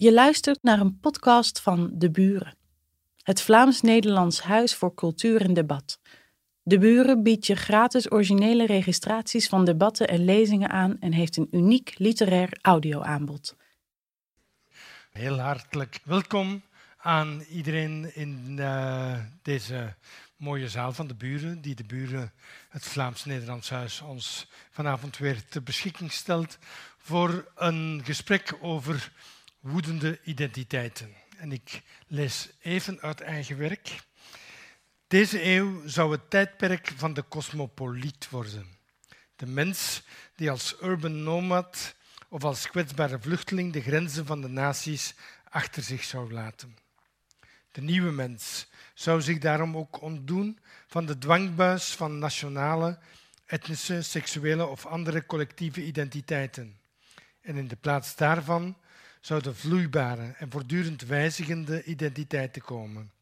Je luistert naar een podcast van De Buren, het Vlaams-Nederlands Huis voor Cultuur en Debat. De Buren biedt je gratis originele registraties van debatten en lezingen aan en heeft een uniek literair audioaanbod. Heel hartelijk welkom aan iedereen in uh, deze mooie zaal van de buren, die de buren, het Vlaams-Nederlands Huis, ons vanavond weer ter beschikking stelt voor een gesprek over woedende identiteiten. En ik lees even uit eigen werk. Deze eeuw zou het tijdperk van de cosmopoliet worden. De mens die als urban nomad of als kwetsbare vluchteling de grenzen van de naties achter zich zou laten. De nieuwe mens zou zich daarom ook ontdoen van de dwangbuis van nationale, etnische, seksuele of andere collectieve identiteiten. En in de plaats daarvan zouden vloeibare en voortdurend wijzigende identiteiten komen,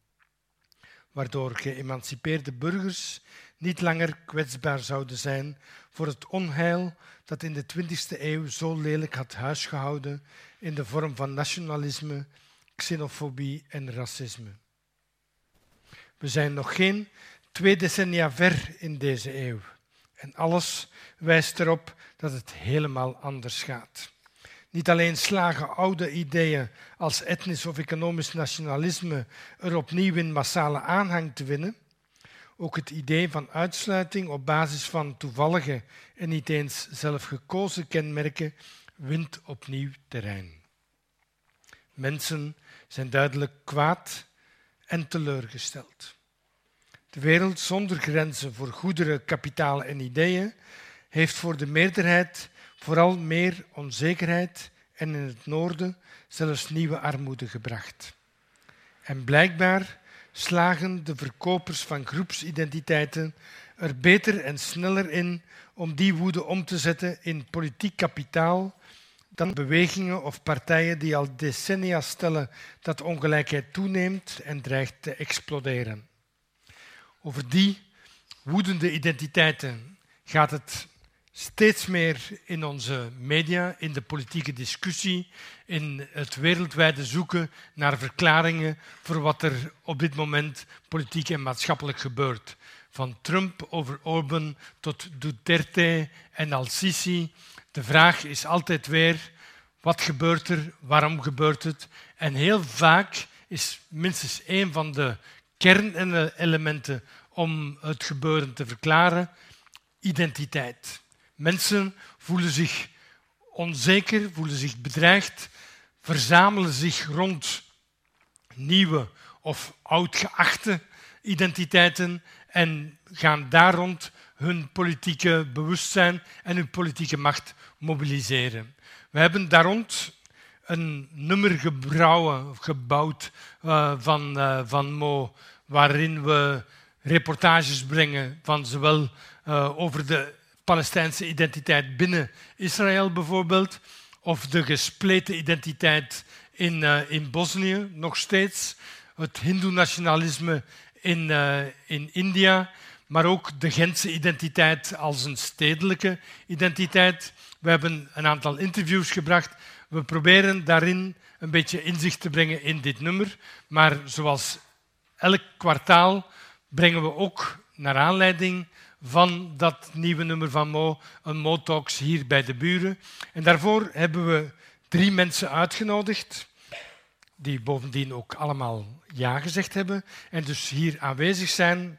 waardoor geëmancipeerde burgers niet langer kwetsbaar zouden zijn voor het onheil dat in de 20e eeuw zo lelijk had huisgehouden in de vorm van nationalisme, xenofobie en racisme. We zijn nog geen twee decennia ver in deze eeuw en alles wijst erop dat het helemaal anders gaat. Niet alleen slagen oude ideeën als etnisch of economisch nationalisme er opnieuw in massale aanhang te winnen, ook het idee van uitsluiting op basis van toevallige en niet eens zelf gekozen kenmerken wint opnieuw terrein. Mensen zijn duidelijk kwaad en teleurgesteld. De wereld zonder grenzen voor goederen, kapitaal en ideeën heeft voor de meerderheid vooral meer onzekerheid en in het noorden zelfs nieuwe armoede gebracht. En blijkbaar slagen de verkopers van groepsidentiteiten er beter en sneller in om die woede om te zetten in politiek kapitaal dan bewegingen of partijen die al decennia stellen dat ongelijkheid toeneemt en dreigt te exploderen. Over die woedende identiteiten gaat het steeds meer in onze media, in de politieke discussie, in het wereldwijde zoeken naar verklaringen voor wat er op dit moment politiek en maatschappelijk gebeurt. Van Trump over Orban tot Duterte en Al-Sisi. De vraag is altijd weer, wat gebeurt er, waarom gebeurt het? En heel vaak is minstens één van de kernelementen om het gebeuren te verklaren identiteit. Mensen voelen zich onzeker, voelen zich bedreigd, verzamelen zich rond nieuwe of oud geachte identiteiten en gaan daar rond hun politieke bewustzijn en hun politieke macht mobiliseren. We hebben daar rond een nummer gebouwd uh, van, uh, van Mo, waarin we reportages brengen van zowel uh, over de Palestijnse identiteit binnen Israël bijvoorbeeld, of de gespleten identiteit in, uh, in Bosnië nog steeds, het hindoe-nationalisme in, uh, in India, maar ook de Gentse identiteit als een stedelijke identiteit. We hebben een aantal interviews gebracht. We proberen daarin een beetje inzicht te brengen in dit nummer, maar zoals elk kwartaal brengen we ook naar aanleiding van dat nieuwe nummer van Mo, een Mo Talks hier bij de buren. En daarvoor hebben we drie mensen uitgenodigd, die bovendien ook allemaal ja gezegd hebben en dus hier aanwezig zijn.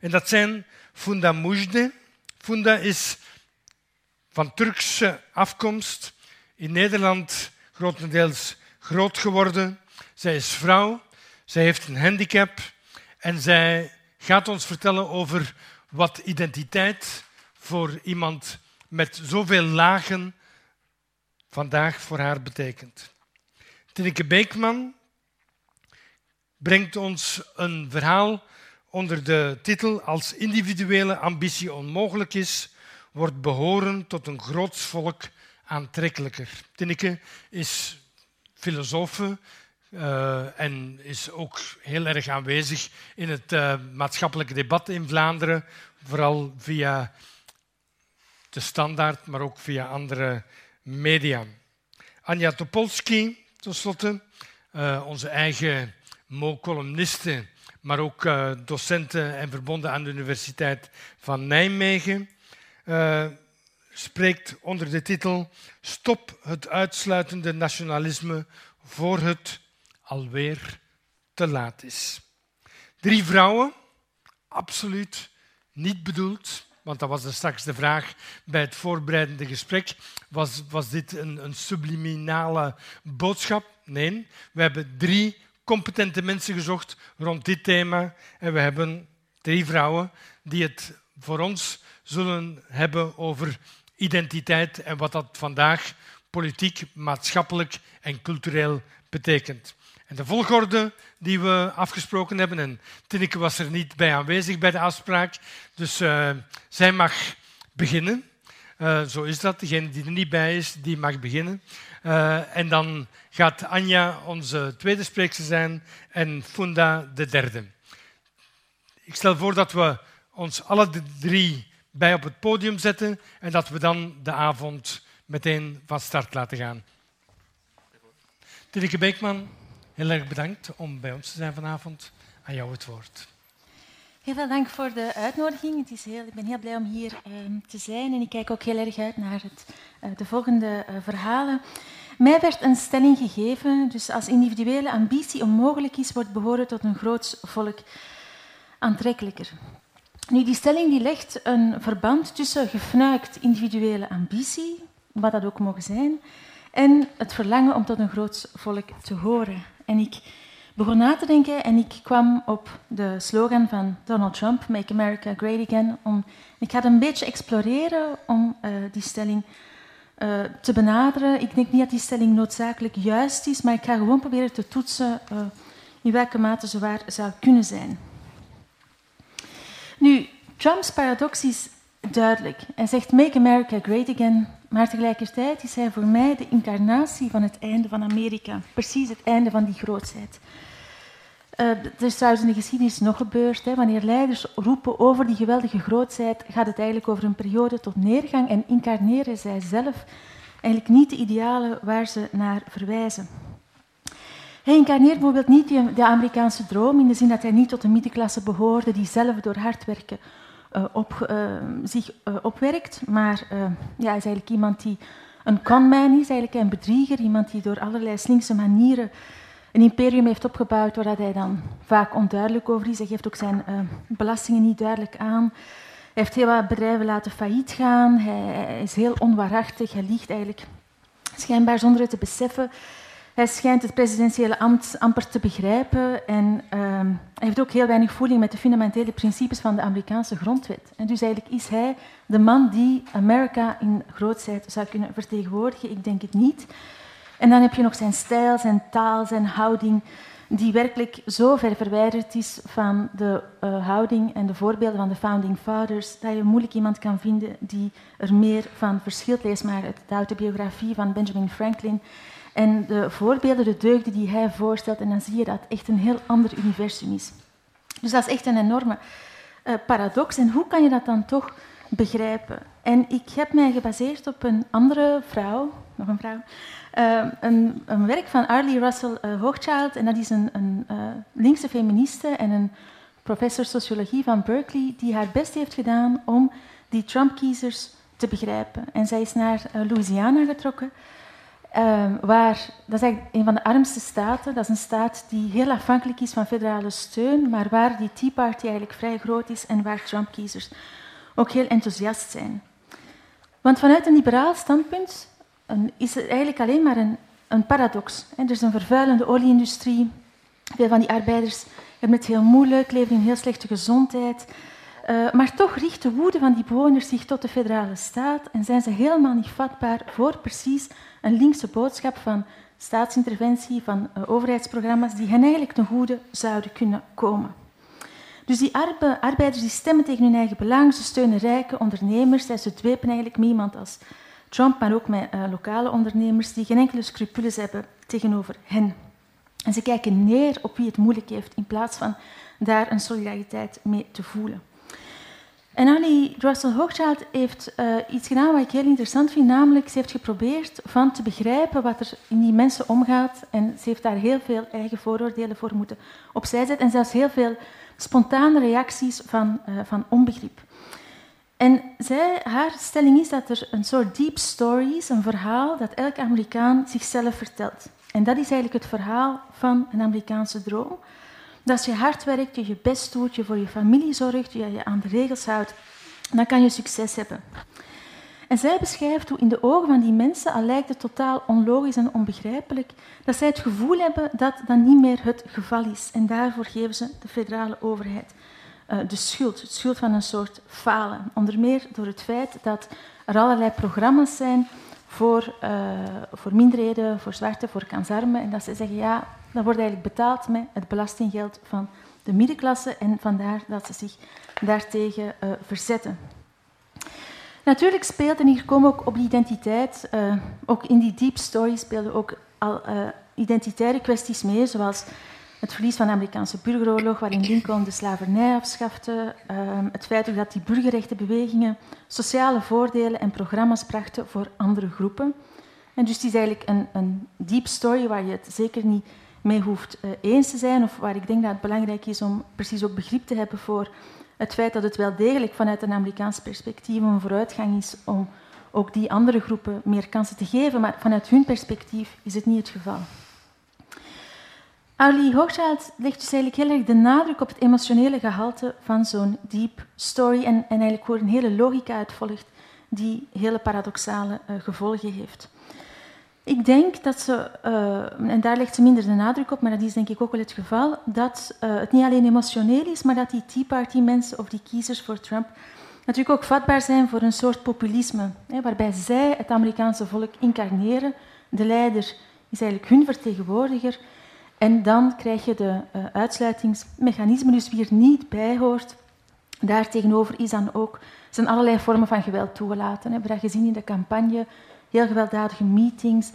En dat zijn Funda Mujde. Funda is van Turkse afkomst, in Nederland grotendeels groot geworden. Zij is vrouw, zij heeft een handicap en zij gaat ons vertellen over wat identiteit voor iemand met zoveel lagen vandaag voor haar betekent. Tineke Beekman brengt ons een verhaal onder de titel Als individuele ambitie onmogelijk is, wordt behoren tot een groots volk aantrekkelijker. Tineke is filosoof, uh, en is ook heel erg aanwezig in het uh, maatschappelijke debat in Vlaanderen, vooral via de standaard, maar ook via andere media. Anja Topolski tenslotte. Uh, onze eigen Mo-columnisten, maar ook docenten en verbonden aan de Universiteit van Nijmegen, spreekt onder de titel Stop het uitsluitende nationalisme voor het alweer te laat is. Drie vrouwen, absoluut niet bedoeld, want dat was er straks de vraag bij het voorbereidende gesprek, was, was dit een, een subliminale boodschap? Nee, we hebben drie competente mensen gezocht rond dit thema en we hebben drie vrouwen die het voor ons zullen hebben over identiteit en wat dat vandaag politiek, maatschappelijk en cultureel betekent. En de volgorde die we afgesproken hebben, en Tineke was er niet bij aanwezig bij de afspraak, dus uh, zij mag beginnen. Uh, zo is dat. Degene die er niet bij is, die mag beginnen. Uh, en dan gaat Anja onze tweede spreekster zijn en Funda de derde. Ik stel voor dat we ons alle drie bij op het podium zetten en dat we dan de avond meteen van start laten gaan. Tineke Beekman, heel erg bedankt om bij ons te zijn vanavond. Aan jou het woord. Heel veel dank voor de uitnodiging. Het is heel, ik ben heel blij om hier uh, te zijn en ik kijk ook heel erg uit naar het, uh, de volgende uh, verhalen. Mij werd een stelling gegeven, dus als individuele ambitie onmogelijk is, wordt behoren tot een groot volk aantrekkelijker. Nu, die stelling die legt een verband tussen gefnuikt individuele ambitie, wat dat ook mogen zijn, en het verlangen om tot een groot volk te horen. En ik begon na te denken en ik kwam op de slogan van Donald Trump, Make America Great Again. Om, ik ga een beetje exploreren om uh, die stelling uh, te benaderen. Ik denk niet dat die stelling noodzakelijk juist is, maar ik ga gewoon proberen te toetsen uh, in welke mate ze waar zou kunnen zijn. Nu, Trumps paradox is duidelijk. Hij zegt Make America Great Again, maar tegelijkertijd is hij voor mij de incarnatie van het einde van Amerika. Precies het einde van die grootheid. Uh, er is trouwens in de geschiedenis nog gebeurd. Hè. Wanneer leiders roepen over die geweldige grootheid, gaat het eigenlijk over een periode tot neergang en incarneren zij zelf eigenlijk niet de idealen waar ze naar verwijzen. Hij incarneert bijvoorbeeld niet de Amerikaanse droom in de zin dat hij niet tot de middenklasse behoorde die zelf door hard werken op, uh, zich uh, opwerkt. Maar ja, hij is eigenlijk iemand die een conman is, eigenlijk een bedrieger, iemand die door allerlei slinkse manieren een imperium heeft opgebouwd waar hij dan vaak onduidelijk over is. Hij geeft ook zijn belastingen niet duidelijk aan. Hij heeft heel wat bedrijven laten failliet gaan. Hij, hij is heel onwaarachtig. Hij liegt eigenlijk schijnbaar zonder het te beseffen. Hij schijnt het presidentiële ambt amper te begrijpen en uh, hij heeft ook heel weinig voeling met de fundamentele principes van de Amerikaanse grondwet. En dus eigenlijk is hij de man die Amerika in grootheid zou kunnen vertegenwoordigen. Ik denk het niet. En dan heb je nog zijn stijl, zijn taal, zijn houding, die werkelijk zo ver verwijderd is van de uh, houding en de voorbeelden van de Founding Fathers, dat je moeilijk iemand kan vinden die er meer van verschilt. Lees maar uit de autobiografie van Benjamin Franklin en de voorbeelden, de deugden die hij voorstelt, en dan zie je dat het echt een heel ander universum is. Dus dat is echt een enorme uh, paradox. En hoe kan je dat dan toch begrijpen? En ik heb mij gebaseerd op een andere vrouw, nog een vrouw, uh, een, een, werk van Arlie Russell uh, Hochschild. En dat is een, een linkse feministe en een professor sociologie van Berkeley, die haar best heeft gedaan om die Trump-kiezers te begrijpen. En zij is naar Louisiana getrokken. Um, waar, dat is eigenlijk een van de armste staten. Dat is een staat die heel afhankelijk is van federale steun, maar waar die Tea Party eigenlijk vrij groot is en waar Trump-kiezers ook heel enthousiast zijn. Want vanuit een liberaal standpunt een, is er eigenlijk alleen maar een, een paradox. Er is een vervuilende olieindustrie. Veel van die arbeiders hebben het heel moeilijk, leven in heel slechte gezondheid. Uh, maar toch richt de woede van die bewoners zich tot de federale staat en zijn ze helemaal niet vatbaar voor precies een linkse boodschap van staatsinterventie, van uh, overheidsprogramma's, die hen eigenlijk ten goede zouden kunnen komen. Dus die arbe arbeiders die stemmen tegen hun eigen belang, ze steunen rijke ondernemers, ze dwepen eigenlijk met iemand als Trump, maar ook met uh, lokale ondernemers die geen enkele scrupules hebben tegenover hen. En ze kijken neer op wie het moeilijk heeft, in plaats van daar een solidariteit mee te voelen. En Annie Russell Hochschild heeft uh, iets gedaan wat ik heel interessant vind, namelijk ze heeft geprobeerd van te begrijpen wat er in die mensen omgaat en ze heeft daar heel veel eigen vooroordelen voor moeten opzij zetten en zelfs heel veel spontane reacties van, uh, van onbegrip. En zij, haar stelling is dat er een soort deep story is, een verhaal dat elk Amerikaan zichzelf vertelt. En dat is eigenlijk het verhaal van een Amerikaanse droom. Dat als je hard werkt, je je best doet, je voor je familie zorgt, je je aan de regels houdt, dan kan je succes hebben. En zij beschrijft hoe in de ogen van die mensen, al lijkt het totaal onlogisch en onbegrijpelijk, dat zij het gevoel hebben dat dat niet meer het geval is. En daarvoor geven ze de federale overheid uh, de schuld, het schuld van een soort falen. Onder meer door het feit dat er allerlei programma's zijn voor, uh, voor minderheden, voor zwarte, voor kansarmen. En dat ze zeggen, ja, dat wordt eigenlijk betaald met het belastinggeld van de middenklasse. En vandaar dat ze zich daartegen uh, verzetten. Natuurlijk speelt, en hier komen ook op die identiteit, uh, ook in die deep story speelden ook al identitaire kwesties mee, zoals het verlies van de Amerikaanse burgeroorlog, waarin Lincoln de slavernij afschafte. Het feit dat die burgerrechtenbewegingen sociale voordelen en programma's brachten voor andere groepen. En dus het is eigenlijk een, een deep story waar je het zeker niet mee hoeft uh, eens te zijn, of waar ik denk dat het belangrijk is om precies ook begrip te hebben voor het feit dat het wel degelijk vanuit een Amerikaans perspectief een vooruitgang is om ook die andere groepen meer kansen te geven, maar vanuit hun perspectief is het niet het geval. Ali Hochschild legt dus eigenlijk heel erg de nadruk op het emotionele gehalte van zo'n deep story en, en eigenlijk hoe een hele logica uitvolgt die hele paradoxale uh, gevolgen heeft. Ik denk dat ze, uh, en daar legt ze minder de nadruk op, maar dat is denk ik ook wel het geval, dat uh, het niet alleen emotioneel is, maar dat die Tea Party mensen of die kiezers voor Trump natuurlijk ook vatbaar zijn voor een soort populisme, hè, waarbij zij het Amerikaanse volk incarneren. De leider is eigenlijk hun vertegenwoordiger en dan krijg je de uh, uitsluitingsmechanismen, dus wie er niet bij hoort. Daartegenover is dan ook, zijn allerlei vormen van geweld toegelaten. We hebben dat gezien in de campagne, heel gewelddadige meetings,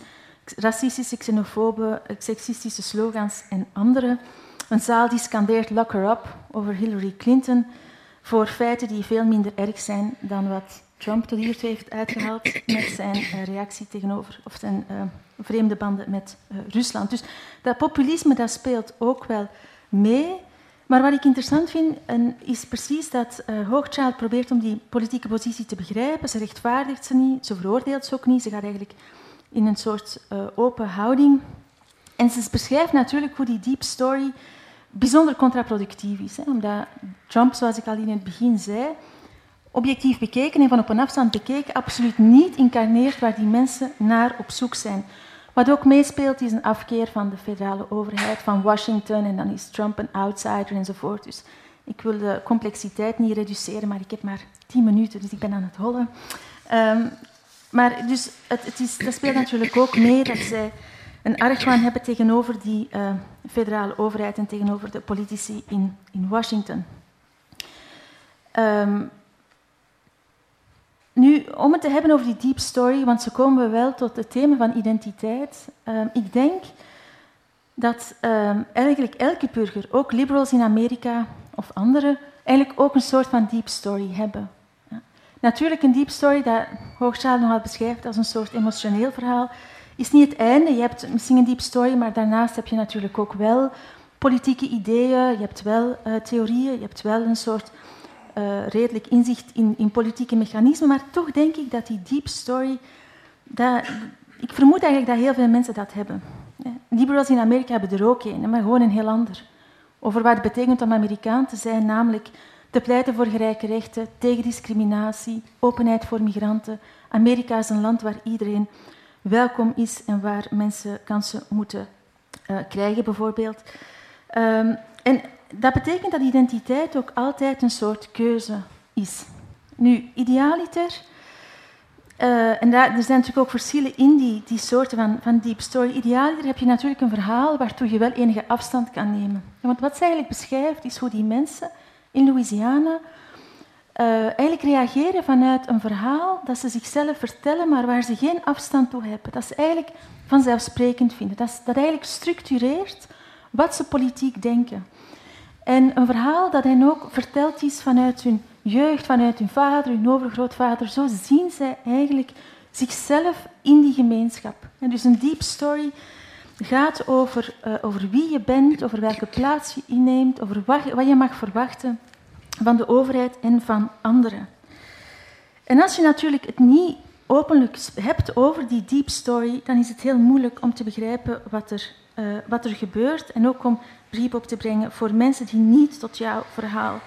racistische, xenofobe, sexistische slogans en andere. Een zaal die scandeert lock her up over Hillary Clinton voor feiten die veel minder erg zijn dan wat Trump tot hiertoe heeft uitgehaald met zijn uh, reactie tegenover, of zijn uh, vreemde banden met Rusland. Dus dat populisme dat speelt ook wel mee. Maar wat ik interessant vind, is precies dat uh, Hochschild probeert om die politieke positie te begrijpen. Ze rechtvaardigt ze niet, ze veroordeelt ze ook niet. Ze gaat eigenlijk in een soort open houding. En ze beschrijft natuurlijk hoe die deep story bijzonder contraproductief is. Hè, omdat Trump, zoals ik al in het begin zei, objectief bekeken en van op een afstand bekeken absoluut niet incarneert waar die mensen naar op zoek zijn. Wat ook meespeelt is een afkeer van de federale overheid, van Washington en dan is Trump een outsider enzovoort. Dus ik wil de complexiteit niet reduceren, maar ik heb maar tien minuten, dus ik ben aan het hollen. Um, maar dus het, het is, dat speelt natuurlijk ook mee dat zij een argwaan hebben tegenover die uh, federale overheid en tegenover de politici in, in Washington. Um, nu, om het te hebben over die deep story, want zo komen we wel tot het thema van identiteit. Um, ik denk dat um, eigenlijk elke burger, ook liberals in Amerika of anderen, eigenlijk ook een soort van deep story hebben. Ja. Natuurlijk, een deep story, dat Hoogstraal nogal beschrijft als een soort emotioneel verhaal, is niet het einde. Je hebt misschien een deep story, maar daarnaast heb je natuurlijk ook wel politieke ideeën, je hebt wel uh, theorieën, je hebt wel een soort uh, redelijk inzicht in, in, politieke mechanismen, maar toch denk ik dat die deep story, dat, ik vermoed eigenlijk dat heel veel mensen dat hebben. Liberals in Amerika hebben er ook een, maar gewoon een heel ander. Over wat het betekent om Amerikaan te zijn, namelijk te pleiten voor gelijke rechten, tegen discriminatie, openheid voor migranten. Amerika is een land waar iedereen welkom is en waar mensen kansen moeten uh, krijgen, bijvoorbeeld. Um, en dat betekent dat identiteit ook altijd een soort keuze is. Nu, idealiter, uh, en daar, er zijn natuurlijk ook verschillen in die, die soorten van, van deep story. Idealiter heb je natuurlijk een verhaal waartoe je wel enige afstand kan nemen. want wat ze eigenlijk beschrijft, is hoe die mensen in Louisiana uh, eigenlijk reageren vanuit een verhaal dat ze zichzelf vertellen, maar waar ze geen afstand toe hebben. Dat ze eigenlijk vanzelfsprekend vinden. Dat, dat eigenlijk structureert wat ze politiek denken. En een verhaal dat hen ook verteld is vanuit hun jeugd, vanuit hun vader, hun overgrootvader. Zo zien zij eigenlijk zichzelf in die gemeenschap. En dus een deep story gaat over, uh, over wie je bent, over welke plaats je inneemt, over wat, wat je mag verwachten van de overheid en van anderen. En als je natuurlijk het niet openlijk hebt over die deep story, dan is het heel moeilijk om te begrijpen wat er, uh, wat er gebeurt en ook om begrip op te brengen voor mensen die niet tot jouw verhaal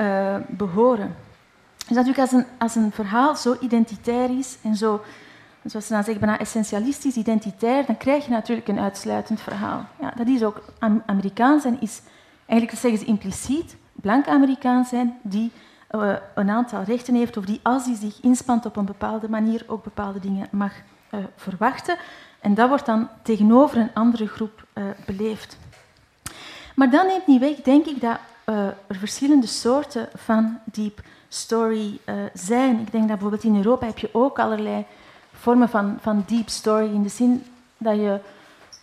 uh, behoren. Dus natuurlijk als een, als een verhaal zo identitair is en zo, zoals ze dan zeggen, bijna essentialistisch, identitair, dan krijg je natuurlijk een uitsluitend verhaal. Ja, dat is ook Amerikaans en is, eigenlijk zeggen ze impliciet, blank Amerikaans zijn die uh, een aantal rechten heeft of die als hij zich inspant op een bepaalde manier ook bepaalde dingen mag verwachten. En dat wordt dan tegenover een andere groep uh, beleefd. Maar dat neemt niet weg, denk ik, dat er verschillende soorten van deep story zijn. Ik denk dat bijvoorbeeld in Europa heb je ook allerlei vormen van, van deep story in de zin dat je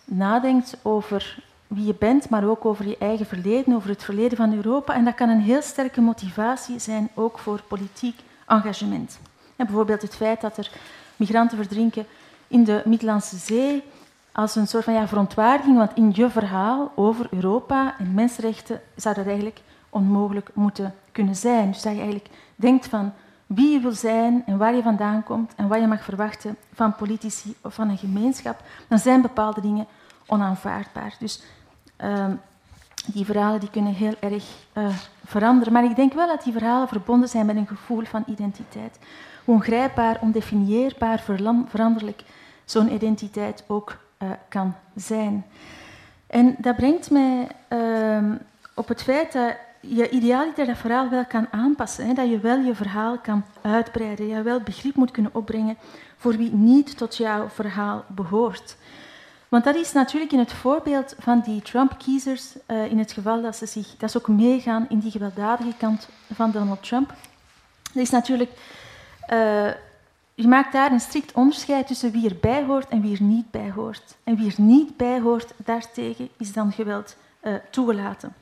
nadenkt over wie je bent, maar ook over je eigen verleden, over het verleden van Europa. En dat kan een heel sterke motivatie zijn, ook voor politiek engagement. En bijvoorbeeld het feit dat er migranten verdrinken in de Middellandse Zee, als een soort van ja, verontwaardiging, want in je verhaal over Europa en mensenrechten zou dat eigenlijk onmogelijk moeten kunnen zijn. Dus dat je eigenlijk denkt van wie je wil zijn en waar je vandaan komt en wat je mag verwachten van politici of van een gemeenschap, dan zijn bepaalde dingen onaanvaardbaar. Dus uh, die verhalen die kunnen heel erg uh, veranderen. Maar ik denk wel dat die verhalen verbonden zijn met een gevoel van identiteit. Hoe ongrijpbaar, ondefinieerbaar, veranderlijk zo'n identiteit ook uh, kan zijn. En dat brengt mij uh, op het feit dat je idealiter dat verhaal wel kan aanpassen. Hè? Dat je wel je verhaal kan uitbreiden. Je wel begrip moet kunnen opbrengen voor wie niet tot jouw verhaal behoort. Want dat is natuurlijk in het voorbeeld van die Trump-kiezers, uh, in het geval dat ze, zich, dat ze ook meegaan in die gewelddadige kant van Donald Trump. Dat is natuurlijk, uh, je maakt daar een strikt onderscheid tussen wie erbij hoort en wie er niet bij hoort. En wie er niet bij hoort, daartegen is dan geweld uh, toegelaten.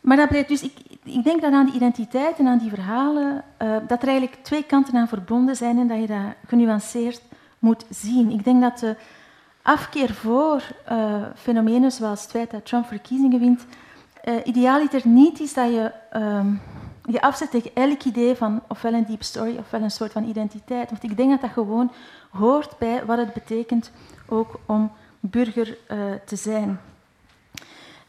Maar dat blijft dus, ik, ik, denk dat aan die identiteit en aan die verhalen, dat er eigenlijk twee kanten aan verbonden zijn en dat je dat genuanceerd moet zien. Ik denk dat de afkeer voor uh, fenomenen zoals het feit dat Trump verkiezingen wint, uh, idealiter niet is dat je um, je afzet tegen elk idee van ofwel een deep story ofwel een soort van identiteit. Want ik denk dat dat gewoon hoort bij wat het betekent ook om burger uh, te zijn.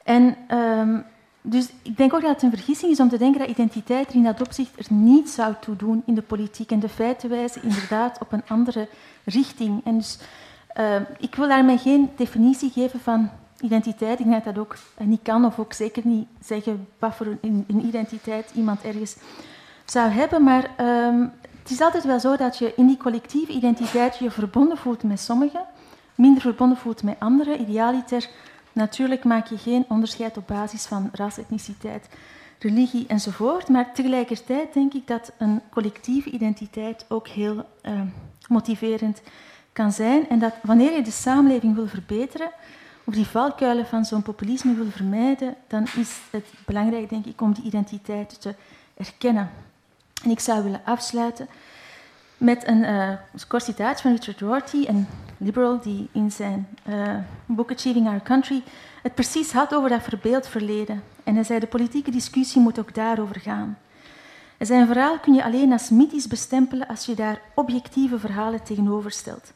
En um, dus ik denk ook dat het een vergissing is om te denken dat identiteit er in dat opzicht er niet zou toe doen in de politiek. En de feiten wijzen inderdaad op een andere richting. En dus uh, ik wil daarmee geen definitie geven van identiteit. Ik denk dat dat ook niet kan, of ook zeker niet zeggen wat voor een, een identiteit iemand ergens zou hebben. Maar um, het is altijd wel zo dat je in die collectieve identiteit je verbonden voelt met sommigen, minder verbonden voelt met anderen. Idealiter, natuurlijk maak je geen onderscheid op basis van ras, etniciteit, religie enzovoort. Maar tegelijkertijd denk ik dat een collectieve identiteit ook heel uh, motiverend is kan zijn en dat wanneer je de samenleving wil verbeteren of die valkuilen van zo'n populisme wil vermijden, dan is het belangrijk, denk ik, om die identiteit te erkennen. En ik zou willen afsluiten met een uh, kort citaat van Richard Rorty, een liberal die in zijn uh, boek Achieving Our Country het precies had over dat verbeeld verleden. En hij zei, de politieke discussie moet ook daarover gaan. En zijn verhaal kun je alleen als mythisch bestempelen als je daar objectieve verhalen tegenover stelt.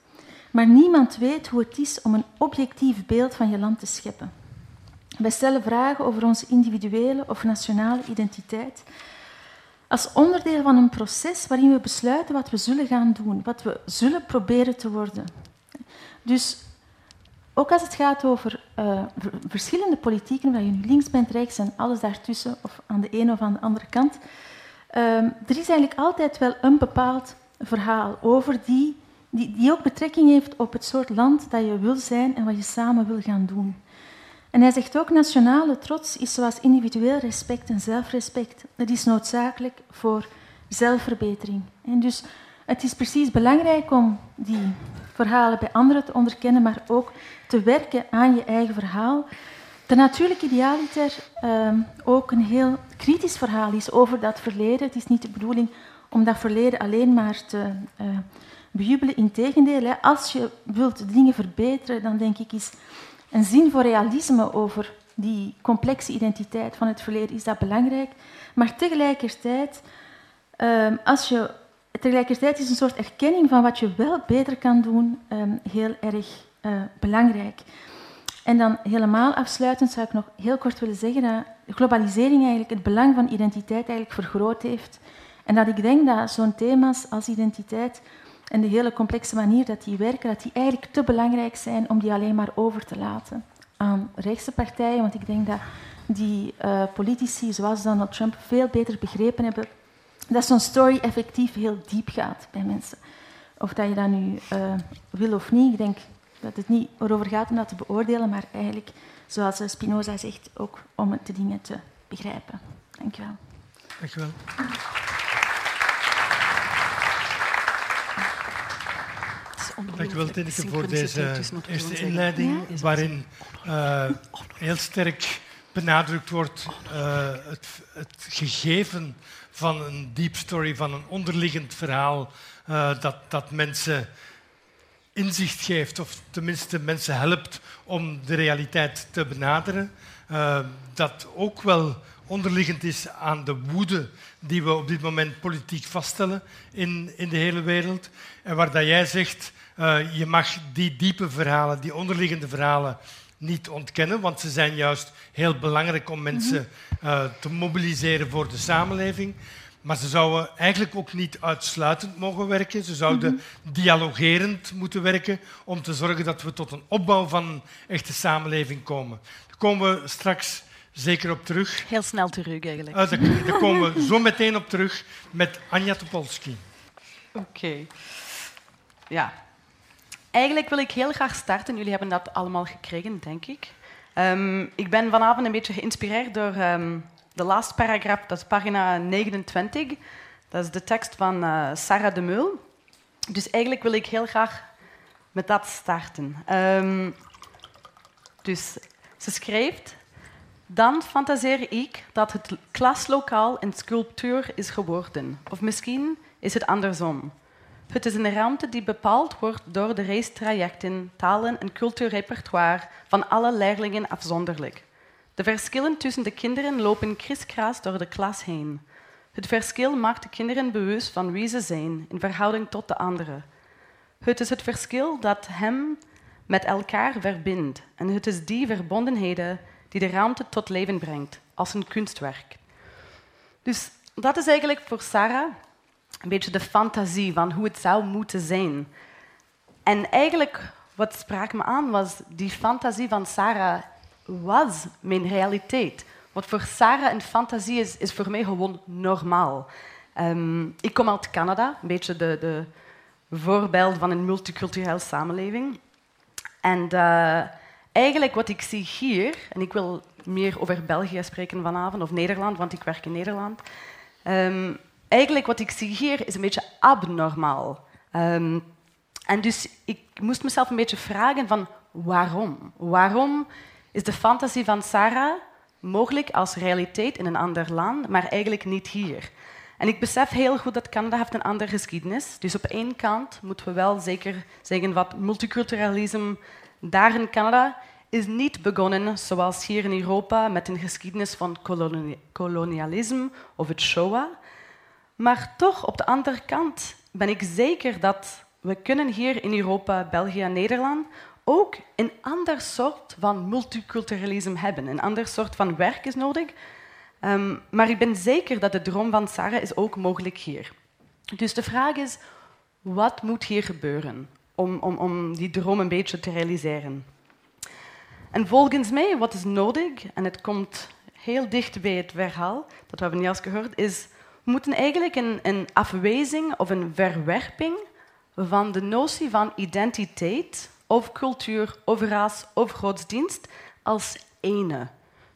Maar niemand weet hoe het is om een objectief beeld van je land te scheppen. Wij stellen vragen over onze individuele of nationale identiteit als onderdeel van een proces waarin we besluiten wat we zullen gaan doen, wat we zullen proberen te worden. Dus ook als het gaat over uh, verschillende politieken, of je nu links bent, rechts en alles daartussen, of aan de ene of aan de andere kant, uh, er is eigenlijk altijd wel een bepaald verhaal over die die, ook betrekking heeft op het soort land dat je wil zijn en wat je samen wil gaan doen. En hij zegt ook, nationale trots is zoals individueel respect en zelfrespect. Dat is noodzakelijk voor zelfverbetering. En dus het is precies belangrijk om die verhalen bij anderen te onderkennen, maar ook te werken aan je eigen verhaal. de natuurlijke idealiter ehm, ook een heel kritisch verhaal is over dat verleden. Het is niet de bedoeling om dat verleden alleen maar te uh, bejubelen. Integendeel, als je wilt dingen verbeteren, dan denk ik is een zin voor realisme over die complexe identiteit van het verleden is dat belangrijk. Maar tegelijkertijd, um, als je, tegelijkertijd is een soort erkenning van wat je wel beter kan doen um, heel erg uh, belangrijk. En dan helemaal afsluitend zou ik nog heel kort willen zeggen dat globalisering eigenlijk het belang van identiteit eigenlijk vergroot heeft. En dat ik denk dat zo'n thema's als identiteit en de hele complexe manier dat die werken, dat die eigenlijk te belangrijk zijn om die alleen maar over te laten aan rechtse partijen. Want ik denk dat die uh, politici zoals Donald Trump veel beter begrepen hebben dat zo'n story effectief heel diep gaat bij mensen. Of dat je dat nu uh, wil of niet, ik denk dat het niet erover gaat om dat te beoordelen, maar eigenlijk, zoals Spinoza zegt, ook om de dingen te begrijpen. Dank je wel. Dank je wel. Wel, Tineke, voor deze eerste inleiding, waarin uh, heel sterk benadrukt wordt uh, het, het, gegeven van een deep story, van een onderliggend verhaal, uh, dat, dat mensen inzicht geeft, of tenminste mensen helpt om de realiteit te benaderen. dat ook wel onderliggend is aan de woede die we op dit moment politiek vaststellen in, in de hele wereld. En waar dat jij zegt, uh, je mag die diepe verhalen, die onderliggende verhalen niet ontkennen, want ze zijn juist heel belangrijk om mensen uh, te mobiliseren voor de samenleving. Maar ze zouden eigenlijk ook niet uitsluitend mogen werken. Ze zouden mm-hmm. dialogerend moeten werken om te zorgen dat we tot een opbouw van een echte samenleving komen. Daar komen we straks zeker op terug. Heel snel terug eigenlijk. Uh, daar, daar, komen we zo meteen op terug met Anja Topolski. Oké. Okay. Ja, Eigenlijk wil ik heel graag starten. Jullie hebben dat allemaal gekregen, denk ik. Um, ik ben vanavond een beetje geïnspireerd door um, de laatste paragraaf, dat is pagina 29. Dat is de tekst van uh, Sarah de Meul. Dus eigenlijk wil ik heel graag met dat starten. Um, dus ze schrijft... Dan fantaseer ik dat het klaslokaal een sculptuur is geworden. Of misschien is het andersom. Het is een ruimte die bepaald wordt door de reistrajecten, talen en cultuurrepertoire van alle leerlingen afzonderlijk. De verschillen tussen de kinderen lopen kriskras door de klas heen. Het verschil maakt de kinderen bewust van wie ze zijn in verhouding tot de anderen. Het is het verschil dat hem met elkaar verbindt en het is die verbondenheden die de ruimte tot leven brengt als een kunstwerk. Dus dat is eigenlijk voor Sarah een beetje de fantasie van hoe het zou moeten zijn. En eigenlijk, wat sprak me aan, was die fantasie van Sarah was mijn realiteit. Wat voor Sarah een fantasie is, is voor mij gewoon normaal. Um, ik kom uit Canada, een beetje de, de voorbeeld van een multiculturele samenleving. En uh, eigenlijk wat ik zie hier, en ik wil meer over België spreken vanavond, of Nederland, want ik werk in Nederland. Um, eigenlijk wat ik zie hier is een beetje abnormaal. Um, en dus ik moest mezelf een beetje vragen van waarom? Waarom is de fantasie van Sarah mogelijk als realiteit in een ander land, maar eigenlijk niet hier? En ik besef heel goed dat Canada heeft een andere geschiedenis. Dus op één kant moeten we wel zeker zeggen wat multiculturalisme daar in Canada is niet begonnen zoals hier in Europa met een geschiedenis van kolonialisme of het Shoah. Maar toch, op de andere kant ben ik zeker dat we kunnen hier in Europa, België en Nederland ook een ander soort van multiculturalisme hebben. Een ander soort van werk is nodig. Um, maar ik ben zeker dat de droom van Sarah is ook mogelijk hier. Dus de vraag is, wat moet hier gebeuren om, om, om die droom een beetje te realiseren? En volgens mij, wat is nodig, en het komt heel dicht bij het verhaal dat we hebben juist gehoord, is moeten eigenlijk een, een afwijzing of een verwerping van de notie van identiteit of cultuur of ras of godsdienst als ene.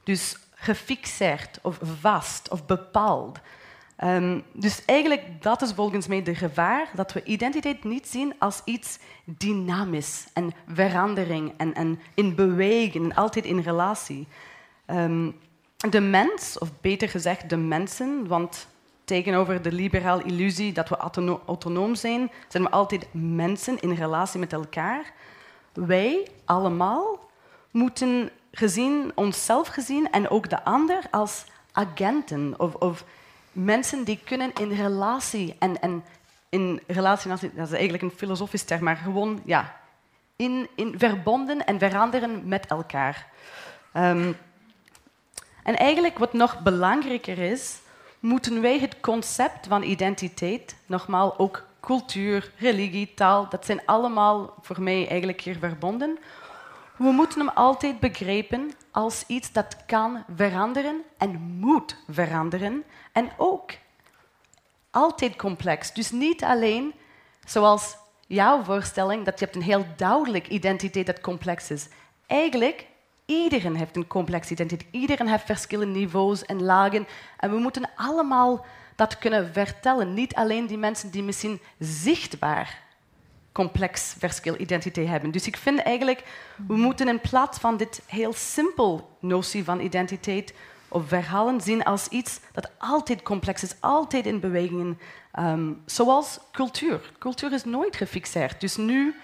Dus gefixeerd of vast of bepaald. Um, dus eigenlijk, dat is volgens mij de gevaar, dat we identiteit niet zien als iets dynamisch en verandering en, en in beweging, altijd in relatie. Um, de mens, of beter gezegd de mensen, want tegenover de liberaal illusie dat we autonoom zijn, zijn we altijd mensen in relatie met elkaar. Wij allemaal moeten gezien, onszelf gezien en ook de ander als agenten of, of mensen die kunnen in relatie en, en in relatie, dat is eigenlijk een filosofisch term, maar gewoon ja, in, in verbonden en veranderen met elkaar. Um, en eigenlijk wat nog belangrijker is, moeten wij het concept van identiteit, nogmaals ook cultuur, religie, taal, dat zijn allemaal voor mij eigenlijk hier verbonden. We moeten hem altijd begrijpen als iets dat kan veranderen en moet veranderen. En ook altijd complex. Dus niet alleen zoals jouw voorstelling, dat je hebt een heel duidelijk identiteit dat complex is. Eigenlijk Iedereen heeft een complexe identiteit. Iedereen heeft verschillende niveaus en lagen. En we moeten allemaal dat kunnen vertellen. Niet alleen die mensen die misschien zichtbaar complex verschil identiteit hebben. Dus ik vind eigenlijk, we moeten in plaats van dit heel simpel notie van identiteit of verhalen zien als iets dat altijd complex is, altijd in bewegingen. Um, zoals cultuur. Cultuur is nooit gefixeerd. Dus nu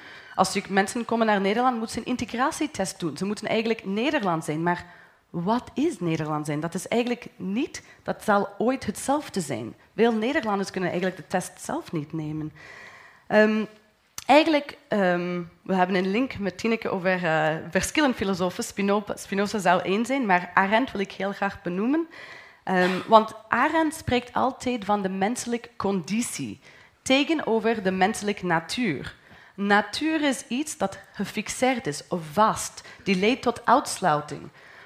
als mensen komen naar Nederland, moeten ze een integratietest doen. Ze moeten eigenlijk Nederland zijn. Maar wat is Nederland zijn? Dat is eigenlijk niet, dat zal ooit hetzelfde zijn. Veel Nederlanders kunnen eigenlijk de test zelf niet nemen. Um, eigenlijk, um, we hebben een link met Tineke over uh, verschillende filosofen. Spinoza zou één zijn, maar Arendt wil ik heel graag benoemen. Um, want Arendt spreekt altijd van de menselijke conditie tegenover de menselijke natuur. Natuur is iets dat gefixeerd is of vast, die leidt tot uitsluiting.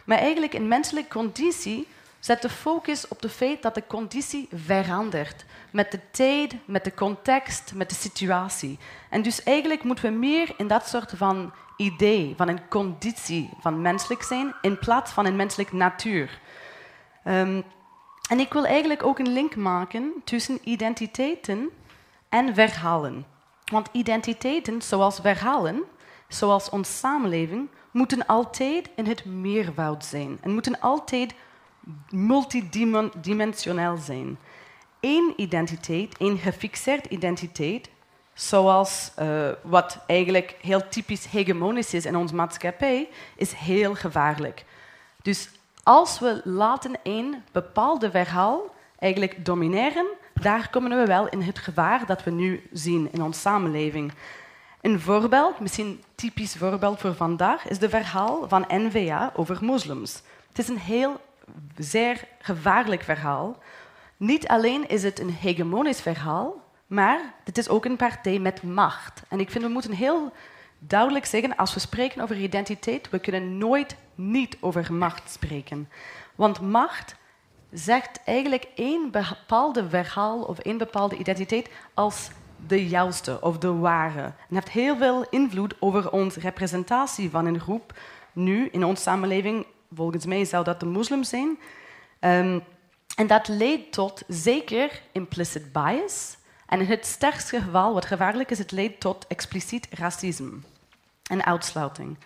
Maar eigenlijk in menselijke conditie zet de focus op het feit dat de conditie verandert. Met de tijd, met de context, met de situatie. En dus eigenlijk moeten we meer in dat soort van idee, van een conditie van menselijk zijn, in plaats van een menselijke natuur. Um, en ik wil eigenlijk ook een link maken tussen identiteiten en verhalen. Want identiteiten, zoals verhalen, zoals onze samenleving, moeten altijd in het meervoud zijn en moeten altijd multidimensioneel zijn. Eén identiteit, één gefixeerd identiteit, zoals uh, wat eigenlijk heel typisch hegemonisch is in onze maatschappij, is heel gevaarlijk. Dus als we laten een bepaalde verhaal eigenlijk domineren, daar komen we wel in het gevaar dat we nu zien in onze samenleving. Een voorbeeld, misschien een typisch voorbeeld voor vandaag, is de verhaal van NVA over moslims. Het is een heel zeer gevaarlijk verhaal. Niet alleen is het een hegemonisch verhaal, maar het is ook een partij met macht. En ik vind we moeten heel duidelijk zeggen, als we spreken over identiteit, we kunnen nooit niet over macht spreken. Want macht zegt eigenlijk één bepaalde verhaal of één bepaalde identiteit als de juiste of de ware. En heeft heel veel invloed over onze representatie van een groep. Nu, in onze samenleving, volgens mij zou dat de moslims zijn. Um, en dat leidt tot zeker implicit bias. En in het sterkste geval, wat gevaarlijk is, het leidt tot expliciet racisme en uitsluiting.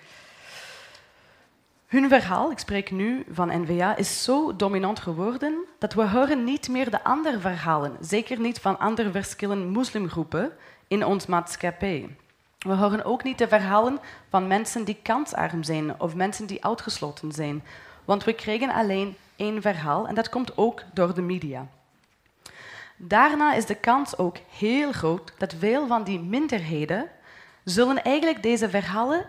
Hun verhaal, ik spreek nu van NVA, is zo dominant geworden dat we horen niet meer de andere verhalen, zeker niet van andere verschillende moslimgroepen in ons maatschappij. We horen ook niet de verhalen van mensen die kansarm zijn of mensen die uitgesloten zijn, want we krijgen alleen één verhaal en dat komt ook door de media. Daarna is de kans ook heel groot dat veel van die minderheden zullen eigenlijk deze verhalen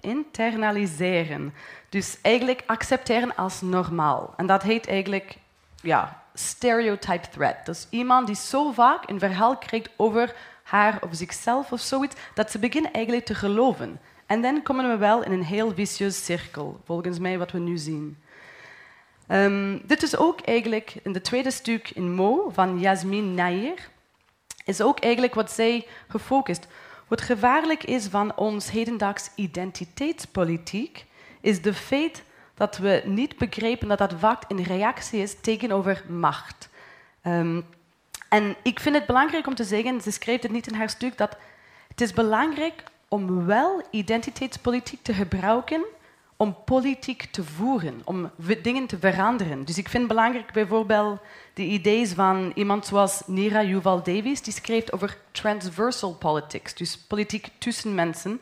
internaliseren. Dus eigenlijk accepteren als normaal. En dat heet eigenlijk ja, stereotype threat. Dus iemand die zo vaak een verhaal krijgt over haar of zichzelf of zoiets, dat ze beginnen eigenlijk te geloven. En dan komen we wel in een heel vicieus cirkel, volgens mij wat we nu zien. Um, dit is ook eigenlijk in het tweede stuk in Mo van Yasmin Nair, is ook eigenlijk wat zij gefocust. Wat gevaarlijk is van ons hedendaags identiteitspolitiek, is de feit dat we niet begrijpen dat dat vaak een reactie is tegenover macht. Ehm, en ik vind het belangrijk om te zeggen, ze schreef het niet in haar stuk, dat het is belangrijk om wel identiteitspolitiek te gebruiken om politiek te voeren, om dingen te veranderen. Dus ik vind belangrijk bijvoorbeeld de ideeën van iemand zoals Nira Yuval Davis, die schreef over transversal politics, dus politiek tussen mensen.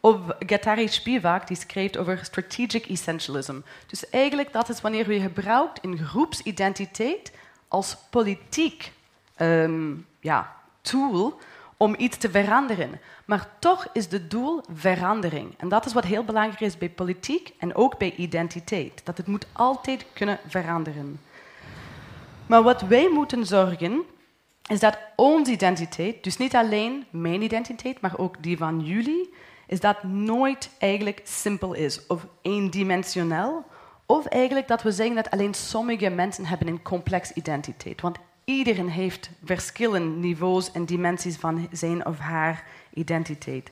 Of Gattari Spivak, die schreef over strategic essentialism. Dus eigenlijk dat is wanneer je gebruikt een groepsidentiteit als politiek um, ja, tool om iets te veranderen. Maar toch is het doel verandering. En dat is wat heel belangrijk is bij politiek en ook bij identiteit. Dat het moet altijd kunnen veranderen. Maar wat wij moeten zorgen, is dat onze identiteit, dus niet alleen mijn identiteit, maar ook die van jullie, is dat nooit eigenlijk simpel is of eendimensioneel. Of eigenlijk dat we zeggen dat alleen sommige mensen hebben een complex identiteit. Want iedereen heeft verschillende niveaus en dimensies van zijn of haar identiteit.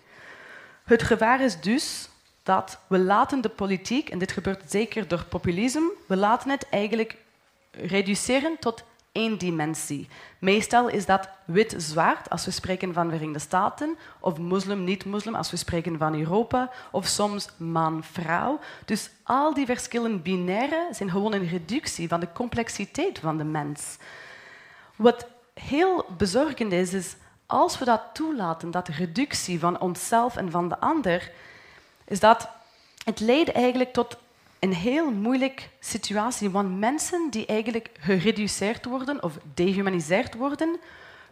Het gevaar is dus dat we laten de politiek, en dit gebeurt zeker door populisme, we laten het eigenlijk reduceren tot één dimensie. Meestal is dat wit-zwart als we spreken van Verenigde Staten, of moslim-niet-moslim als we spreken van Europa, of soms man-vrouw. Dus al die verschillen binaire zijn gewoon een reductie van de complexiteit van de mens. Wat heel bezorgend is, is als we dat toelaten, dat reductie van onszelf en van de ander, is dat het leidt eigenlijk tot een heel moeilijke situatie. Want mensen die eigenlijk gereduceerd worden of dehumaniseerd worden,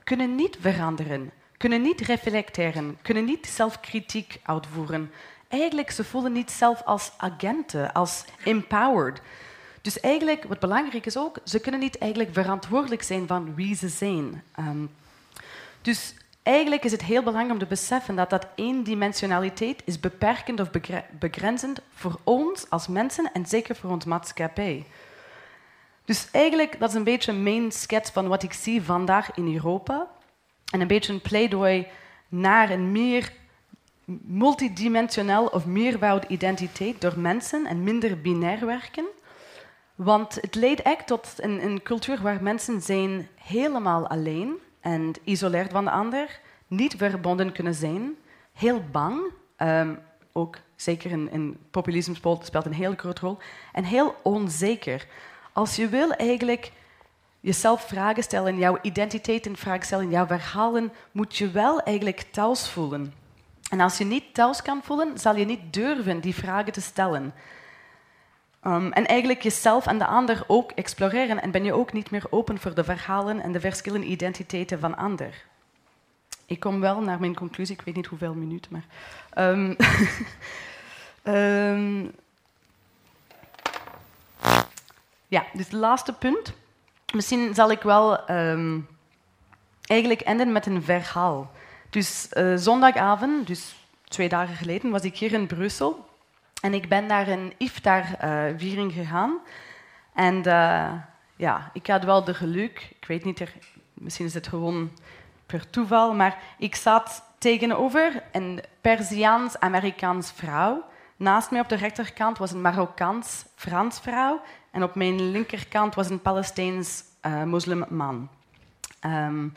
kunnen niet veranderen, kunnen niet reflecteren, kunnen niet zelfkritiek uitvoeren. Eigenlijk, ze voelen niet zelf als agenten, als empowered. Dus eigenlijk, wat belangrijk is ook, ze kunnen niet eigenlijk verantwoordelijk zijn van wie ze zijn. Um, dus eigenlijk is het heel belangrijk om te beseffen dat dat eendimensionaliteit is beperkend of begrenzend voor ons als mensen en zeker voor onze maatschappij. Dus eigenlijk, dat is een beetje main sketch van wat ik zie vandaag in Europa. En een beetje een pleidooi naar een meer multidimensioneel of meerwoud identiteit door mensen en minder binair werken. Want het leidt echt tot een, een cultuur waar mensen zijn helemaal alleen en isoleerd van de ander, niet verbonden kunnen zijn, heel bang, um, ook zeker in, in populisme speelt een heel grote rol, en heel onzeker. Als je wil eigenlijk jezelf vragen stellen, jouw identiteit in vraag stellen, jouw verhalen, moet je wel eigenlijk thuis voelen. En als je niet thuis kan voelen, zal je niet durven die vragen te stellen. Um, en eigenlijk jezelf en de ander ook exploreren en ben je ook niet meer open voor de verhalen en de verschillende identiteiten van ander. Ik kom wel naar mijn conclusie, ik weet niet hoeveel minuten, maar. Um, um, ja, dus het laatste punt. Misschien zal ik wel eigenlijk enden met een verhaal. Dus uh, zondagavond, dus twee dagen geleden, was ik hier in Brussel en ik ben naar een iftar-viering gegaan. En uh, ja, ik had wel de geluk, ik weet niet, misschien is het gewoon per toeval, maar ik zat tegenover een Persiaans-Amerikaans vrouw. Naast mij op de rechterkant was een Marokkaans-Frans vrouw. En op mijn linkerkant was een Palestijns uh, moslimman. Um,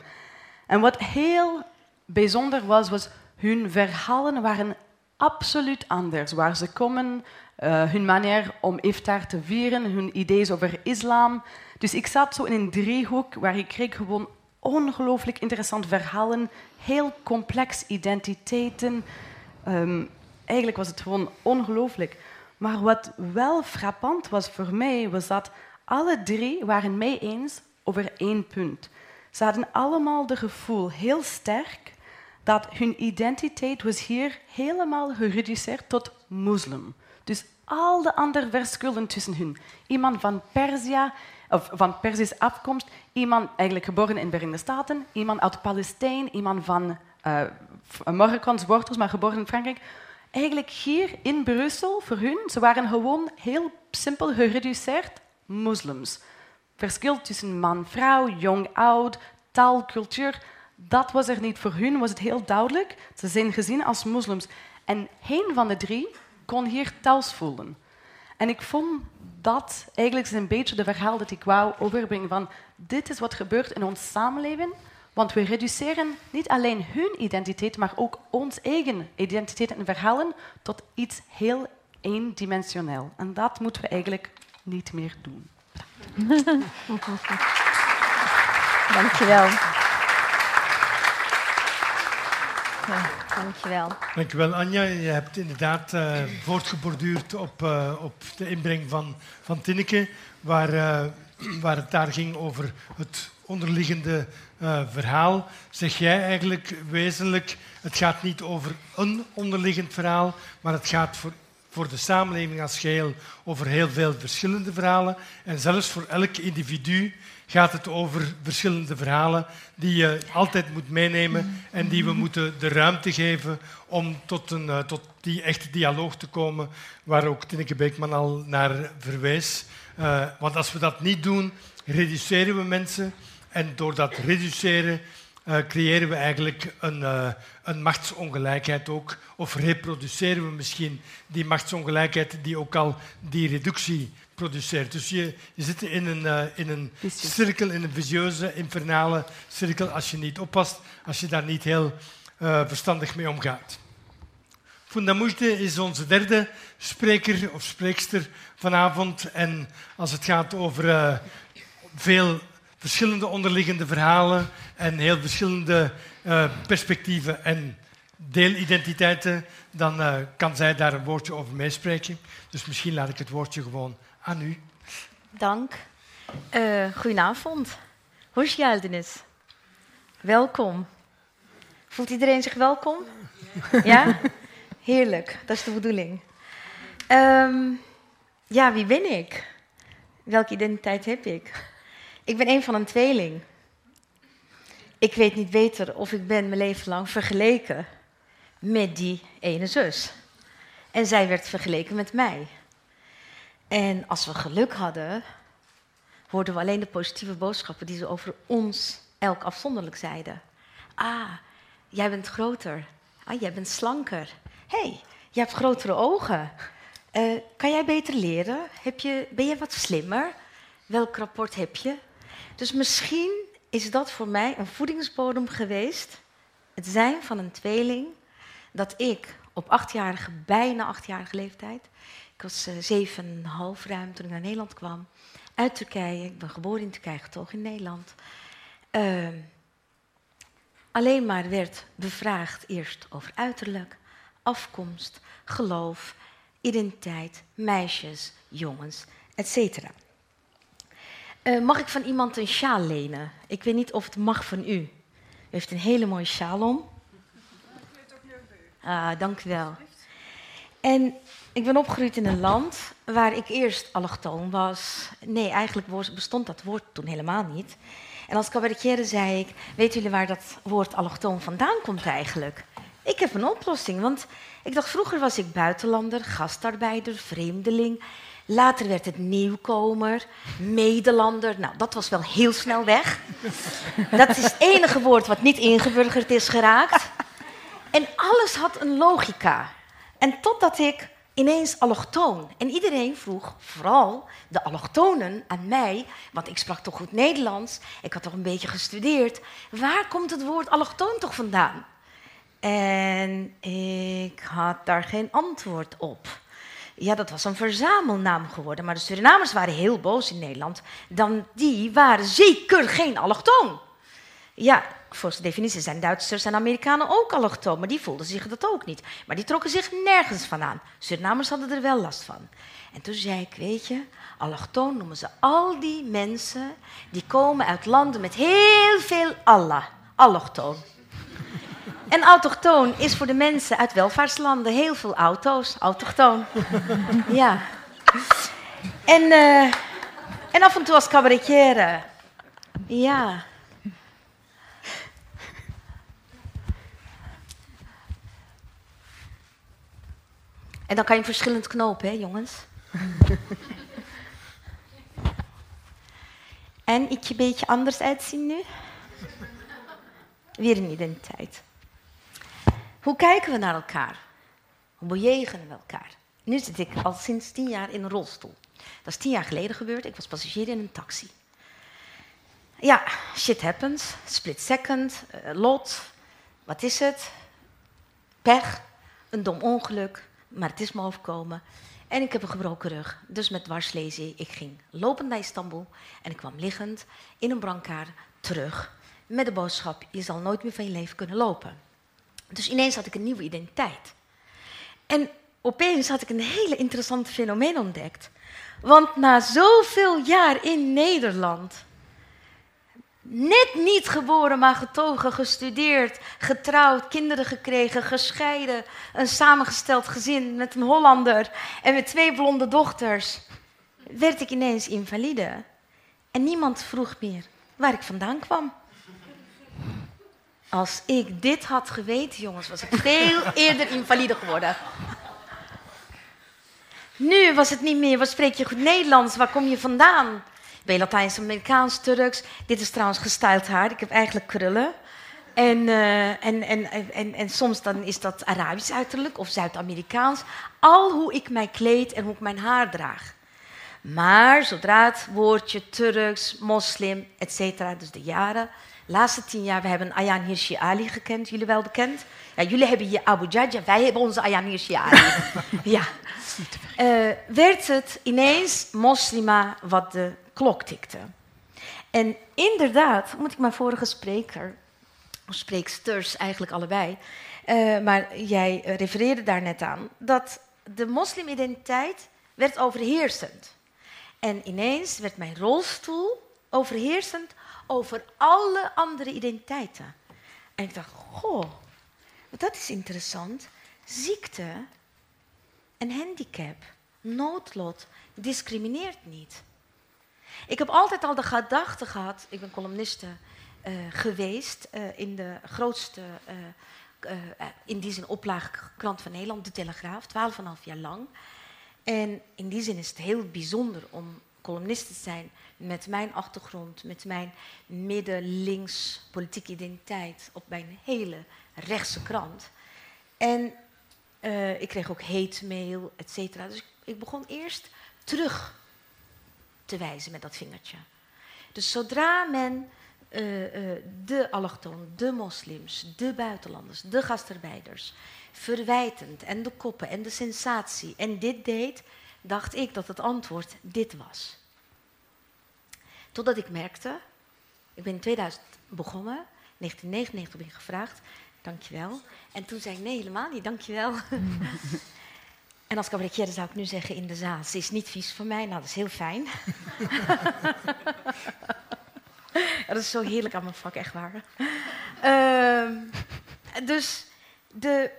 en wat heel bijzonder was, was hun verhalen waren absoluut anders. Waar ze komen, uh, hun manier om iftar te vieren, hun ideeën over islam. Dus ik zat zo in een driehoek waar ik kreeg gewoon ongelooflijk interessante verhalen, heel complex identiteiten. Um, eigenlijk was het gewoon ongelooflijk. Maar wat wel frappant was voor mij, was dat alle drie waren mee eens over één punt. Ze hadden allemaal het gevoel, heel sterk, dat hun identiteit was hier helemaal gereduceerd tot moslim. Dus al de andere verschillen tussen hun. Iemand van Persia, of van Perzische afkomst, iemand eigenlijk geboren in de Verenigde Staten, iemand uit Palestijn, iemand van uh, Marokkaans wortels, maar geboren in Frankrijk. Eigenlijk hier in Brussel, voor hun, ze waren gewoon heel simpel gereduceerd moslims. Verschil tussen man, vrouw, jong, oud, taal, cultuur dat was er niet. Voor hun was het heel duidelijk. Ze zijn gezien als moslims. En geen van de drie kon hier thuis voelen. En ik vond dat eigenlijk een beetje de verhaal dat ik wou overbrengen van dit is wat gebeurt in ons samenleving, want we reduceren niet alleen hun identiteit, maar ook ons eigen identiteit en verhalen tot iets heel eendimensioneel. En dat moeten we eigenlijk niet meer doen. Dankjewel. Ja, dankjewel. Dankjewel, Anja. Je hebt inderdaad uh, voortgeborduurd op, uh, op de inbreng van, van Tinneke, waar, uh, waar het daar ging over het onderliggende verhaal. Zeg jij eigenlijk wezenlijk, het gaat niet over een onderliggend verhaal, maar het gaat voor voor de samenleving als geheel over heel veel verschillende verhalen. En zelfs voor elk individu gaat het over verschillende verhalen die je altijd moet meenemen en die we moeten de ruimte geven om tot, een, eh, tot die echte dialoog te komen, waar ook Tineke Beekman al naar verwees. Uh, want als we dat niet doen, reduceren we mensen. En door dat reduceren uh, creëren we eigenlijk een, een, machtsongelijkheid ook, of reproduceren we misschien die machtsongelijkheid die ook al die reductie produceert. Dus je, je zit in een, uh, in een cirkel, in een visieuze, infernale cirkel als je niet oppast, als je daar niet heel verstandig mee omgaat. Funda Moeite is onze derde spreker of spreekster vanavond. En als het gaat over veel verschillende onderliggende verhalen en heel verschillende uh, perspectieven en deelidentiteiten, dan uh, kan zij daar een woordje over meespreken. Dus misschien laat ik het woordje gewoon aan u. Dank. Uh, goedenavond. Hoş geldiniz. Welkom. Voelt iedereen zich welkom? Ja? Heerlijk, dat is de bedoeling. Um, ja, wie ben ik? Welke identiteit heb ik? Ik ben een van een tweeling. Ik weet niet beter of ik ben mijn leven lang vergeleken met die ene zus. En zij werd vergeleken met mij. En als we geluk hadden, hoorden we alleen de positieve boodschappen die ze over ons elk afzonderlijk zeiden. Ah, jij bent groter. Ah, jij bent slanker. Hé, hey, je hebt grotere ogen. Uh, kan jij beter leren? Heb je, ben je wat slimmer? Welk rapport heb je? Dus misschien is dat voor mij een voedingsbodem geweest. Het zijn van een tweeling. Dat ik op achtjarige, bijna achtjarige leeftijd. Ik was uh, zeven en half ruim toen ik naar Nederland kwam. Uit Turkije. Ik ben geboren in Turkije, getogen in Nederland. Uh, alleen maar werd bevraagd eerst over uiterlijk, afkomst, geloof, identiteit, meisjes, jongens, etc. Uh, mag ik van iemand een sjaal lenen? Ik weet niet of het mag van u. U heeft een hele mooie sjaal om. Ah, dank u wel. En ik ben opgegroeid in een land waar ik eerst allochtoon was. Nee, eigenlijk bestond dat woord toen helemaal niet. En als cabaretier zei ik, weten jullie waar dat woord allochtoon vandaan komt eigenlijk? Ik heb een oplossing, want ik dacht vroeger was ik buitenlander, gastarbeider, vreemdeling. Later werd het nieuwkomer, medelander. Nou, dat was wel heel snel weg. Dat is het enige woord wat niet ingeburgerd is geraakt. En alles had een logica. En totdat ik ineens allochtoon. En iedereen vroeg, vooral de allochtonen, aan mij, want ik sprak toch goed Nederlands, ik had toch een beetje gestudeerd. Waar komt het woord allochtoon toch vandaan? En ik had daar geen antwoord op ja, dat was een verzamelnaam geworden. Maar de Surinamers waren heel boos in Nederland. Dan die waren zeker geen allochtoon. Ja, de definitie zijn Duitsers en Amerikanen ook allochtoon, maar die voelden zich dat ook niet. Maar die trokken zich nergens van aan. Surinamers hadden er wel last van. En toen zei ik, weet je, allochtoon noemen ze al die mensen die komen uit landen met heel veel Allah. Allochtoon. En autochtoon is voor de mensen uit welvaartslanden heel veel auto's. Autochtoon. ja. En, uh, en af en toe als cabaretier. Ja. En dan kan je verschillend knopen, hè, jongens? en ik een beetje anders uitzien nu? Weer een identiteit. Hoe kijken we naar elkaar? Hoe bejegenen we elkaar? nu zit ik al sinds tien jaar in een rolstoel. Dat is tien jaar geleden gebeurd. Ik was passagier in een taxi. Ja, shit happens. Split second, uh, lot. Wat is het? Pech, een dom ongeluk, maar het is me overkomen. En ik heb een gebroken rug, dus met dwarslesie. Ik ging lopend naar Istanbul en ik kwam liggend in een brancard terug met de boodschap: je zal nooit meer van je leven kunnen lopen. Dus ineens had ik een nieuwe identiteit. En opeens had ik een hele interessant fenomeen ontdekt. Want na zoveel jaar in Nederland, net niet geboren, maar getogen, gestudeerd, getrouwd, kinderen gekregen, gescheiden, een samengesteld gezin met een Hollander en met twee blonde dochters, werd ik ineens invalide. En niemand vroeg meer waar ik vandaan kwam. Als ik dit had geweten, jongens, was ik veel eerder invalide geworden. Nu was het niet meer, wat spreek je goed Nederlands, waar kom je vandaan? Ben je Latijns-Amerikaans, Turks? Dit is trouwens gestyled haar, ik heb eigenlijk krullen. En, uh, en, en, en, en, soms dan is dat Arabisch uiterlijk of Zuid-Amerikaans. Al hoe ik mij kleed en hoe ik mijn haar draag. Maar zodra het woordje Turks, moslim, etc., dus de jaren, laatste tien jaar, we hebben Ayan Hirsi Ali gekend, jullie wel bekend. Ja, jullie hebben hier Abu Jaja, wij hebben onze Ayan Hirsi Ali. ja. Uh, werd het ineens moslima wat de klok tikte. En inderdaad, moet ik mijn vorige spreker, of spreeksters eigenlijk allebei, uh, maar jij refereerde daar net aan, dat de moslimidentiteit werd overheersend. En ineens werd mijn rolstoel overheersend over alle andere identiteiten. En ik dacht, goh, dat is interessant. Ziekte en handicap, noodlot, discrimineert niet. Ik heb altijd al de gedachte gehad, ik ben columniste uh, geweest uh, in de grootste, uh, in die zin oplaagkrant van Nederland, De Telegraaf, 12,5 jaar lang. En in die zin is het heel bijzonder om columnist te zijn met mijn achtergrond, met mijn midden-links politieke identiteit op mijn hele rechtse krant. En ik kreeg ook hate mail, et cetera. Dus ik, ik, begon eerst terug te wijzen met dat vingertje. Dus zodra men uh, uh, de allochtonen, de moslims, de buitenlanders, de gastarbeiders verwijtend en de koppen en de sensatie en dit deed, dacht ik dat het antwoord dit was. Totdat ik merkte, ik ben in 2000 begonnen, 1999 ben ik gevraagd, dankjewel. En toen zei ik, nee, helemaal niet, dankjewel. en als cabaretier zou ik nu zeggen in de zaal, ze is niet vies voor mij, nou dat is heel fijn. dat is zo heerlijk aan mijn vak, echt waar. Uh, dus de,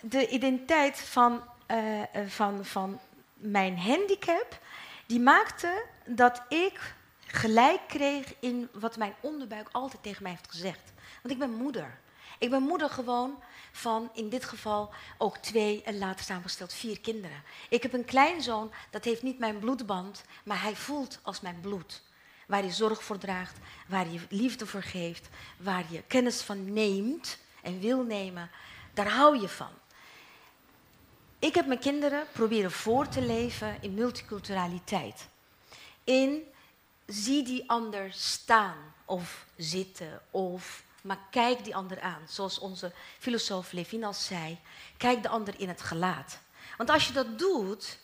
de identiteit van, uh, van, van mijn handicap, die maakte dat ik gelijk kreeg in wat mijn onderbuik altijd tegen mij heeft gezegd. Want ik ben moeder. Ik ben moeder gewoon van in dit geval ook twee en later samengesteld vier kinderen. Ik heb een kleinzoon, dat heeft niet mijn bloedband, maar hij voelt als mijn bloed. Waar je zorg voor draagt, waar je liefde voor geeft, waar je kennis van neemt en wil nemen, daar hou je van. Ik heb mijn kinderen proberen voor te leven in multiculturaliteit. In zie die ander staan of zitten of maar kijk die ander aan. Zoals onze filosoof Levinas zei, kijk de ander in het gelaat. Want als je dat doet,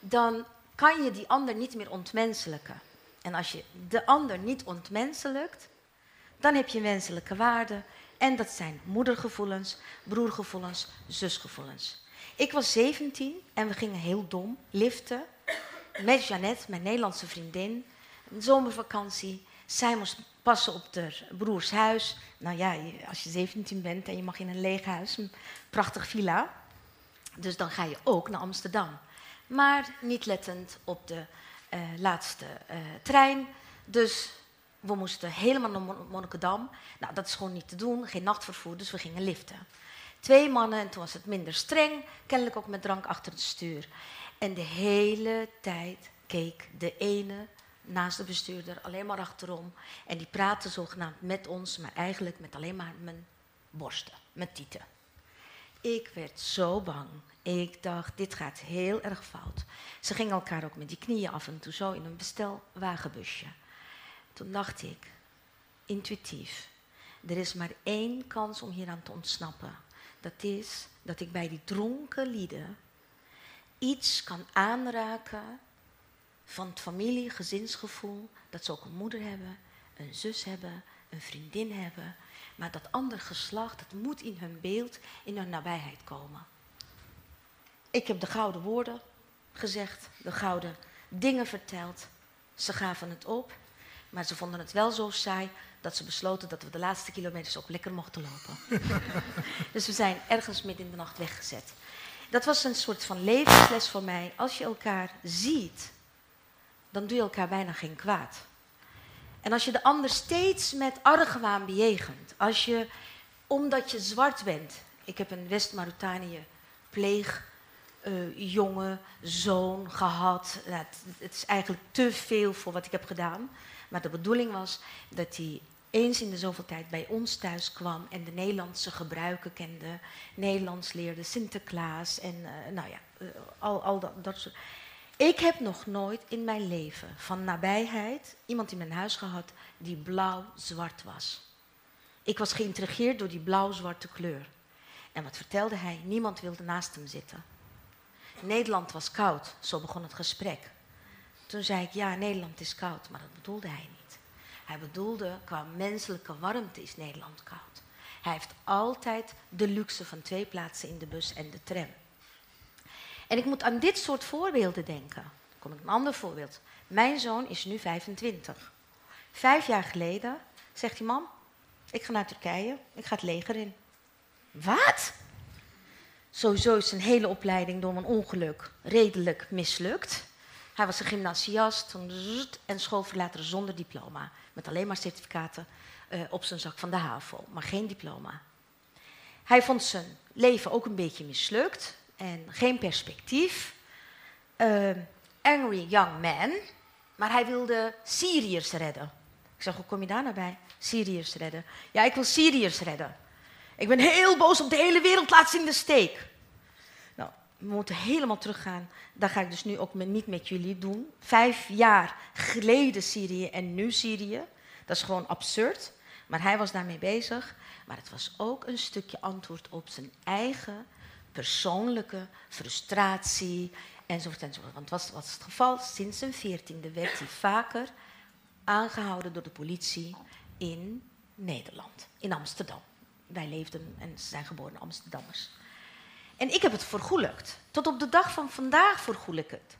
dan kan je die ander niet meer ontmenselijken. En als je de ander niet ontmenselijkt, dan heb je menselijke waarden. En dat zijn moedergevoelens, broergevoelens, zusgevoelens. Ik was 17 en we gingen heel dom liften met Jeannette, mijn Nederlandse vriendin. Een zomervakantie. Zij moest passen op de broers huis. Nou ja, als je 17 bent en je mag in een leeg huis, een prachtig villa. Dus dan ga je ook naar Amsterdam. Maar niet lettend op de uh, laatste uh, trein. Dus we moesten helemaal naar Monnikendam. Nou, dat is gewoon niet te doen, geen nachtvervoer, dus we gingen liften. Twee mannen en toen was het minder streng, kennelijk ook met drank achter het stuur. En de hele tijd keek de ene naast de bestuurder, alleen maar achterom. En die praatte zogenaamd met ons, maar eigenlijk met alleen maar mijn borsten, mijn tieten. Ik werd zo bang. Ik dacht, dit gaat heel erg fout. Ze gingen elkaar ook met die knieën af en toe zo in een bestelwagenbusje. Toen dacht ik, intuïtief, er is maar één kans om hier aan te ontsnappen. Dat is dat ik bij die dronken lieden iets kan aanraken van het familie, gezinsgevoel. Dat ze ook een moeder hebben, een zus hebben, een vriendin hebben. Maar dat ander geslacht, dat moet in hun beeld, in hun nabijheid komen. Ik heb de gouden woorden gezegd, de gouden dingen verteld. Ze gaven het op, maar ze vonden het wel zo saai dat ze besloten dat we de laatste kilometers ook lekker mochten lopen. dus we zijn ergens midden in de nacht weggezet. Dat was een soort van levensles voor mij. Als je elkaar ziet, dan doe je elkaar bijna geen kwaad. En als je de ander steeds met argwaan bejegent, als je, omdat je zwart bent, ik heb een West-Mauritanië pleeg uh, jonge zoon gehad. Nou, het, is eigenlijk te veel voor wat ik heb gedaan. Maar de bedoeling was dat hij eens in de zoveel tijd bij ons thuis kwam en de Nederlandse gebruiken kende, Nederlands leerde, Sinterklaas en uh, nou ja, uh, al, al dat, dat soort. Ik heb nog nooit in mijn leven van nabijheid iemand in mijn huis gehad die blauw-zwart was. Ik was geïntrigeerd door die blauw-zwarte kleur. En wat vertelde hij? Niemand wilde naast hem zitten. Nederland was koud, zo begon het gesprek. Toen zei ik, ja, Nederland is koud, maar dat bedoelde hij niet. Hij bedoelde, qua menselijke warmte is Nederland koud. Hij heeft altijd de luxe van twee plaatsen in de bus en de tram. En ik moet aan dit soort voorbeelden denken. Dan kom ik een ander voorbeeld. Mijn zoon is nu 25. Vijf jaar geleden zegt hij, mam, ik ga naar Turkije, ik ga het leger in. Wat? Sowieso is zijn hele opleiding door een ongeluk redelijk mislukt. Hij was een gymnasiast en schoolverlater zonder diploma. Met alleen maar certificaten uh, op zijn zak van de HAVO, maar geen diploma. Hij vond zijn leven ook een beetje mislukt en geen perspectief. Uh, angry young man, maar hij wilde Syriërs redden. Ik zeg, hoe kom je daar nou bij? Syriërs redden. Ja, ik wil Syriërs redden. Ik ben heel boos op de hele wereld, laat ze in de steek. Nou, we moeten helemaal teruggaan. Dat ga ik dus nu ook niet met jullie doen. Vijf jaar geleden Syrië en nu Syrië. Dat is gewoon absurd. Maar hij was daarmee bezig. Maar het was ook een stukje antwoord op zijn eigen persoonlijke frustratie enzovoort enzovoort. Want wat was het geval? Sinds zijn veertiende werd hij vaker aangehouden door de politie in Nederland, in Amsterdam. Wij leefden en ze zijn geboren Amsterdammers. En ik heb het vergoelijkt. Tot op de dag van vandaag vergoel ik het.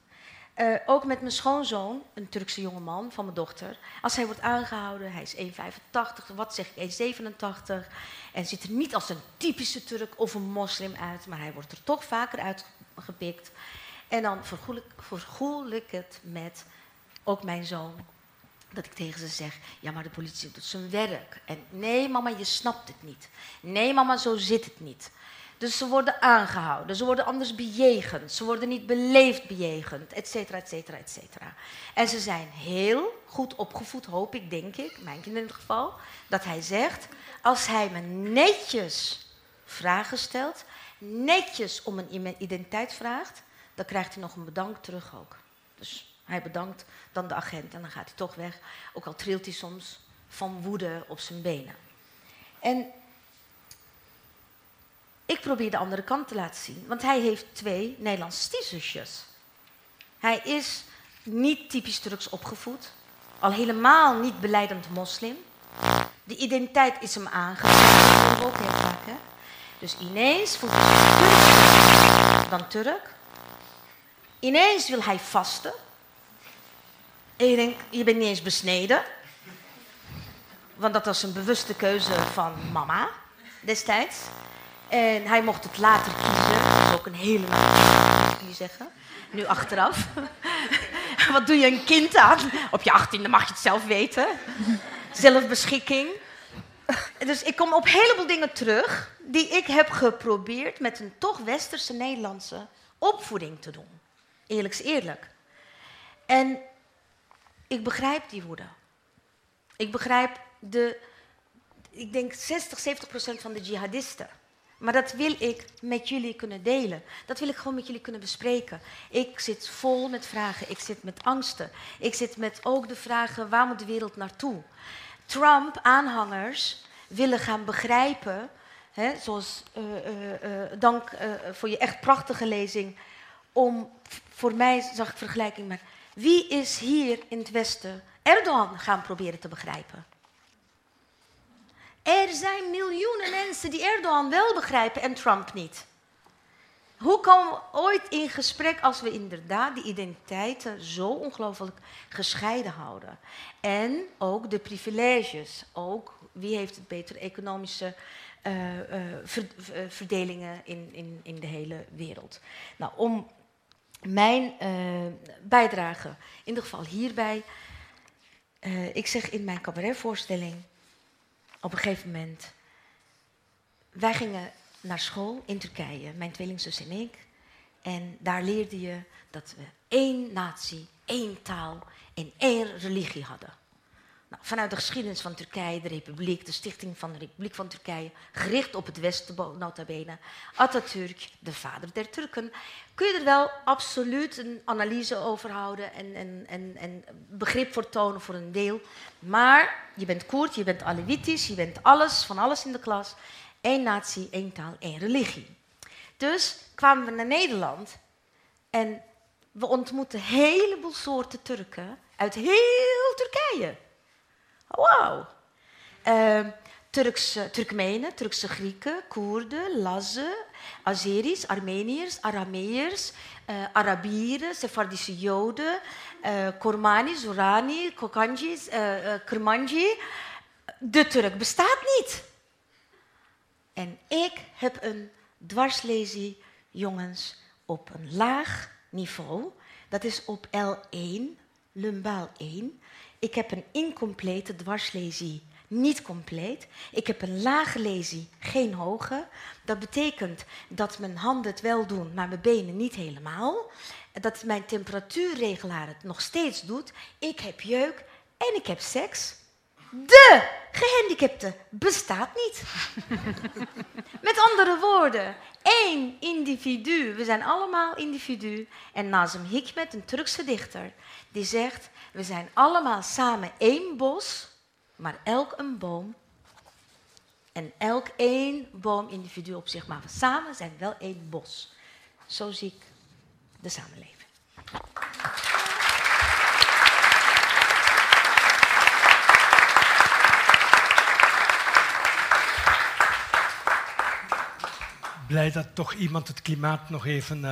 Uh, ook met mijn schoonzoon, een Turkse jongeman van mijn dochter. Als hij wordt aangehouden, hij is 1,85, wat zeg ik, 1,87. En ziet er niet als een typische Turk of een moslim uit, maar hij wordt er toch vaker uitgepikt. En dan vergoel ik, vergoel ik het met ook mijn zoon. Dat ik tegen ze zeg, ja maar de politie doet zijn werk. En nee mama, je snapt het niet. Nee mama, zo zit het niet. Dus ze worden aangehouden, ze worden anders bejegend, ze worden niet beleefd bejegend, et cetera, et cetera, et cetera. En ze zijn heel goed opgevoed, hoop ik, denk ik, mijn kind in het geval, dat hij zegt, als hij me netjes vragen stelt, netjes om een identiteit vraagt, dan krijgt hij nog een bedankt terug ook. Dus hij bedankt dan de agent en dan gaat hij toch weg, ook al trilt hij soms van woede op zijn benen. En ik probeer de andere kant te laten zien. Want hij heeft twee Nederlandse stiefzusjes. Hij is niet typisch Turks opgevoed. Al helemaal niet beleidend moslim. De identiteit is hem aangegeven. Dus ineens voelt hij Turk dan Turk. Ineens wil hij vasten. En je denkt, je bent niet eens besneden. Want dat was een bewuste keuze van mama destijds. En hij mocht het later kiezen. Dat is ook een hele mooie je zeggen. Nu achteraf. Wat doe je een kind aan? Op je achttiende mag je het zelf weten. Zelfbeschikking. Dus ik kom op heleboel dingen terug die ik heb geprobeerd met een toch westerse Nederlandse opvoeding te doen. Eerlijk is eerlijk. En ik begrijp die woede. Ik begrijp de, ik denk 60, 70 procent van de jihadisten Maar dat wil ik met jullie kunnen delen. Dat wil ik gewoon met jullie kunnen bespreken. Ik zit vol met vragen. Ik zit met angsten. Ik zit met ook de vragen: waar moet de wereld naartoe? Trump-aanhangers willen gaan begrijpen, hè, zoals uh, uh, dank voor je echt prachtige lezing, om voor mij zag ik vergelijking met wie is hier in het Westen Erdogan gaan proberen te begrijpen? Er zijn miljoenen mensen die Erdogan wel begrijpen en Trump niet. Hoe komen we ooit in gesprek als we inderdaad die identiteiten zo ongelooflijk gescheiden houden? En ook de privileges, ook wie heeft het beter economische uh, uh, verdelingen in, in, in de hele wereld. Nou, om mijn bijdrage, in ieder geval hierbij, ik zeg in mijn cabaretvoorstelling, op een gegeven moment, wij gingen naar school in Turkije, mijn tweelingzus en ik. En daar leerde je dat we één natie, één taal en één religie hadden. Nou, vanuit de geschiedenis van Turkije, de Republiek, de stichting van de Republiek van Turkije, gericht op het Westen, nota bene, Atatürk, de vader der Turken, kun je er wel absoluut een analyse over houden en, en, en, en begrip voor tonen voor een deel. Maar je bent Koerd, je bent Alevitisch, je bent alles, van alles in de klas. Eén natie, één taal, één religie. Dus kwamen we naar Nederland en we ontmoetten een heleboel soorten Turken uit heel Turkije. Wauw. Uh, Turkse, Turkmenen, Turkse Grieken, Koerden, Lazen, Azeris, Armeniërs, Arameërs, uh, Arabieren, Sephardische Joden, uh, Kormani, Zorani, Kokanjis, uh, Kermanji. De Turk bestaat niet. En ik heb een dwarslesie, jongens, op een laag niveau. Dat is op L1, lumbaal 1. Ik heb een incomplete dwarslesie, niet compleet. Ik heb een lage lesie, geen hoge. Dat betekent dat mijn handen het wel doen, maar mijn benen niet helemaal. Dat mijn temperatuurregelaar het nog steeds doet. Ik heb jeuk en ik heb seks. De gehandicapte bestaat niet. Met andere woorden, één individu. We zijn allemaal individu. En Nazım Hikmet, een Turkse dichter, die zegt: We zijn allemaal samen één bos, maar elk een boom. En elk één boomindividu op zich, maar we samen zijn wel één bos. Zo zie ik de samenleving. Blij dat toch iemand het klimaat nog even uh,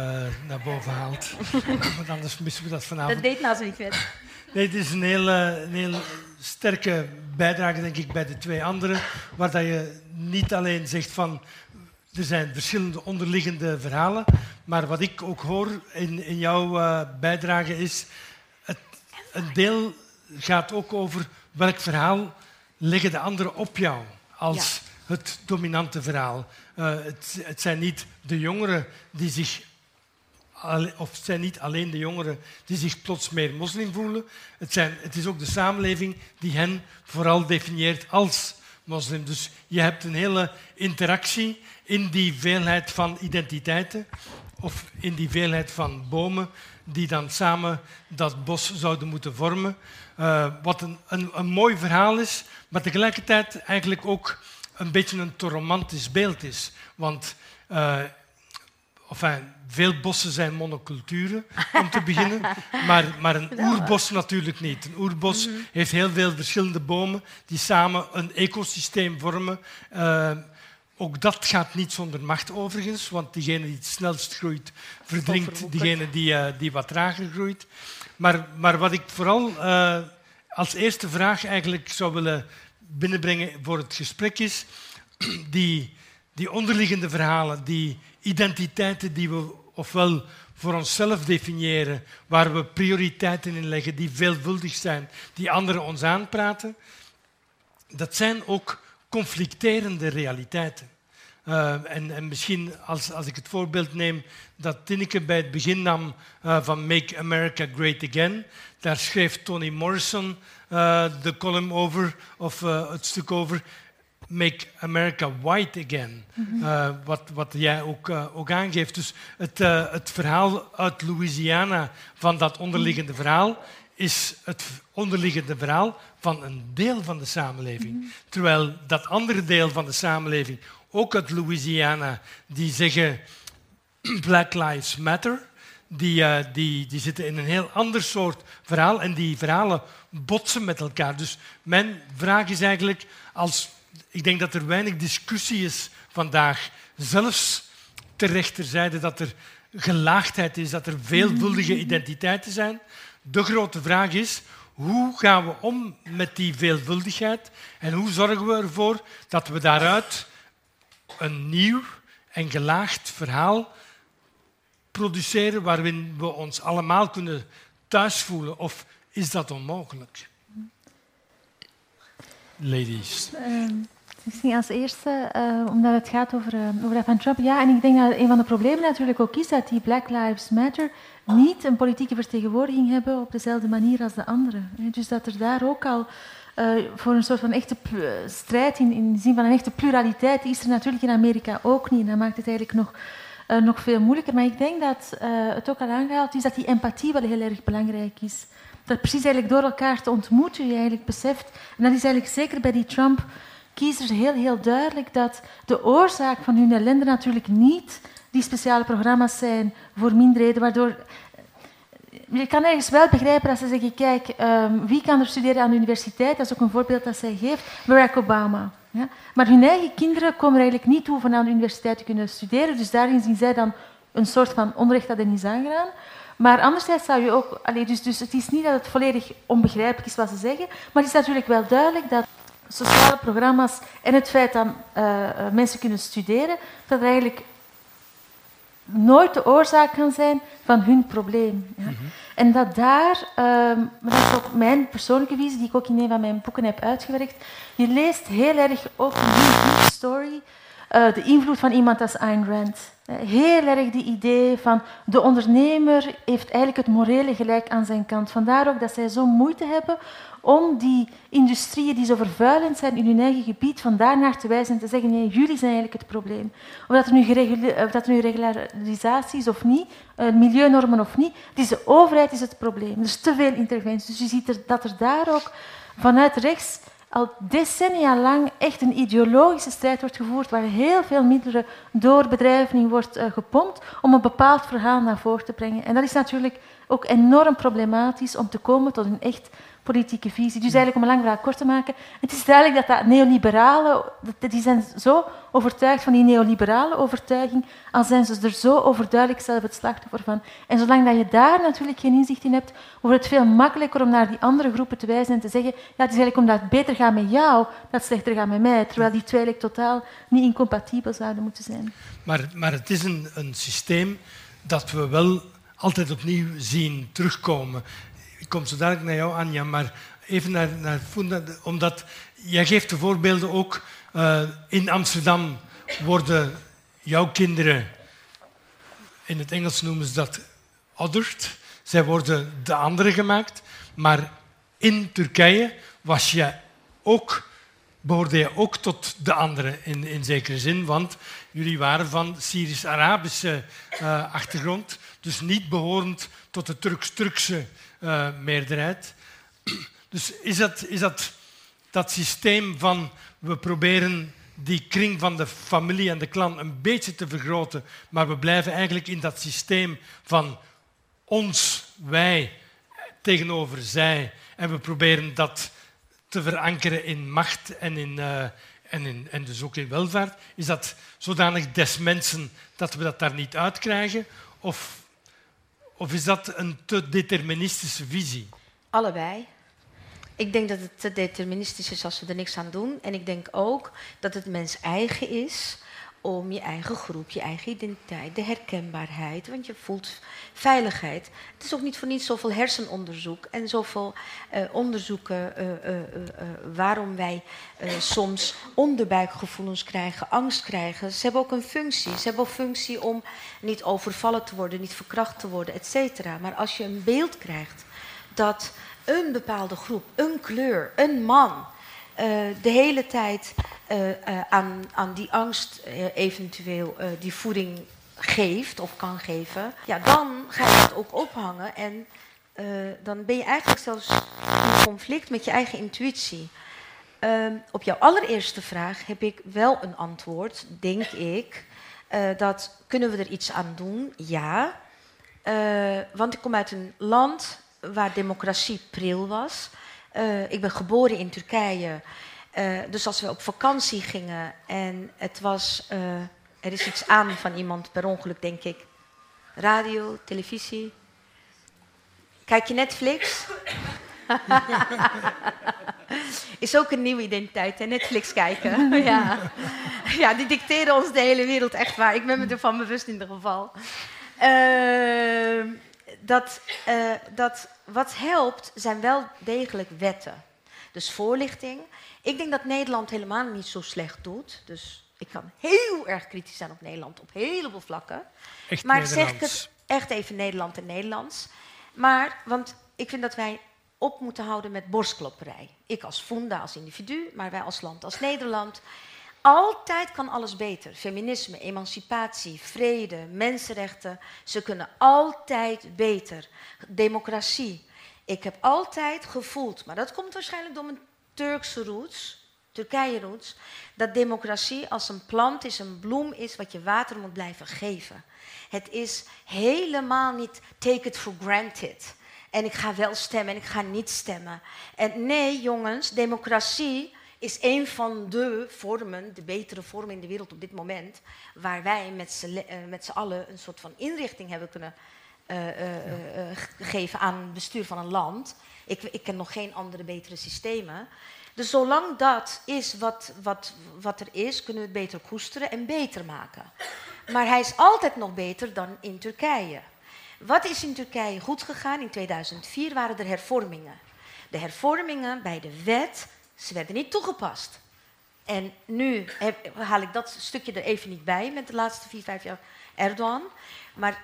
naar boven haalt. Want anders missen we dat vanavond. Dat deed nou niet wet. Nee, het is een hele, een hele sterke bijdrage, denk ik, bij de twee anderen. Waar dat je niet alleen zegt van... Er zijn verschillende onderliggende verhalen. Maar wat ik ook hoor in, in jouw uh, bijdrage is... Het, een deel gaat ook over welk verhaal leggen de anderen op jou als ja. Het dominante verhaal. Uh, het, zijn niet de jongeren die zich, of het zijn niet alleen de jongeren die zich plots meer moslim voelen. Het, zijn, het is ook de samenleving die hen vooral definieert als moslim. Dus je hebt een hele interactie in die veelheid van identiteiten of in die veelheid van bomen die dan samen dat bos zouden moeten vormen. Uh, wat een, een, een mooi verhaal is, maar tegelijkertijd eigenlijk ook een beetje een te romantisch beeld is. Want uh, enfin, veel bossen zijn monoculturen, om te beginnen. Maar, maar een oerbos natuurlijk niet. Een oerbos mm -hmm. heeft heel veel verschillende bomen die samen een ecosysteem vormen. Uh, ook dat gaat niet zonder macht overigens, want diegene die het snelst groeit, verdringt diegene die, uh, die wat trager groeit. Maar, maar wat ik vooral uh, als eerste vraag eigenlijk zou willen binnenbrengen voor het gesprek is die, die onderliggende verhalen, die identiteiten die we ofwel voor onszelf definiëren, waar we prioriteiten in leggen, die veelvuldig zijn, die anderen ons aanpraten, dat zijn ook conflicterende realiteiten. Uh, en, en, misschien als, als ik het voorbeeld neem dat Tinneke bij het begin nam uh, van Make America Great Again, daar schreef Toni Morrison de column over, of het stuk over. Make America White Again, uh, wat, wat jij ook, ook aangeeft. Dus het, het verhaal uit Louisiana van dat onderliggende verhaal is het onderliggende verhaal van een deel van de samenleving. Mm -hmm. Terwijl dat andere deel van de samenleving, ook uit Louisiana, die zeggen Black Lives Matter, die, uh, die, die zitten in een heel ander soort verhaal en die verhalen botsen met elkaar. Dus mijn vraag is eigenlijk, als, ik denk dat er weinig discussie is vandaag, zelfs ter rechterzijde, dat er gelaagdheid is, dat er veelvuldige identiteiten zijn. De grote vraag is, hoe gaan we om met die veelvuldigheid en hoe zorgen we ervoor dat we daaruit een nieuw en gelaagd verhaal produceren waarin we ons allemaal kunnen thuis voelen? Of is dat onmogelijk? Ladies. Misschien als eerste, uh, omdat het gaat over, uh, over dat van Trump. Ja, en ik denk dat een van de problemen natuurlijk ook is dat die Black Lives Matter niet een politieke vertegenwoordiging hebben op dezelfde manier als de anderen. Dus dat er daar ook al uh, voor een soort van echte strijd in, in de zin van een echte pluraliteit is er natuurlijk in Amerika ook niet. En dat maakt het eigenlijk nog uh, nog veel moeilijker. Maar ik denk dat uh, het ook al aangehaald is dat die empathie wel heel erg belangrijk is. Dat precies eigenlijk door elkaar te ontmoeten je eigenlijk beseft. En dat is eigenlijk zeker bij die Trump-kiezers heel, heel duidelijk dat de oorzaak van hun ellende natuurlijk niet die speciale programma's zijn voor minderheden, waardoor je kan ergens wel begrijpen als ze zeggen, kijk, um, wie kan er studeren aan de universiteit? Dat is ook een voorbeeld dat zij geeft. Barack Obama. Maar hun eigen kinderen komen er eigenlijk niet toe om aan de universiteit te kunnen studeren. Dus daarin zien zij dan een soort van onrecht dat er niet is aangedaan. Maar anderzijds zou je ook... Dus, dus het is niet dat het volledig onbegrijpelijk is wat ze zeggen, maar het is natuurlijk wel duidelijk dat sociale programma's en het feit dat uh, mensen kunnen studeren, dat eigenlijk nooit de oorzaak kan zijn van hun probleem. Ja. -hmm. En dat daar, um, maar dat is ook mijn persoonlijke visie, die ik ook in een van mijn boeken heb uitgewerkt, je leest heel erg ook in die story uh, de invloed van iemand als Ayn Rand. Heel erg die idee van de ondernemer heeft eigenlijk het morele gelijk aan zijn kant. Vandaar ook dat zij zo moeite hebben om die industrieën die zo vervuilend zijn in hun eigen gebied, van daarnaar te wijzen en te zeggen, nee, jullie zijn eigenlijk het probleem. Of dat er nu, of dat nu regularisatie is of niet, uh, milieunormen of niet, het is de overheid is het probleem. Er is te veel interventie. Dus je ziet er, dat er daar ook vanuit rechts al decennia lang echt een ideologische strijd wordt gevoerd, waar heel veel middelen door bedrijven in wordt uh, gepompt om een bepaald verhaal naar voren te brengen. En dat is natuurlijk ook enorm problematisch om te komen tot een echt politieke visie. Dus eigenlijk om een lang verhaal kort te maken, het is duidelijk dat dat neoliberale, die zijn zo overtuigd van die neoliberale overtuiging, al zijn ze er zo overduidelijk zelf het slachtoffer van. En zolang dat je daar natuurlijk geen inzicht in hebt, wordt het veel makkelijker om naar die andere groepen te wijzen en te zeggen, ja, het is eigenlijk omdat het beter gaat met jou, dat het slechter gaat met mij, terwijl die twee totaal niet incompatibel zouden moeten zijn. Maar, maar het is een, een systeem dat we wel altijd opnieuw zien terugkomen. Ik kom zo dadelijk naar jou, Anja, maar even naar, naar Funda, omdat jij geeft de voorbeelden ook. Uh, in Amsterdam worden jouw kinderen, in het Engels noemen ze dat othered, zij worden de andere gemaakt. Maar in Turkije was je ook, behoorde je ook tot de andere in, in zekere zin, want jullie waren van Syrisch-Arabische uh, achtergrond, dus niet behorend tot de Turks-Turkse uh, meerderheid. Dus is dat, is dat dat systeem van we proberen die kring van de familie en de clan een beetje te vergroten, maar we blijven eigenlijk in dat systeem van ons, wij tegenover zij. En we proberen dat te verankeren in macht en, in, uh, en, in, en dus ook in welvaart. Is dat zodanig des mensen dat we dat daar niet uitkrijgen? Of of is dat een te deterministische visie? Allebei. Ik denk dat het te deterministisch is als we er niks aan doen. En ik denk ook dat het mens eigen is om je eigen groep, je eigen identiteit, de herkenbaarheid, want je voelt veiligheid. Het is ook niet voor niets zoveel hersenonderzoek en zoveel uh, onderzoeken uh, uh, waarom wij soms onderbuikgevoelens krijgen, angst krijgen. Ze hebben ook een functie. Ze hebben ook functie om niet overvallen te worden, niet verkracht te worden, et cetera. Maar als je een beeld krijgt dat een bepaalde groep, een kleur, een man de hele tijd aan, aan die angst eventueel die voeding geeft of kan geven, ja, dan ga je het ook ophangen en dan ben je eigenlijk zelfs in conflict met je eigen intuïtie. Ehm, op jouw allereerste vraag heb ik wel een antwoord, denk ik. Dat kunnen we er iets aan doen? Ja. Want ik kom uit een land waar democratie pril was. Uh, ik ben geboren in Turkije. dus als we op vakantie gingen en het was. er is iets aan van iemand per ongeluk, denk ik. Radio, televisie. Kijk je Netflix? is ook een nieuwe identiteit, hè? Netflix kijken. ja. ja, die dicteren ons de hele wereld, echt waar. Ik ben me ervan bewust in ieder geval. Uh, dat, uh, dat wat helpt, zijn wel degelijk wetten. Dus voorlichting. Ik denk dat Nederland helemaal niet zo slecht doet. Dus ik kan heel erg kritisch zijn op Nederland op heleboel vlakken. Echt maar zeg ik het echt even Nederland en Nederlands. Maar, want ik vind dat wij op moeten houden met borstklopperij. Ik als Funda, als individu, maar wij als land, als Nederland. Altijd kan alles beter. Feminisme, emancipatie, vrede, mensenrechten. Ze kunnen altijd beter. Democratie. Ik heb altijd gevoeld, maar dat komt waarschijnlijk door mijn Turkse roots, Turkije roots, dat democratie als een plant is, een bloem is wat je water moet blijven geven. Het is helemaal niet take it for granted. En ik ga wel stemmen en ik ga niet stemmen. En nee, jongens, democratie is een van de vormen, de betere vormen in de wereld op dit moment, waar wij met z'n uh, allen een soort van inrichting hebben kunnen uh, uh, geven aan het bestuur van een land. Ik, ik ken nog geen andere betere systemen. Dus zolang dat is wat, wat, wat er is, kunnen we het beter koesteren en beter maken. Maar hij is altijd nog beter dan in Turkije. Wat is in Turkije goed gegaan? In 2004 waren er hervormingen. De hervormingen bij de wet, ze werden niet toegepast. En nu heb, haal ik dat stukje er even niet bij met de laatste vier, vijf jaar Erdogan. Maar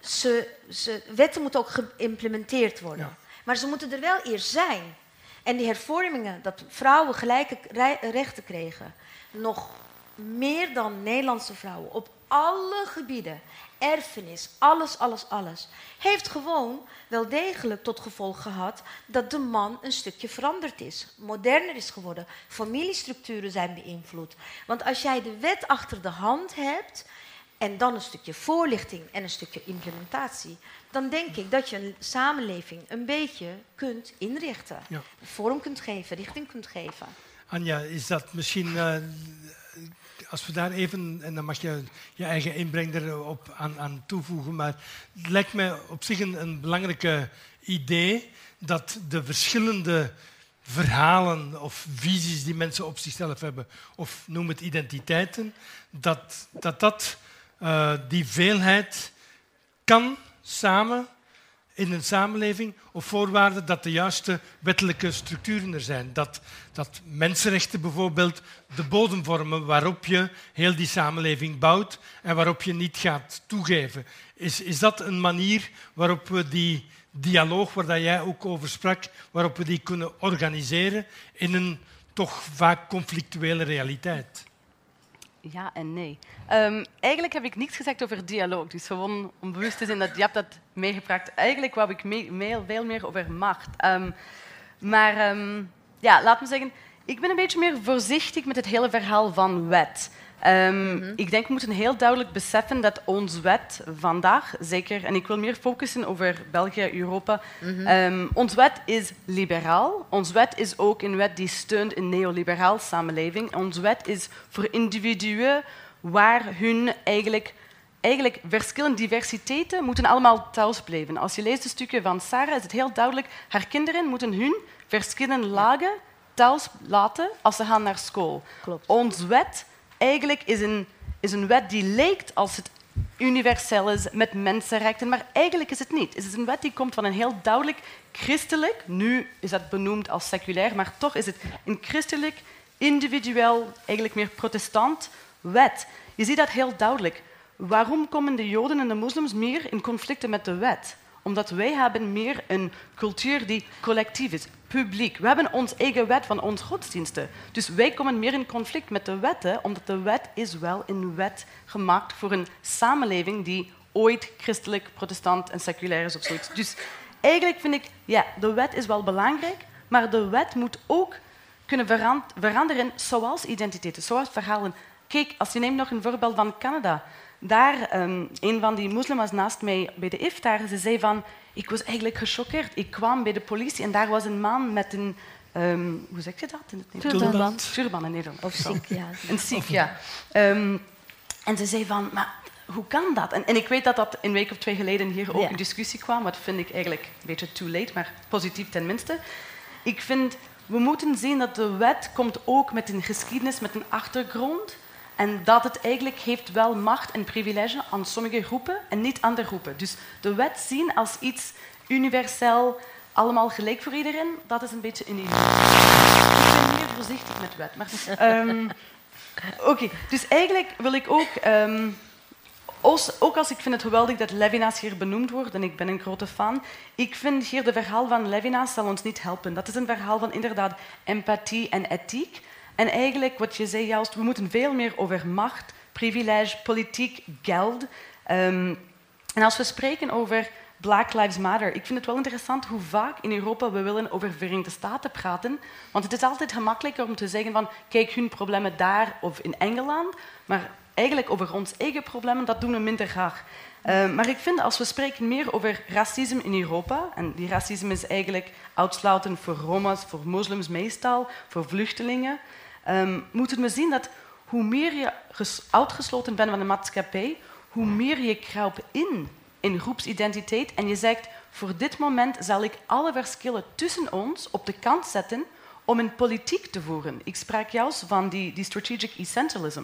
ze, ze, wetten moeten ook geïmplementeerd worden. Maar ze moeten er wel eerst zijn. En die hervormingen, dat vrouwen gelijke rechten kregen, nog meer dan Nederlandse vrouwen op alle gebieden erfenis, alles, alles, alles, heeft gewoon wel degelijk tot gevolg gehad dat de man een stukje veranderd is, moderner is geworden, familiestructuren zijn beïnvloed. Want als jij de wet achter de hand hebt en dan een stukje voorlichting en een stukje implementatie, dan denk ik dat je een samenleving een beetje kunt inrichten, vorm kunt geven, richting kunt geven. Anja, is dat misschien uh, als we daar even, en dan mag je je eigen inbreng erop aan, aan toevoegen, maar het lijkt mij op zich een, een belangrijk idee dat de verschillende verhalen of visies die mensen op zichzelf hebben, of noem het identiteiten, dat dat, dat uh, die veelheid kan samen in een samenleving op voorwaarde dat de juiste wettelijke structuren er zijn. Dat, dat mensenrechten bijvoorbeeld de bodem vormen waarop je heel die samenleving bouwt en waarop je niet gaat toegeven. Is, is dat een manier waarop we die dialoog, waar jij ook over sprak, waarop we die kunnen organiseren in een toch vaak conflictuele realiteit? Ja en nee. Um, eigenlijk heb ik niets gezegd over dialoog. Dus gewoon om bewust te zijn dat je hebt dat meegebracht. Eigenlijk wou ik veel meer over macht. Um, maar um, ja, laat me zeggen, ik ben een beetje meer voorzichtig met het hele verhaal van wet. Um, mm Ik denk we moeten heel duidelijk beseffen dat ons wet vandaag, zeker, en ik wil meer focussen over België, Europa, mm -hmm. um, ons wet is liberaal. Ons wet is ook een wet die steunt een neoliberaal samenleving. Ons wet is voor individuen waar hun eigenlijk eigenlijk verschillende diversiteiten moeten allemaal thuis blijven. Als je leest de stukken van Sarah, is het heel duidelijk, haar kinderen moeten hun verschillende lagen thuis laten als ze gaan naar school. Klopt. Ons wet eigenlijk is een, is een wet die lijkt als het universeel is met mensenrechten, maar eigenlijk is het niet. Het is een wet die komt van een heel duidelijk christelijk, nu is dat benoemd als seculair, maar toch is het een christelijk, individueel, eigenlijk meer protestant wet. Je ziet dat heel duidelijk. Waarom komen de Joden en de moslims meer in conflicten met de wet? Omdat wij hebben meer een cultuur die collectief is. Publiek. We hebben ons eigen wet van onze godsdiensten. Dus wij komen meer in conflict met de wetten, omdat de wet is wel een wet gemaakt voor een samenleving die ooit christelijk, protestant en seculair is of zoiets. Dus eigenlijk vind ik, ja, de wet is wel belangrijk, maar de wet moet ook kunnen veranderen zoals identiteiten, zoals verhalen. Kijk, als je neemt nog een voorbeeld van Canada. Daar, um, een van die moslims naast mij bij de iftar, ze zei van, ik was eigenlijk gechoqueerd. Ik kwam bij de politie en daar was een man met een, um, hoe zeg je dat in het Nederlands? Turban. Turban in Nederland. Of ziek, ja. Een ziek, ja. Um, en ze zei van, maar hoe kan dat? En, en, ik weet dat dat een week of twee geleden hier ook ja. in discussie kwam. Wat vind ik eigenlijk een beetje too late, maar positief tenminste. Ik vind, we moeten zien dat de wet komt ook met een geschiedenis, met een achtergrond. En dat het eigenlijk heeft wel macht en privilege aan sommige groepen en niet andere groepen. Dus de wet zien als iets universeel, allemaal gelijk voor iedereen, dat is een beetje een illusie. Ik ben meer voorzichtig met wet. Um, Oké, dus eigenlijk wil ik ook... Um, ook als ik vind het geweldig dat Levinas hier benoemd wordt, en ik ben een grote fan, ik vind hier de verhaal van Levinas zal ons niet helpen. Dat is een verhaal van inderdaad empathie en ethiek. En eigenlijk, wat je zei juist, we moeten veel meer over macht, privilege, politiek, geld. Um, en als we spreken over Black Lives Matter, ik vind het wel interessant hoe vaak in Europa we willen over Verenigde Staten praten. Want het is altijd gemakkelijker om te zeggen van, kijk, hun problemen daar of in Engeland. Maar eigenlijk over ons eigen problemen, dat doen we minder graag. Uh, maar ik vind als we spreken meer over racisme in Europa, en die racisme is eigenlijk uitsluitend voor Roma's, voor moslims meestal, voor vluchtelingen, um, moeten we zien dat hoe meer je uitgesloten bent van de maatschappij, hoe meer je kruipt in in groepsidentiteit en je zegt, voor dit moment zal ik alle verschillen tussen ons op de kant zetten om een politiek te voeren. Ik sprak juist van die, die strategic essentialism.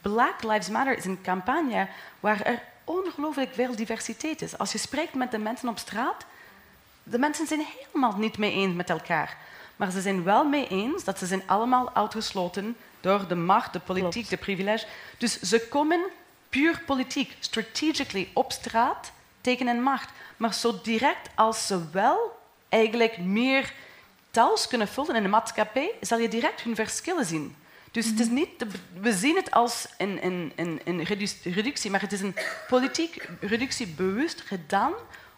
Black Lives Matter is een campagne waar er ongelooflijk veel diversiteit is. Als je spreekt met de mensen op straat, de mensen zijn helemaal niet mee eens met elkaar. Maar ze zijn wel mee eens dat ze zijn allemaal uitgesloten door de macht, de politiek, de privilege. Dus ze komen puur politiek, strategically op straat tegen een macht. Maar zo direct als ze wel eigenlijk meer thuis kunnen vullen in de maatschappij, zal je direct hun verschillen zien. Dus het is mhm. niet we zien het als een, een, een, een reductie, maar het is een politiek reductie bewust gedaan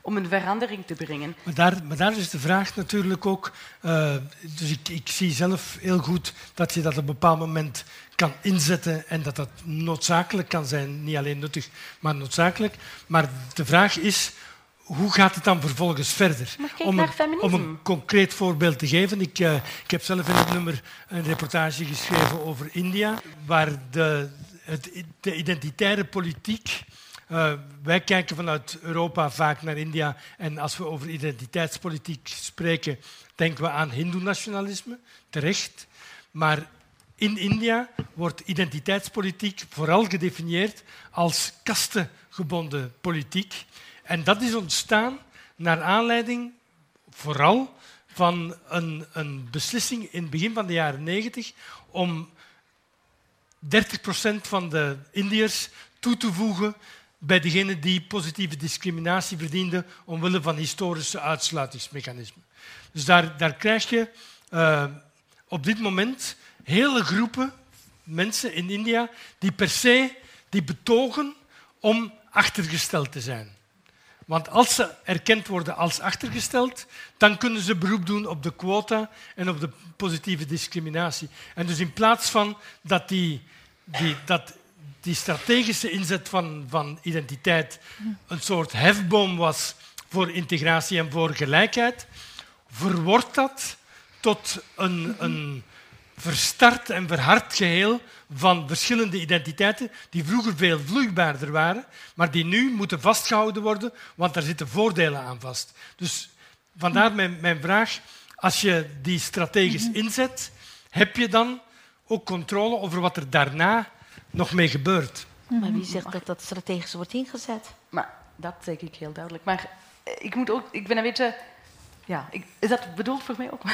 om een verandering te brengen. Maar daar, maar daar is de vraag natuurlijk ook... Uh, dus ik, ik, zie zelf heel goed dat je dat op een bepaald moment kan inzetten en dat dat noodzakelijk kan zijn. Niet alleen nuttig, maar noodzakelijk. Maar de vraag is, hoe gaat het dan vervolgens verder? Om een, om een, concreet voorbeeld te geven. Ik, uh, ik, heb zelf in het nummer een reportage geschreven over India, waar de, het, de identitaire politiek uh, wij kijken vanuit Europa vaak naar India en als we over identiteitspolitiek spreken, denken we aan hindoe-nationalisme, terecht. Maar in India wordt identiteitspolitiek vooral gedefinieerd als kastengebonden politiek. En dat is ontstaan naar aanleiding vooral van een, een beslissing in het begin van de jaren 90 om 30 procent van de Indiërs toe te voegen bij degenen die positieve discriminatie verdienden omwille van historische uitsluitingsmechanismen. Dus daar, daar krijg je uh, op dit moment hele groepen mensen in India die per se die betogen om achtergesteld te zijn. Want als ze erkend worden als achtergesteld, dan kunnen ze beroep doen op de quota en op de positieve discriminatie. En dus in plaats van dat die, die, dat die strategische inzet van, van identiteit een soort hefboom was voor integratie en voor gelijkheid, verwordt dat tot een, een verstart en verhard geheel van verschillende identiteiten die vroeger veel vloeibaarder waren, maar die nu moeten vastgehouden worden, want daar zitten voordelen aan vast. Dus vandaar mijn, mijn vraag, als je die strategisch inzet, heb je dan ook controle over wat er daarna nog mee gebeurt. Maar wie zegt dat dat strategisch wordt ingezet? Maar dat zeg ik heel duidelijk. Maar eh, ik, moet ook, ik ben een beetje... Ja, ik, is dat bedoeld voor mij ook?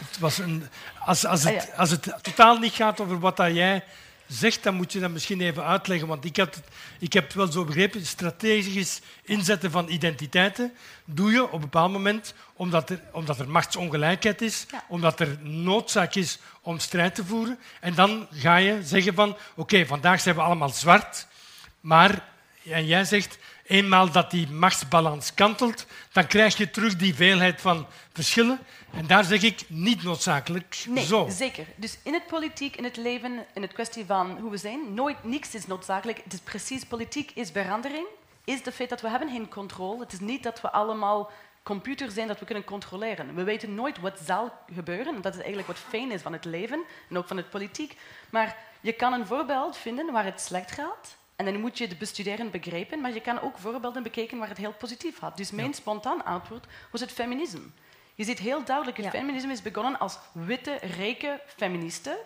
Het was een, als, als, het, ah, als het totaal niet gaat over wat dat jij zegt, dan moet je dat misschien even uitleggen. Want ik, had, ik heb het wel zo begrepen, strategisch inzetten van identiteiten doe je op een bepaald moment omdat er, omdat er machtsongelijkheid is, omdat er noodzaak is om strijd te voeren. En dan ga je zeggen van, oké, vandaag zijn we allemaal zwart, maar, en jij zegt, eenmaal dat die machtsbalans kantelt, dan krijg je terug die veelheid van verschillen. En daar zeg ik niet noodzakelijk nee, zo. zeker. Dus in het politiek, in het leven, in het kwestie van hoe we zijn, nooit niks is noodzakelijk. Het is precies, politiek is verandering, is het feit dat we hebben geen controle. Het is niet dat we allemaal computers zijn dat we kunnen controleren. We weten nooit wat zal gebeuren. En dat is eigenlijk wat fijn is van het leven en ook van het politiek. Maar je kan een voorbeeld vinden waar het slecht gaat. En dan moet je het bestuderen begrijpen, maar je kan ook voorbeelden bekijken waar het heel positief gaat. Dus mijn spontaan antwoord was het feminisme. Je ziet heel duidelijk, het feminisme is begonnen als witte, rijke feministen.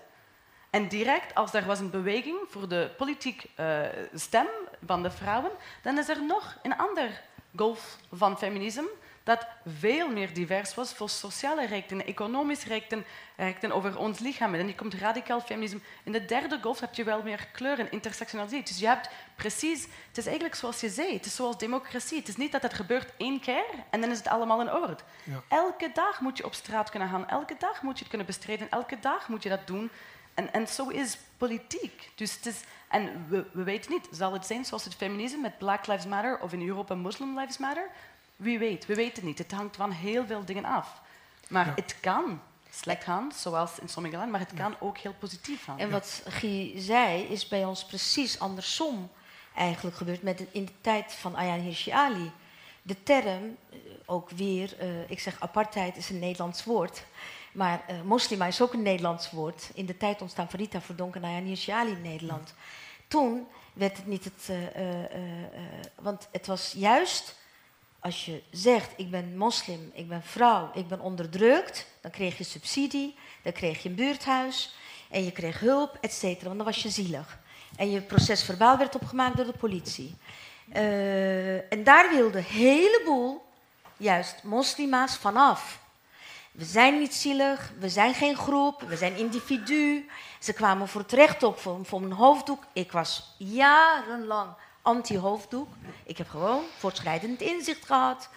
En direct, als er was een beweging voor de politiek uh, stem van de vrouwen, dan is er nog een ander golf van feminisme dat veel meer divers was voor sociale rechten, economische rechten, rechten over ons lichaam. En die komt radicaal feminisme. In de derde golf heb je wel meer kleuren, intersectionaliteit. Dus je hebt precies, het is eigenlijk zoals je zei, het is zoals democratie. Het is niet dat het gebeurt één keer en dan is het allemaal in orde. Elke dag moet je op straat kunnen gaan, elke dag moet je het kunnen bestrijden, elke dag moet je dat doen. En, en zo is politiek. Dus het is, en we, we weten niet, zal het zijn zoals het feminisme met Black Lives Matter of in Europa Muslim Lives Matter? Wie weet, we weten het niet. Het hangt van heel veel dingen af. Maar het kan slecht gaan, zoals in sommige landen, maar het kan ook heel positief gaan. En wat Guy zei, is bij ons precies andersom eigenlijk gebeurd met in de tijd van Ayaan Hirsi Ali. De term, eh, ook weer, uh, ik zeg apartheid is een Nederlands woord, maar uh, moslima is ook een Nederlands woord. In de tijd ontstaan van Rita Verdonk en Ayaan Hirsi Ali in Nederland. Toen werd het niet het, want het was juist als je zegt, ik ben moslim, ik ben vrouw, ik ben onderdrukt, dan kreeg je subsidie, dan kreeg je een buurthuis en je kreeg hulp, et cetera, want dan was je zielig. En je proces verbaal werd opgemaakt door de politie. Uh, en daar wilde een heleboel, juist moslima's, vanaf. We zijn niet zielig, we zijn geen groep, we zijn individu. Ze kwamen voor het recht op voor, voor mijn hoofddoek. Ik was jarenlang anti-hoofddoek. Ik heb gewoon voortschrijdend inzicht gehad.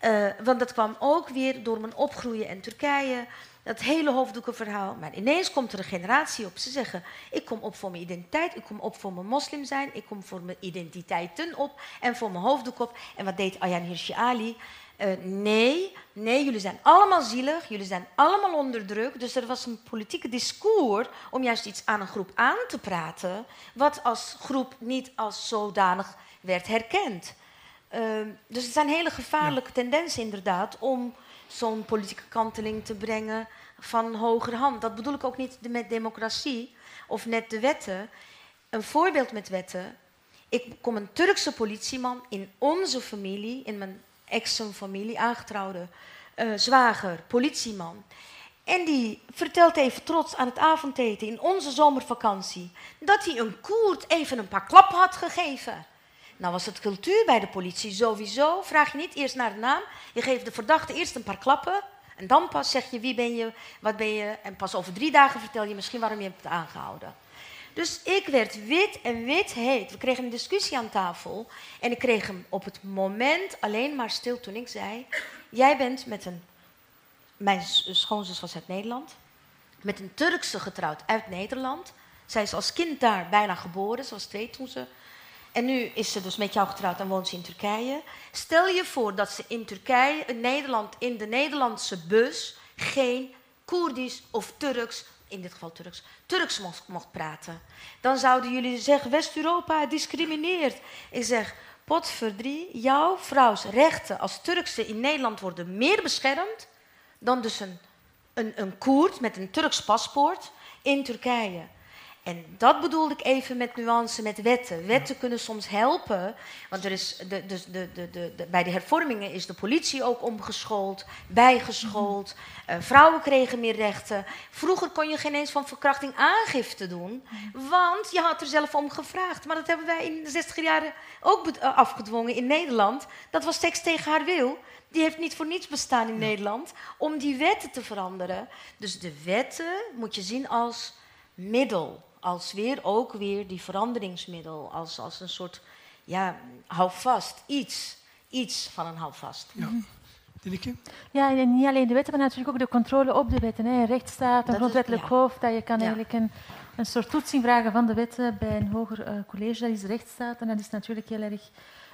Uh, want dat kwam ook weer door mijn opgroeien in Turkije. Dat hele hoofddoekenverhaal. Maar ineens komt er een generatie op. Ze zeggen: Ik kom op voor mijn identiteit. Ik kom op voor mijn moslim zijn. Ik kom voor mijn identiteiten op. En voor mijn hoofddoek op. En wat deed Ayaan Hirsi Ali? Uh, nee, nee, jullie zijn allemaal zielig, jullie zijn allemaal onder druk. Dus er was een politieke discours om juist iets aan een groep aan te praten, wat als groep niet als zodanig werd herkend. Uh, dus het zijn hele gevaarlijke tendensen inderdaad om zo'n politieke kanteling te brengen van hoger hand. Dat bedoel ik ook niet met democratie of net de wetten. Een voorbeeld met wetten. Ik kom een Turkse politieman in onze familie, in mijn ex-familie, aangetrouwde uh, zwager, politieman. En die vertelt even trots aan het avondeten in onze zomervakantie dat hij een Koert even een paar klappen had gegeven. Nou was het cultuur bij de politie sowieso. Vraag je niet eerst naar de naam. Je geeft de verdachte eerst een paar klappen. En dan pas zeg je wie ben je, wat ben je. En pas over drie dagen vertel je misschien waarom je hebt aangehouden. Dus ik werd wit en wit heet. We kregen een discussie aan tafel. En ik kreeg hem op het moment alleen maar stil toen ik zei... Jij bent met een... Mijn schoonzus was uit Nederland. Met een Turkse getrouwd uit Nederland. Zij is als kind daar bijna geboren. Ze was twee toen ze... En nu is ze dus met jou getrouwd en woont ze in Turkije. Stel je voor dat ze in Turkije, in Nederland, in de Nederlandse bus... geen Koerdisch of Turks in dit geval Turks, Turks mocht, praten. Dan zouden jullie zeggen, West-Europa discrimineert. Ik zeg, potverdrie, jouw vrouws rechten als Turkse in Nederland worden meer beschermd dan dus een, een, een Koerd met een Turks paspoort in Turkije. En dat bedoelde ik even met nuance met wetten. Wetten kunnen soms helpen, want er is de, de, de, de, bij de hervormingen is de politie ook omgeschoold, bijgeschoold. Uh, vrouwen kregen meer rechten. Vroeger kon je geen eens van verkrachting aangifte doen, want je had er zelf om gevraagd. Maar dat hebben wij in de 60 jaren ook eh, afgedwongen in Nederland. Dat was seks tegen haar wil. Die heeft niet voor niets bestaan in Nederland om die wetten te veranderen. Dus de wetten moet je zien als middel als weer ook weer die veranderingsmiddel, als, als een soort, ja, houvast, iets, iets van een houvast. Ja. Dineke? Ja, en niet alleen de wetten, maar natuurlijk ook de controle op de wetten. Hè. Een rechtsstaat, een grondwettelijk ja. hoofd, dat je kan Ja. eigenlijk een, een soort toetsing vragen van de wetten bij een hoger eh, college. Dat is de rechtsstaat en dat is natuurlijk heel erg,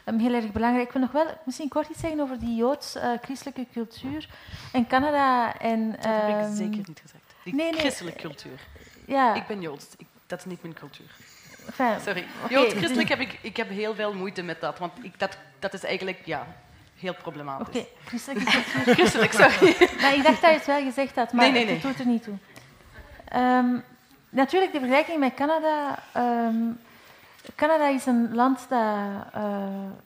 um, heel erg belangrijk. Ik wil nog wel misschien kort iets zeggen over die joods-christelijke cultuur in Canada. En, Dat heb ik ehm, zeker niet gezegd. Die nee, nee. christelijke cultuur. Ja, Ik ben Joods. Ik, dat is niet mijn cultuur. enfin, Sorry. Oké, Joods, dus- christelijk heb ik, ik heb heel veel moeite met dat. Want ik, dat, dat is eigenlijk ja, heel problematisch. Oké, christelijke cultuur. Christelijk, sorry. Maar ik dacht dat je het wel gezegd had, maar Nee, nee, nee. het doet er niet toe. Ehm, natuurlijk, de vergelijking met Canada. ehm, Canada is een land dat eh,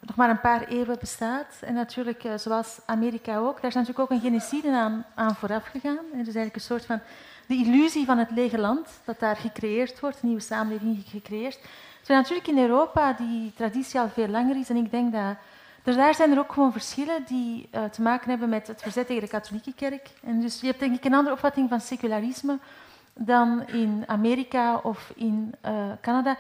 nog maar een paar eeuwen bestaat. En natuurlijk, eh, zoals Amerika ook, daar is natuurlijk ook een genocide aan, aan vooraf gegaan. Er is eigenlijk een soort van de illusie van het lege land dat daar gecreëerd wordt, een nieuwe samenleving gecreëerd. Terwijl natuurlijk in Europa die traditie al veel langer is. En ik denk dat daar zijn er ook gewoon verschillen die eh, te maken hebben met het verzet tegen de katholieke kerk. En dus je hebt denk ik een andere opvatting van secularisme dan in Amerika of in eh, Canada.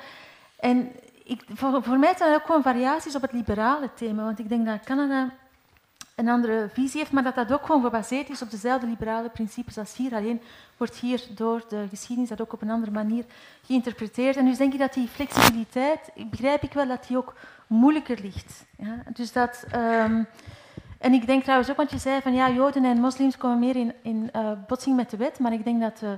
En ik, voor, voor mij zijn er ook gewoon variaties op het liberale thema, want ik denk dat Canada een andere visie heeft, maar dat dat ook gewoon gebaseerd is op dezelfde liberale principes als hier. Alleen wordt hier door de geschiedenis dat ook op een andere manier geïnterpreteerd. En dus denk ik dat die flexibiliteit, begrijp ik wel dat die ook moeilijker ligt. Ja? Dus dat, ehm, en ik denk trouwens ook, want je zei van ja, Joden en moslims komen meer in, in eh, botsing met de wet, maar ik denk dat eh,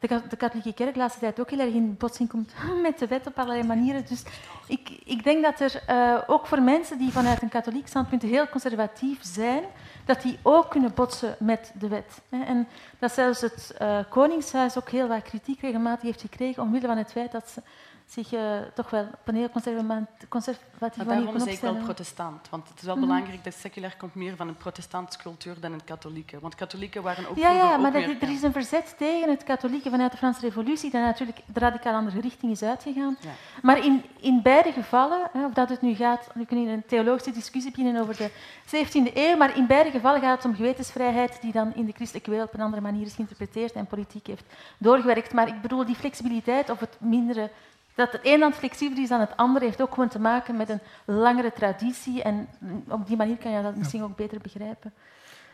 de, ka- de katholieke kerk de laatste tijd ook heel erg in botsing komt met de wet op allerlei manieren. Dus ik, ik denk dat er eh, ook voor mensen die vanuit een katholiek standpunt heel conservatief zijn, dat die ook kunnen botsen met de wet. En dat zelfs het eh, Koningshuis ook heel wat kritiek regelmatig heeft gekregen omwille van het feit dat ze zich eh, toch wel op een heel conserva- conservatieve Maar manier daarom zeg ik wel protestant. Want het is wel Mhm. belangrijk dat seculair komt meer van een protestantse cultuur dan een katholieke. Want katholieken waren ook Ja, ja maar meer, er is een verzet tegen het katholieke vanuit de Franse Revolutie, dat natuurlijk de radicaal andere richting is uitgegaan. Ja. Maar in, in beide gevallen, hè, of dat het nu gaat, we kunnen een theologische discussie beginnen over de 17e eeuw, maar in beide gevallen gaat het om gewetensvrijheid die dan in de christelijke wereld op een andere manier is geïnterpreteerd en politiek heeft doorgewerkt. Maar ik bedoel, die flexibiliteit of het mindere, dat het een land flexibeler is dan het andere, heeft ook gewoon te maken met een langere traditie en op die manier kan je dat misschien ook beter begrijpen.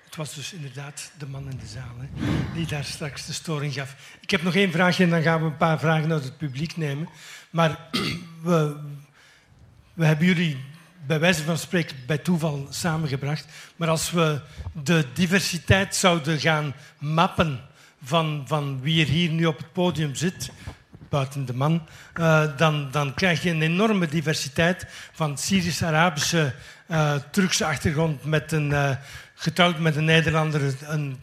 Het was dus inderdaad de man in de zaal hè, die daar straks de storing gaf. Ik heb nog één vraagje en dan gaan we een paar vragen uit het publiek nemen. Maar we, we hebben jullie bij wijze van spreken bij toeval samengebracht. Maar als we de diversiteit zouden gaan mappen van, van wie er hier nu op het podium zit, buiten de man, eh, dan, dan krijg je een enorme diversiteit van Syrisch-Arabische, eh, Turkse achtergrond met een, eh, getrouwd met een Nederlander, een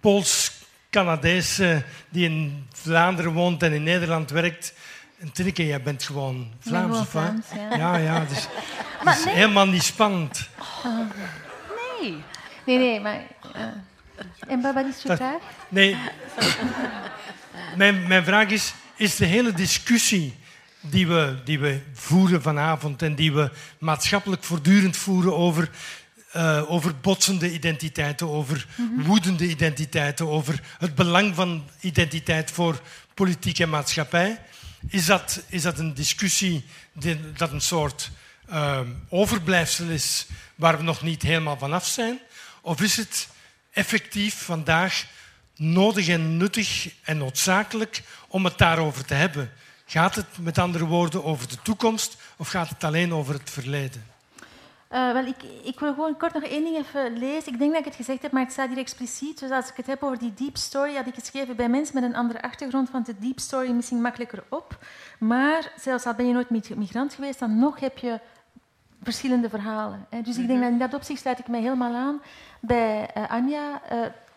Pools-Canadees die in Vlaanderen woont en in Nederland werkt. En Tineke, jij bent gewoon Vlaams, of wat? Vlaams, ja. Ja, ja, dus, is helemaal niet spannend. Nee. Nee, nee, maar... en je Dat- vraag? Nee. mijn, mijn vraag is, is de hele discussie die we, die we voeren vanavond en die we maatschappelijk voortdurend voeren over, eh, over botsende identiteiten, over woedende identiteiten, over het belang van identiteit voor politiek en maatschappij, is dat, is dat een discussie die, dat een soort eh, overblijfsel is waar we nog niet helemaal vanaf zijn? Of is het effectief vandaag nodig en nuttig en noodzakelijk om het daarover te hebben? Gaat het met andere woorden over de toekomst of gaat het alleen over het verleden? Eh, wel, ik, ik wil gewoon kort nog één ding even lezen. Ik denk dat ik het gezegd heb, maar het staat hier expliciet. Dus als ik het heb over die deep story, had ik geschreven bij mensen met een andere achtergrond, want de deep story misschien makkelijker op. Maar zelfs al ben je nooit mig- migrant geweest, dan nog heb je verschillende verhalen. Hè. Dus ik denk dat in dat opzicht sluit ik mij helemaal aan bij eh, Anja.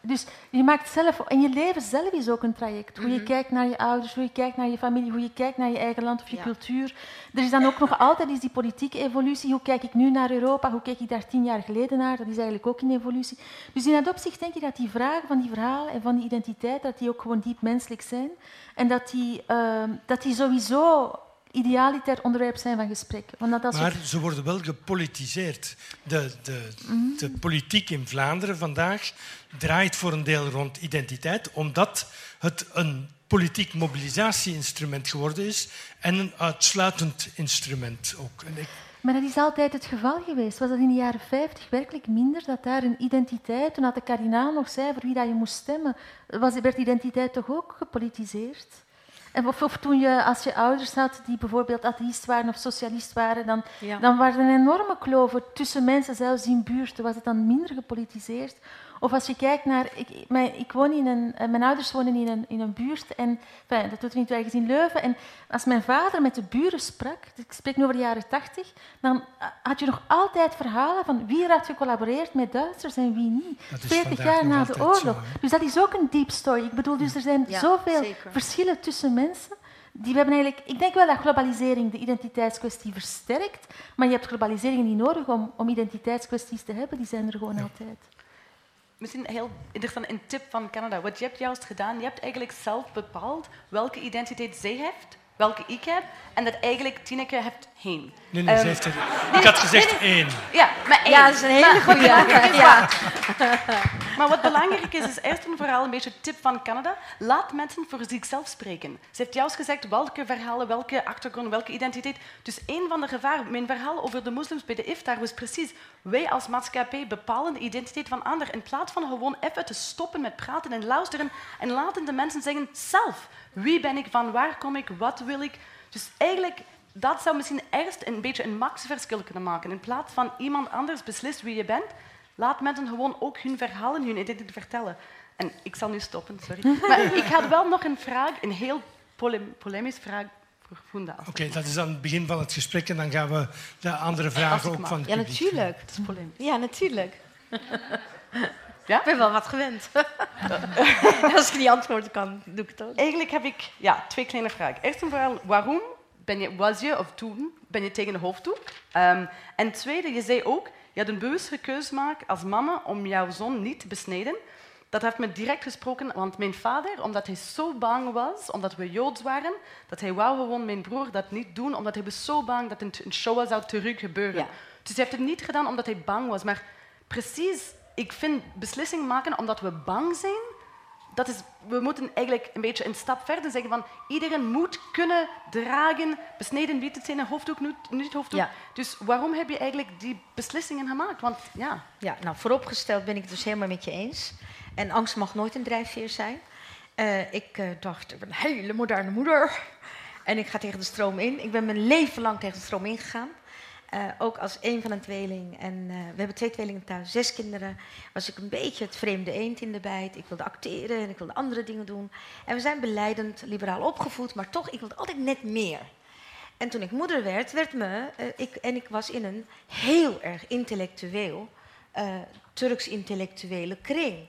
Dus je maakt zelf, en je leven zelf is ook een traject. Hoe je kijkt naar je ouders, hoe je kijkt naar je familie, hoe je kijkt naar je eigen land of je Ja. cultuur. Er is dan ook nog altijd is die politieke evolutie. Hoe kijk ik nu naar Europa? Hoe keek ik daar tien jaar geleden naar? Dat is eigenlijk ook in evolutie. Dus in dat opzicht denk ik dat die vragen van die verhalen en van die identiteit, dat die ook gewoon diep menselijk zijn. En dat die, ehm, dat die sowieso idealiter onderwerp zijn van gesprek. Want dat als Maar ze worden wel gepolitiseerd. De, de, de politiek in Vlaanderen vandaag draait voor een deel rond identiteit, omdat het een politiek mobilisatieinstrument geworden is en een uitsluitend instrument ook. En ik maar dat is altijd het geval geweest. Was dat in de jaren 50 werkelijk minder? Dat daar een identiteit, toen had de kardinaal nog zei voor wie dat je moest stemmen, was, werd identiteit toch ook gepolitiseerd? En of, of, toen je, als je ouders had die bijvoorbeeld atheïst waren of socialist waren, dan, dan waren er een enorme kloven tussen mensen, zelfs in buurten. Was het dan minder gepolitiseerd? Of als je kijkt naar... Ik, mijn, ik woon in een, eh, mijn ouders wonen in een, in een buurt, en, enfin, dat doet er niet ergens in Leuven. En als mijn vader met de buren sprak, ik spreek nu over de jaren tachtig, dan eh, had je nog altijd verhalen van wie er had gecollaboreerd met Duitsers en wie niet. Veertig jaar na de oorlog. dus dat is ook een deep story. Ik bedoel, dus er zijn zoveel verschillen tussen mensen. Die we hebben eigenlijk, ik denk wel dat globalisering de identiteitskwestie versterkt, maar je hebt globalisering niet nodig om, om identiteitskwesties te hebben, die zijn er gewoon altijd misschien heel interessant een tip van Canada. Wat je hebt juist gedaan, je hebt eigenlijk zelf bepaald welke identiteit zij heeft, welke ik heb, en dat eigenlijk Tineke heeft heen. Nee, nee, um, heeft er, ik had gezegd één. Ja, maar één. Ja, dat is een hele goede. Ja. maar wat belangrijk is, is eerst en vooral een beetje een tip van Canada. Laat mensen voor zichzelf spreken. Ze heeft juist gezegd welke verhalen, welke achtergrond, welke identiteit. Dus een van de gevaren, mijn verhaal over de moslims bij de iftar was precies wij als maatschappij bepalen de identiteit van anderen. In plaats van gewoon even te stoppen met praten en luisteren en laten de mensen zeggen zelf. Wie ben ik, van waar kom ik, wat wil ik. Dus eigenlijk dat zou misschien eerst een beetje een maxverschil kunnen maken. In plaats van iemand anders beslist wie je bent, laat mensen gewoon ook hun verhalen, hun identiteit vertellen. En ik zal nu stoppen, sorry. Maar ik had wel nog een vraag, een heel polemische vraag voor Funda. Oké, dat is dan het begin van het gesprek en dan gaan we de andere vragen ook van het Ja, natuurlijk. Het is polemisch. Ja, natuurlijk. Ja? Ik ben wel wat gewend. Als ik niet antwoorden kan, doe ik het ook. Eigenlijk heb ik ja, twee kleine vragen. Eerst en vooral, waarom ben je, was je, of toen, ben je tegen de hoofddoek? Um, en tweede, je zei ook, je had een bewuste keuze gemaakt als mama om jouw zoon niet te besneden. Dat heeft me direct gesproken, want mijn vader, omdat hij zo bang was, omdat we Joods waren, dat hij wou gewoon mijn broer dat niet doen, omdat hij was zo bang dat een show zou terug gebeuren. Dus hij heeft het niet gedaan omdat hij bang was. Maar precies, ik vind beslissingen maken omdat we bang zijn, dat is, we moeten eigenlijk een beetje een stap verder zeggen van iedereen moet kunnen dragen, besneden witte zijn, hoofddoek, niet hoofddoek. Ja. Dus waarom heb je eigenlijk die beslissingen gemaakt? Want, ja. ja, nou vooropgesteld ben ik het dus helemaal met je eens. En angst mag nooit een drijfveer zijn. Uh, ik uh, dacht, ik ben een hele moderne moeder. En ik ga tegen de stroom in. Ik ben mijn leven lang tegen de stroom ingegaan. Uh, ook als een van een tweeling. En uh, we hebben twee tweelingen thuis, zes kinderen. Was ik een beetje het vreemde eend in de bijt. Ik wilde acteren en ik wilde andere dingen doen. En we zijn beleidend liberaal opgevoed, maar toch, ik wilde altijd net meer. En toen ik moeder werd, werd me, uh, ik, en ik was in een heel erg intellectueel, Turks intellectuele kring.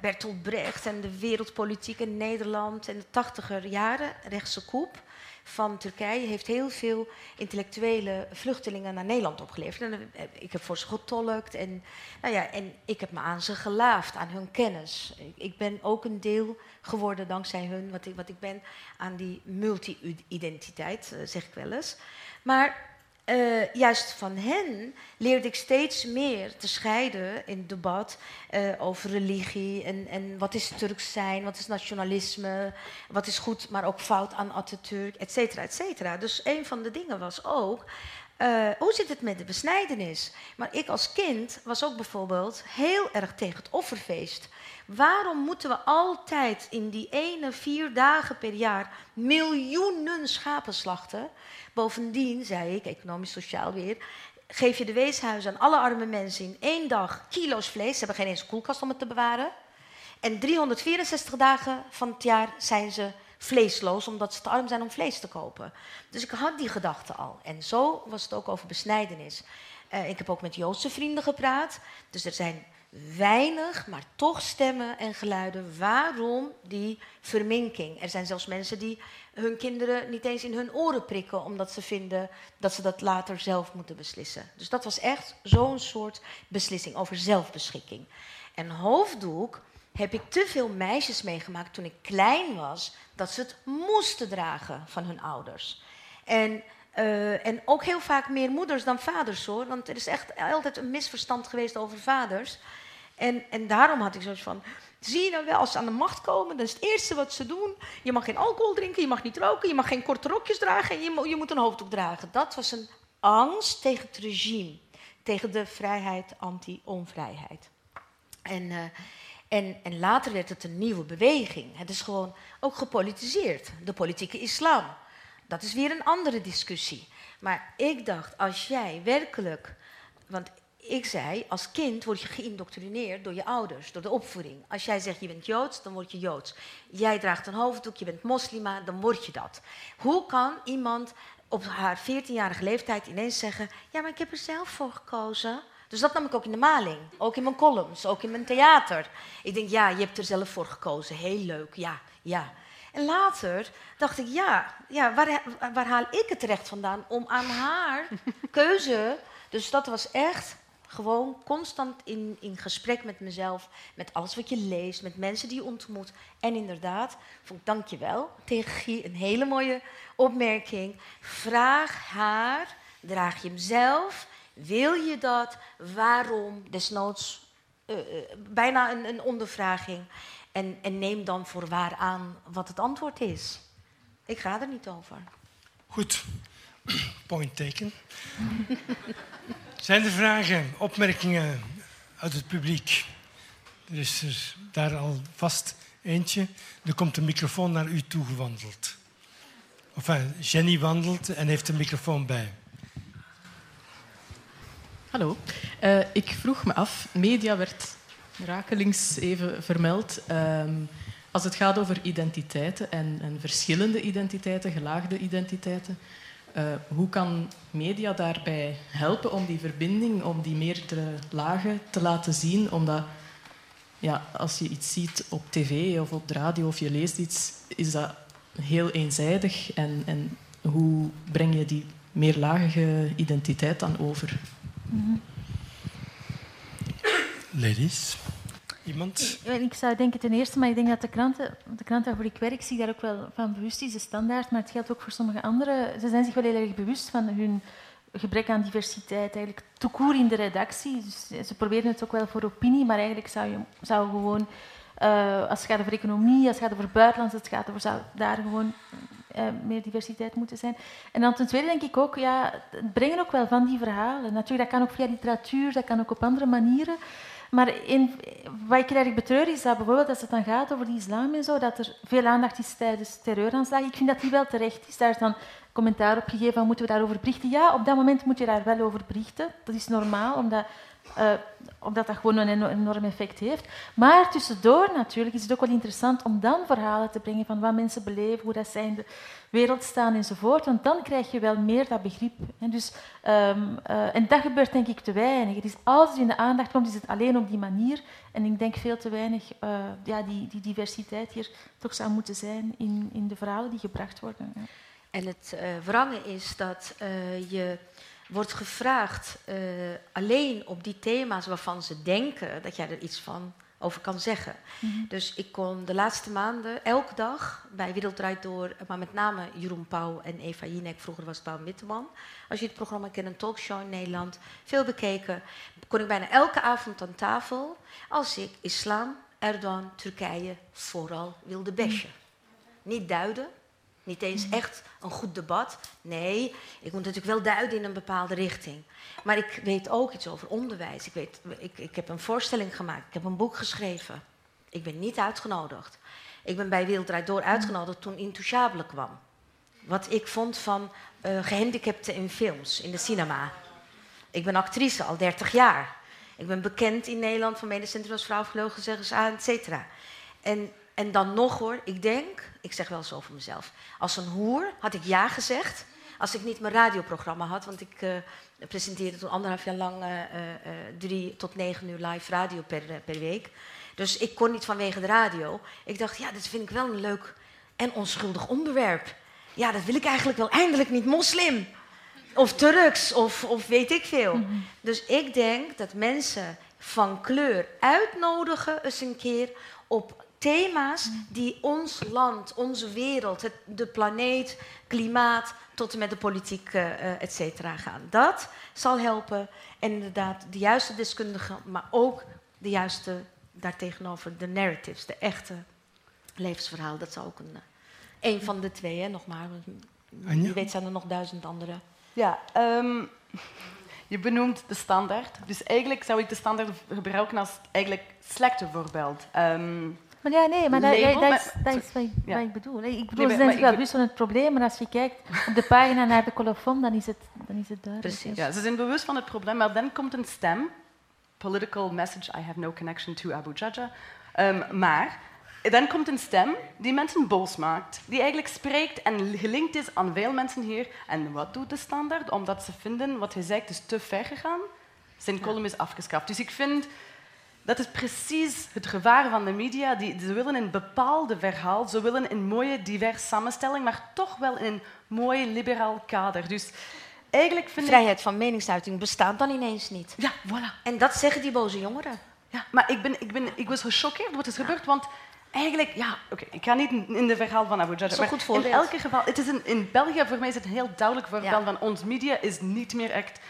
Bertolt Brecht en de wereldpolitiek in Nederland en de tachtiger jaren, rechtse koep van Turkije heeft heel veel intellectuele vluchtelingen naar Nederland opgeleverd. En eh, ik heb voor ze getolkt en, nou ja, en ik heb me aan ze gelaafd, aan hun kennis. Ik ben ook een deel geworden dankzij hun, wat ik, wat ik ben, aan die multi-identiteit, eh, zeg ik wel eens. Maar uh, juist van hen leerde ik steeds meer te scheiden in debat uh, over religie en, en wat is Turks zijn, wat is nationalisme, wat is goed, maar ook fout aan Atatürk, et cetera, et cetera. Dus een van de dingen was ook, uh, hoe zit het met de besnijdenis? Maar ik als kind was ook bijvoorbeeld heel erg tegen het offerfeest. Waarom moeten we altijd in die ene vier dagen per jaar miljoenen schapen slachten? Bovendien, zei ik, economisch sociaal weer, geef je de weeshuizen aan alle arme mensen in één dag kilo's vlees. Ze hebben geen eens koelkast om het te bewaren. En 364 dagen van het jaar zijn ze vleesloos, omdat ze te arm zijn om vlees te kopen. Dus ik had die gedachte al. En zo was het ook over besnijdenis. Uh, ik heb ook met Joodse vrienden gepraat. Dus er zijn weinig, maar toch stemmen en geluiden waarom die verminking. Er zijn zelfs mensen die hun kinderen niet eens in hun oren prikken, omdat ze vinden dat ze dat later zelf moeten beslissen. Dus dat was echt zo'n soort beslissing over zelfbeschikking. En hoofddoek heb ik te veel meisjes meegemaakt toen ik klein was, dat ze het moesten dragen van hun ouders. En uh, en ook heel vaak meer moeders dan vaders hoor. Want er is echt altijd een misverstand geweest over vaders. En, en daarom had ik zoiets van. Zie je nou wel, als ze aan de macht komen, dan is het eerste wat ze doen. Je mag geen alcohol drinken, je mag niet roken, je mag geen korte rokjes dragen en je, je moet een hoofddoek dragen. Dat was een angst tegen het regime, tegen de vrijheid, anti-onvrijheid. En, uh, en, en later werd het een nieuwe beweging. Het is gewoon ook gepolitiseerd, de politieke islam. Dat is weer een andere discussie. Maar ik dacht, als jij werkelijk. Want ik zei, als kind word je geïndoctrineerd door je ouders, door de opvoeding. Als jij zegt je bent Joods, dan word je Joods. Jij draagt een hoofddoek, je bent moslima, dan word je dat. Hoe kan iemand op haar 14-jarige leeftijd ineens zeggen: Ja, maar ik heb er zelf voor gekozen. Dus dat nam ik ook in de maling. Ook in mijn columns, ook in mijn theater. Ik denk, ja, je hebt er zelf voor gekozen. Heel leuk, ja, ja. En later dacht ik, ja, ja waar, waar haal ik het recht vandaan om aan haar keuze... Dus dat was echt gewoon constant in, in gesprek met mezelf, met alles wat je leest, met mensen die je ontmoet. En inderdaad, vond ik dankjewel tegen Guy een hele mooie opmerking. Vraag haar, draag je hem zelf, wil je dat, waarom, desnoods uh, bijna een, een ondervraging. En, en neem dan voor waar aan wat het antwoord is. Ik ga er niet over. Goed, point taken. Zijn er vragen, opmerkingen uit het publiek? Er is er daar al vast eentje. Er komt een microfoon naar u toegewandeld. Enfin, Jenny wandelt en heeft een microfoon bij. Hallo. Uh, ik vroeg me af, media werd rakelings even vermeld. Uh, als het gaat over identiteiten en, en verschillende identiteiten, gelaagde identiteiten, uh, hoe kan media daarbij helpen om die verbinding, om die meerdere lagen te laten zien? Omdat ja, als je iets ziet op tv of op de radio of je leest iets, is dat heel eenzijdig. En, en hoe breng je die meerlagige identiteit dan over? Mm -hmm. Ladies. Iemand? Ik zou denken ten eerste, maar ik denk dat de kranten, de krant waarvoor ik werk, zich daar ook wel van bewust is, de standaard, maar het geldt ook voor sommige anderen. Ze zijn zich wel heel erg bewust van hun gebrek aan diversiteit, eigenlijk toekoer in de redactie. Dus ze proberen het ook wel voor opinie, maar eigenlijk zou je zou gewoon, uh, als het gaat over economie, als het gaat over buitenlands, het gaat zou daar gewoon uh, meer diversiteit moeten zijn. En dan ten tweede denk ik ook, ja, het brengen ook wel van die verhalen. Natuurlijk, dat kan ook via literatuur, dat kan ook op andere manieren. Maar in, wat ik erg betreur is dat bijvoorbeeld als het dan gaat over de islam en zo, dat er veel aandacht is tijdens terreuraanslagen. Ik vind dat die wel terecht is. Daar is dan commentaar op gegeven van moeten we daarover berichten. Ja, op dat moment moet je daar wel over berichten. Dat is normaal, omdat uh, omdat dat gewoon een enorm effect heeft. Maar tussendoor natuurlijk is het ook wel interessant om dan verhalen te brengen van wat mensen beleven, hoe dat zij in de wereld staan enzovoort. Want dan krijg je wel meer dat begrip. En, dus, um, uh, en dat gebeurt denk ik te weinig. Het is, als het in de aandacht komt, is het alleen op die manier. En ik denk veel te weinig uh, ja, die, die diversiteit hier toch zou moeten zijn in, in de verhalen die gebracht worden. En het wrange is dat je wordt gevraagd uh, alleen op die thema's waarvan ze denken dat jij er iets van over kan zeggen. Mm -hmm. Dus ik kon de laatste maanden elke dag bij Wereld Draait Door, maar met name Jeroen Pauw en Eva Jinek, vroeger was het Pauw Mitteman. Als je het programma kent, een talkshow in Nederland, veel bekeken, kon ik bijna elke avond aan tafel als ik islam, Erdogan, Turkije vooral wilde bashen. Mm. Niet duiden, niet eens echt een goed debat. Nee, ik moet natuurlijk wel duiden in een bepaalde richting. Maar ik weet ook iets over onderwijs. Ik, weet, ik, ik heb een voorstelling gemaakt. Ik heb een boek geschreven. Ik ben niet uitgenodigd. Ik ben bij Wereld Door uitgenodigd toen Intouchable kwam. Wat ik vond van uh, gehandicapten in films, in de cinema. Ik ben actrice al 30 jaar. Ik ben bekend in Nederland van Medecentrum als vrouw, gelogen, aan, et cetera. En en dan nog hoor, ik denk, ik zeg wel zo over mezelf, als een hoer had ik ja gezegd. Als ik niet mijn radioprogramma had, want ik uh, presenteerde toen anderhalf jaar lang uh, uh, drie tot negen uur live radio per, per week. Dus ik kon niet vanwege de radio. Ik dacht, ja, dit vind ik wel een leuk en onschuldig onderwerp. Ja, dat wil ik eigenlijk wel eindelijk niet moslim. Of Turks, of, of weet ik veel. Mm -hmm. Dus ik denk dat mensen van kleur uitnodigen eens een keer op thema's die ons land, onze wereld, het, de planeet, klimaat, tot en met de politiek, uh, et cetera, gaan. Dat zal helpen. En inderdaad, de juiste deskundigen, maar ook de juiste daartegenover de narratives, de echte levensverhaal. Dat is ook een, eh, een van de twee, hè, nog maar. Wie weet zijn er nog duizend andere. Ja, ehm, je benoemt de standaard. Dus eigenlijk zou ik de standaard gebruiken als eigenlijk slechte voorbeeld. Ehm, Maar ja, nee, maar dat, Label, is, dat is wat, ik, Ja. wat ik bedoel. Ik bedoel, Nee, ze zijn wel be- bewust van het probleem, maar als je kijkt op de pagina naar de colofon, dan is het, dan is het duidelijk. Precies. ja, ze zijn bewust van het probleem, maar dan komt een stem. Political message, I have no connection to Abu Jaja. Ehm, maar dan komt een stem die mensen boos maakt. Die eigenlijk spreekt en gelinkt is aan veel mensen hier. En wat doet de standaard? Omdat ze vinden wat hij zegt is te ver gegaan. Zijn column is afgeschaft. Dus ik vind dat is precies het gevaar van de media. Die, ze willen een bepaalde verhaal, ze willen een mooie, divers samenstelling, maar toch wel in een mooi, liberaal kader. Dus eigenlijk vind ik... Vrijheid van meningsuiting bestaat dan ineens niet. Ja, voilà. En dat zeggen die boze jongeren. Ja, maar ik, ben, ik, ben, ik was gechoqueerd wat is gebeurd, want eigenlijk, ja, oké, ik ga niet in de verhaal van Abu een maar goed in voorbeeld. elk geval, het is een, in België voor mij is het een heel duidelijk voorbeeld Ja. van ons media is niet meer echt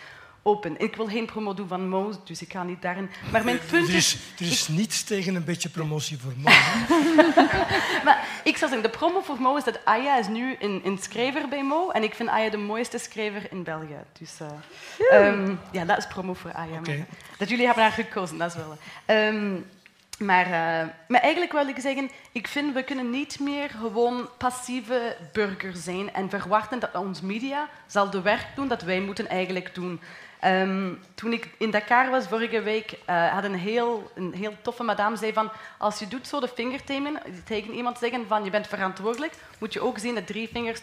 open. Ik wil geen promo doen van Mo, dus ik ga niet daarin. Maar mijn punt Er is, is, er is niets tegen een beetje promotie voor mannen. maar ik zou zeggen, de promo voor Mo is dat Aya is nu een, een schrijver bij Mo en ik vind Aya de mooiste schrijver in België. Dus eh, ehm, ja, dat is promo voor Aya. Dat jullie hebben haar gekozen, dat is wel. Ehm, maar, eh, maar eigenlijk wil ik zeggen, ik vind we kunnen niet meer gewoon passieve burger zijn en verwachten dat ons media zal de werk doen dat wij moeten eigenlijk doen. Ehm, toen ik in Dakar was vorige week, eh, had een heel, een heel toffe madame zei van als je doet zo de vingertemen tegen iemand zeggen van je bent verantwoordelijk, moet je ook zien dat drie vingers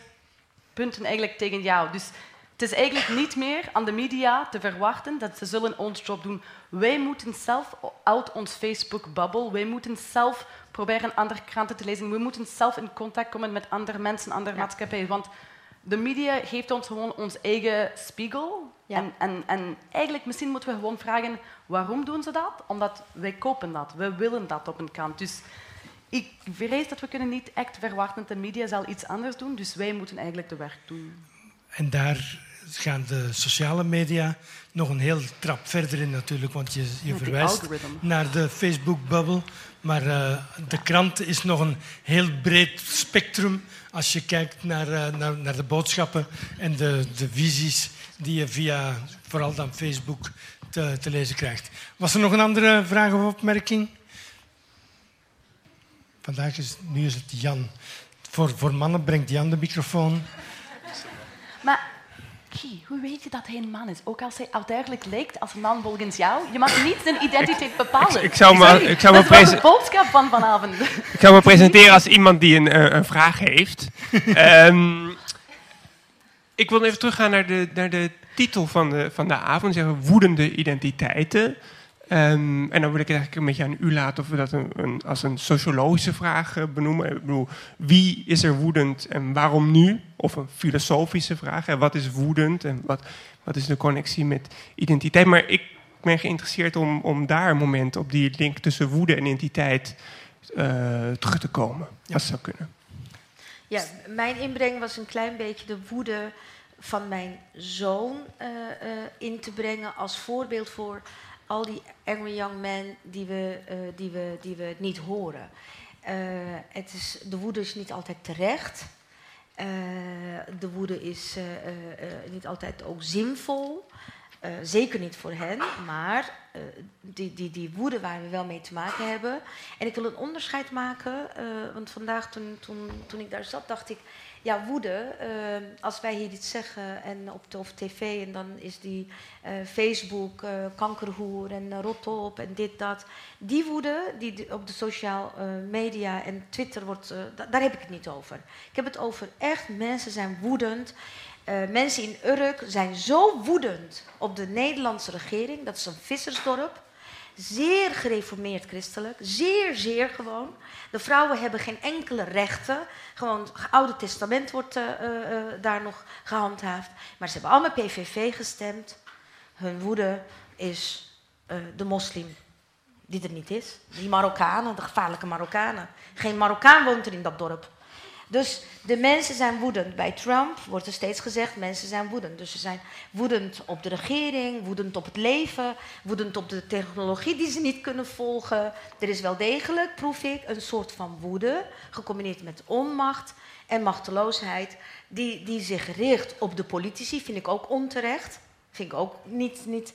punten eigenlijk tegen jou. Dus het is eigenlijk niet meer aan de media te verwachten dat ze zullen ons job doen. Wij moeten zelf uit ons Facebook-bubble, wij moeten zelf proberen andere kranten te lezen, we moeten zelf in contact komen met andere mensen, andere maatschappijen. Want de media geeft ons gewoon ons eigen spiegel. Ja. En, en, en eigenlijk misschien moeten we gewoon vragen, waarom doen ze dat? Omdat wij kopen dat, we willen dat op een kant. Dus ik vrees dat we kunnen niet echt verwachten dat de media zal iets anders doen, dus wij moeten eigenlijk de werk doen. En daar gaan de sociale media nog een heel trap verder in natuurlijk, want je, je verwijst naar de Facebook-bubbel. Maar eh, de krant is nog een heel breed spectrum als je kijkt naar, eh, naar, naar de boodschappen en de, de visies die je via vooral dan Facebook te, te lezen krijgt. Was er nog een andere vraag of opmerking? Vandaag is, nu is het Jan. Voor, voor mannen brengt Jan de microfoon. Maar Guy, hoe weet je dat hij een man is? Ook als hij uiterlijk lijkt als een man volgens jou. Je mag niet zijn identiteit bepalen. Ik- ik zou me- ik zou me dat is wel prese- de boodschap van vanavond. Ik zou me presenteren als iemand die een, eh, een vraag heeft. Ehm, ik wil even teruggaan naar de, naar de titel van de, van de avond. Zeggen woedende identiteiten. Ehm, en dan wil ik het eigenlijk een beetje aan u laten of we dat een, een, als een sociologische vraag eh, benoemen. Ik bedoel, wie is er woedend en waarom nu? Of een filosofische vraag. Wat is woedend en wat, wat is de connectie met identiteit? Maar ik ben geïnteresseerd om, om daar een moment op die link tussen woede en identiteit eh, terug te komen. Als het zou kunnen. Ja, mijn inbreng was een klein beetje de woede van mijn zoon eh, in te brengen als voorbeeld voor al die angry young men die we, eh, die we, die we niet horen. Eh, het is, de woede is niet altijd terecht. Eh, de woede is niet altijd ook zinvol. Zeker niet voor hen, maar die, die, die woede waar we wel mee te maken hebben. En ik wil een onderscheid maken, want vandaag toen, toen, toen ik daar zat, dacht ik, ja, woede, eh, als wij hier iets zeggen en op de, of tv en dan is die eh, Facebook, eh, kankerhoer en eh, rot op en dit, dat. Die woede die op de social eh, media en Twitter wordt, da- daar heb ik het niet over. Ik heb het over echt, mensen zijn woedend. Mensen in Urk zijn zo woedend op de Nederlandse regering. Dat is een vissersdorp. Zeer gereformeerd christelijk. Zeer, zeer gewoon. De vrouwen hebben geen enkele rechten. Gewoon het Oude Testament wordt eh, eh, eh, daar nog gehandhaafd. Maar ze hebben allemaal PVV gestemd. Hun woede is de moslim die er niet is. Die Marokkanen, de gevaarlijke Marokkanen. Geen Marokkaan woont er in dat dorp. Dus de mensen zijn woedend. Bij Trump wordt er steeds gezegd, mensen zijn woedend. Dus ze zijn woedend op de regering, woedend op het leven, woedend op de technologie die ze niet kunnen volgen. Er is wel degelijk, proef ik, een soort van woede, gecombineerd met onmacht en machteloosheid, die, die zich richt op de politici, vind ik ook onterecht. Vind ik ook niet... niet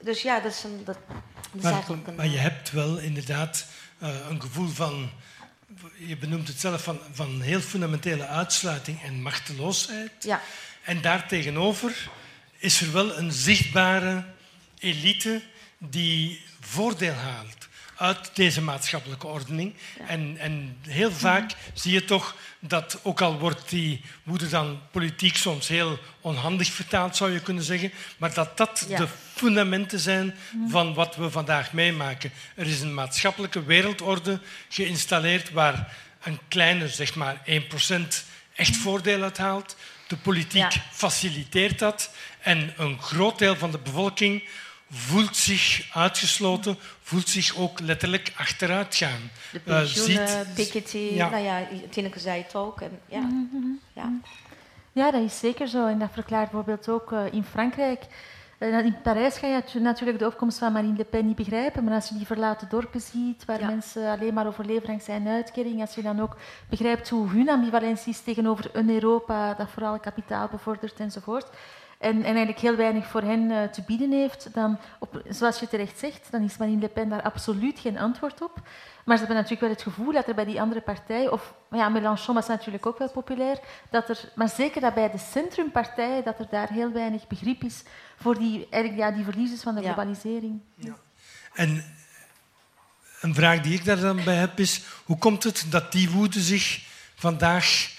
dus ja, dat is, een, dat, dat is Maar, eigenlijk een... maar je hebt wel inderdaad eh, een gevoel van, je benoemt het zelf, van, van heel fundamentele uitsluiting en machteloosheid. Ja, En daartegenover is er wel een zichtbare elite die voordeel haalt uit deze maatschappelijke ordening. En, en heel vaak zie je toch dat, ook al wordt die woede dan politiek soms heel onhandig vertaald, zou je kunnen zeggen, maar dat dat Ja. de fundamenten zijn van wat we vandaag meemaken. Er is een maatschappelijke wereldorde geïnstalleerd waar een kleine, zeg maar 1% echt voordeel uit haalt. De politiek Ja. faciliteert dat en een groot deel van de bevolking voelt zich uitgesloten, voelt zich ook letterlijk achteruit gaan. de Eh, pensioenen, ziet- Piketty, ja. nou ja, Tineke zei het ook. En, ja. Ja. Ja, dat is zeker zo. En dat verklaart bijvoorbeeld ook eh, in Frankrijk. Eh, in Parijs ga je natu- natuurlijk de opkomst van Marine Le Pen niet begrijpen. Maar als je die verlaten dorpen ziet, waar Ja. mensen alleen maar overleven dankzij een uitkering, als je dan ook begrijpt hoe hun ambivalentie is tegenover een Europa dat vooral kapitaal bevordert enzovoort. En, en eigenlijk heel weinig voor hen eh, te bieden heeft, dan, op, zoals je terecht zegt, dan is Marine Le Pen daar absoluut geen antwoord op. Maar ze hebben natuurlijk wel het gevoel dat er bij die andere partij, of ja, Mélenchon was natuurlijk ook wel populair, dat er, maar zeker dat bij de centrumpartijen, dat er daar heel weinig begrip is voor die, eigenlijk, ja, die verliezers van de Ja. globalisering. En een vraag die ik daar dan bij heb is, hoe komt het dat die woede zich vandaag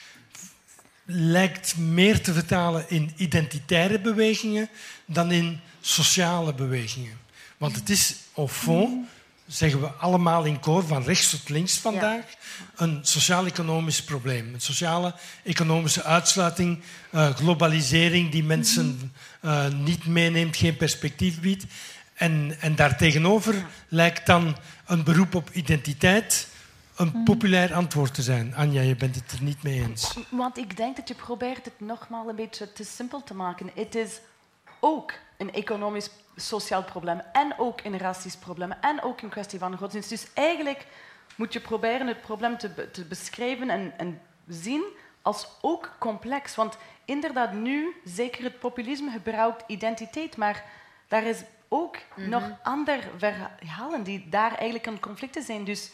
lijkt meer te vertalen in identitaire bewegingen dan in sociale bewegingen? Want het is, au fond, zeggen we allemaal in koor, van rechts tot links vandaag, een sociaal-economisch probleem. Een sociale economische uitsluiting, eh, globalisering die mensen eh, niet meeneemt, geen perspectief biedt. En, en daartegenover lijkt dan een beroep op identiteit een populair antwoord te zijn. Anja, je bent het er niet mee eens. Want ik denk dat je probeert het nogmaals een beetje te simpel te maken. Het is ook een economisch, sociaal probleem en ook een racistisch probleem en ook een kwestie van godsdienst. Dus eigenlijk moet je proberen het probleem te, te beschrijven en, en zien als ook complex. Want inderdaad, nu, zeker het populisme gebruikt identiteit, maar daar is ook nog andere verhalen die daar eigenlijk aan conflicten zijn. Dus,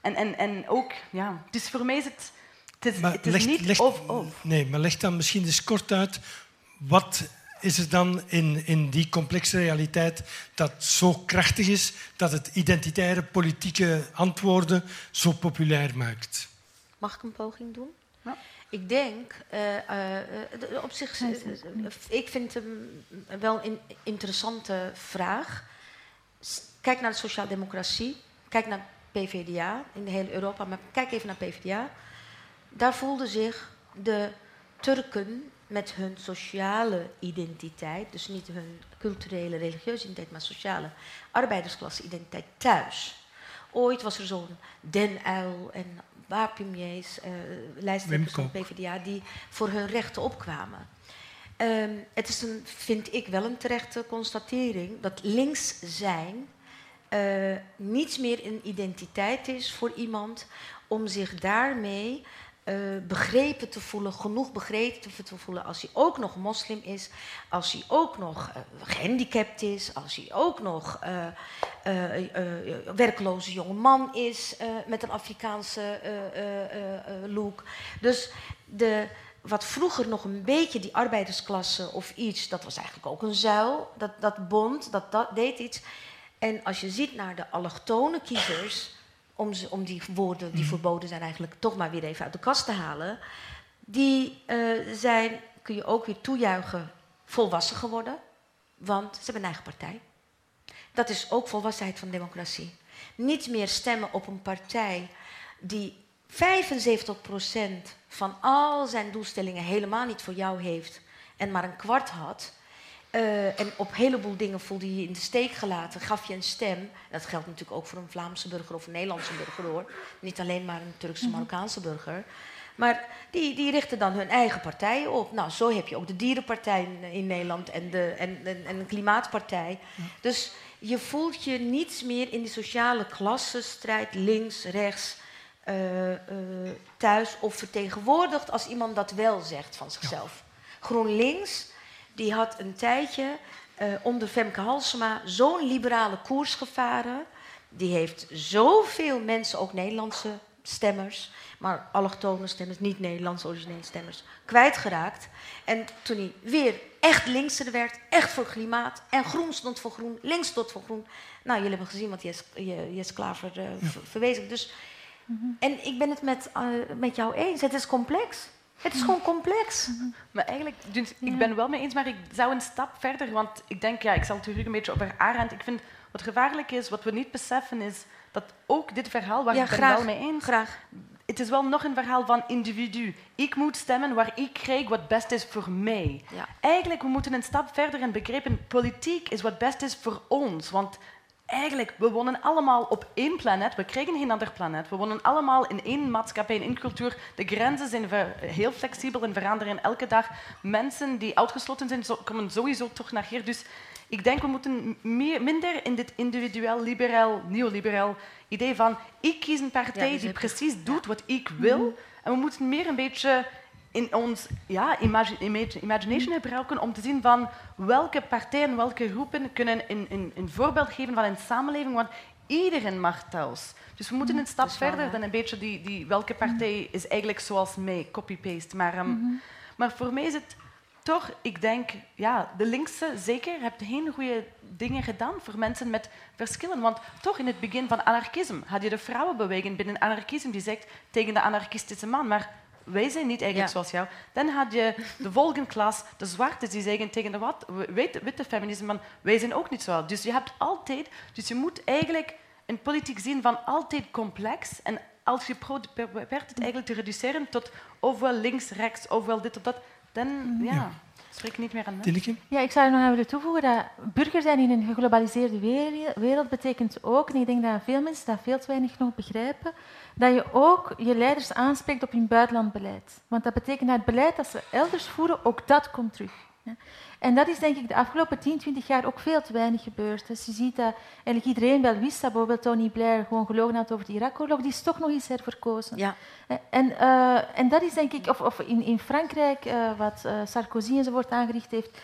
en, en, en ook, ja, dus voor mij is het, het is, Maar het is leg- niet leg- of-of. Nee, maar leg dan misschien eens kort uit. Wat is er dan in, in die complexe realiteit dat zo krachtig is dat het identitaire politieke antwoorden zo populair maakt? Mag ik een poging doen? Ja. Ik denk, eh, eh, eh, op zich, ik vind hem wel een interessante vraag. Kijk naar de sociaaldemocratie, kijk naar PvdA in de hele Europa, maar kijk even naar PvdA. Daar voelden zich de Turken met hun sociale identiteit, dus niet hun culturele, religieuze identiteit, maar sociale arbeidersklasse-identiteit thuis. Ooit was er zo'n Den Uyl en Wapimies, eh lijsttrekkers van de PvdA, die voor hun rechten opkwamen. Ehm, het is een, vind ik wel een terechte constatering dat links zijn eh, niets meer een identiteit is voor iemand om zich daarmee eh, begrepen te voelen, genoeg begrepen te voelen als hij ook nog moslim is, als hij ook nog eh, gehandicapt is, als hij ook nog werkloze jonge man is met een Afrikaanse look. Dus de, wat vroeger nog een beetje die arbeidersklasse of iets, dat was eigenlijk ook een zuil, dat, dat bond, dat, dat deed iets. En als je ziet naar de allochtone kiezers, om, ze, om die woorden die verboden zijn eigenlijk toch maar weer even uit de kast te halen, die eh, zijn, kun je ook weer toejuichen, volwassen geworden, want ze hebben een eigen partij. Dat is ook volwassenheid van democratie. Niet meer stemmen op een partij die 75% van al zijn doelstellingen helemaal niet voor jou heeft en maar een kwart had. Eh, en op een heleboel dingen voelde je je in de steek gelaten, gaf je een stem. Dat geldt natuurlijk ook voor een Vlaamse burger of een Nederlandse burger hoor. Niet alleen maar een Turkse, Marokkaanse burger. Maar die, die richten dan hun eigen partijen op. Nou, zo heb je ook de Dierenpartij in, Nederland en de, en, en, en de Klimaatpartij. Dus je voelt je niets meer in die sociale klassenstrijd, links, rechts, eh, eh, thuis of vertegenwoordigd als iemand dat wel zegt van zichzelf. GroenLinks, die had een tijdje eh, onder Femke Halsema zo'n liberale koers gevaren. Die heeft zoveel mensen, ook Nederlandse stemmers, maar allochtone stemmers, niet Nederlandse originele stemmers, kwijtgeraakt. En toen hij weer echt linkser werd, echt voor klimaat, en groen stond voor groen, links stond voor groen. Nou, jullie hebben gezien wat Jes, Jes Klaver uh, verwezen. Dus, En ik ben het met, uh, met jou eens, het is complex. Het is gewoon complex. Maar eigenlijk, dus ik ben wel mee eens, maar ik zou een stap verder, want ik denk, ja, ik zal terug een beetje over Arendt. Ik vind wat gevaarlijk is, wat we niet beseffen, is dat ook dit verhaal, waar ja, ik ben graag, wel mee eens, graag. het is wel nog een verhaal van individu. Ik moet stemmen waar ik krijg wat best is voor mij. Ja. Eigenlijk, we moeten een stap verder en begrijpen, politiek is wat best is voor ons. Want eigenlijk, we wonen allemaal op één planeet. We krijgen geen ander planeet. We wonen allemaal in één maatschappij, in één cultuur. De grenzen zijn heel flexibel en veranderen elke dag. Mensen die uitgesloten zijn, komen sowieso toch naar hier. Dus ik denk, we moeten meer, minder in dit individueel, liberaal, neoliberaal idee van ik kies een partij Ja, dus die precies doet wat ik wil. En we moeten meer een beetje in ons ja, imagi- imagi- imagination gebruiken om te zien van welke partijen, welke groepen kunnen een, een, een voorbeeld geven van een samenleving, want iedereen mag thuis. Dus we moeten een stap verder dan een beetje die, die welke partij is eigenlijk zoals mij, copy-paste. Maar, ehm, maar voor mij is het toch, ik denk, ja, de linkse zeker heeft geen goede dingen gedaan voor mensen met verschillen. Want toch in het begin van anarchisme had je de vrouwenbeweging binnen anarchisme die zegt tegen de anarchistische man, maar wij zijn niet eigenlijk Ja. zoals jou. Dan had je de volgende klas, de zwarte, die zeggen tegen de wat, witte, witte feminisme, van, wij zijn ook niet zo. Dus je hebt altijd, dus je moet eigenlijk een politiek zien van altijd complex. En als je probeert het eigenlijk te reduceren tot ofwel links, rechts, ofwel dit of dat, dan ja, spreek ik niet meer aan. Tineke? Ja, ik zou er nog aan willen toevoegen dat burger zijn in een geglobaliseerde wereld, wereld betekent ook, en ik denk dat veel mensen dat veel te weinig nog begrijpen, dat je ook je leiders aanspreekt op hun buitenlandbeleid. Want dat betekent dat het beleid dat ze elders voeren, ook dat komt terug. En dat is denk ik de afgelopen 10, 20 jaar ook veel te weinig gebeurd. Dus je ziet dat eigenlijk iedereen wel wist dat bijvoorbeeld Tony Blair gewoon gelogen had over de Irak-oorlog. Die is toch nog eens herverkozen. Ja. En, eh, en dat is denk ik, of, of in, in Frankrijk, eh, wat eh, Sarkozy enzovoort aangericht heeft,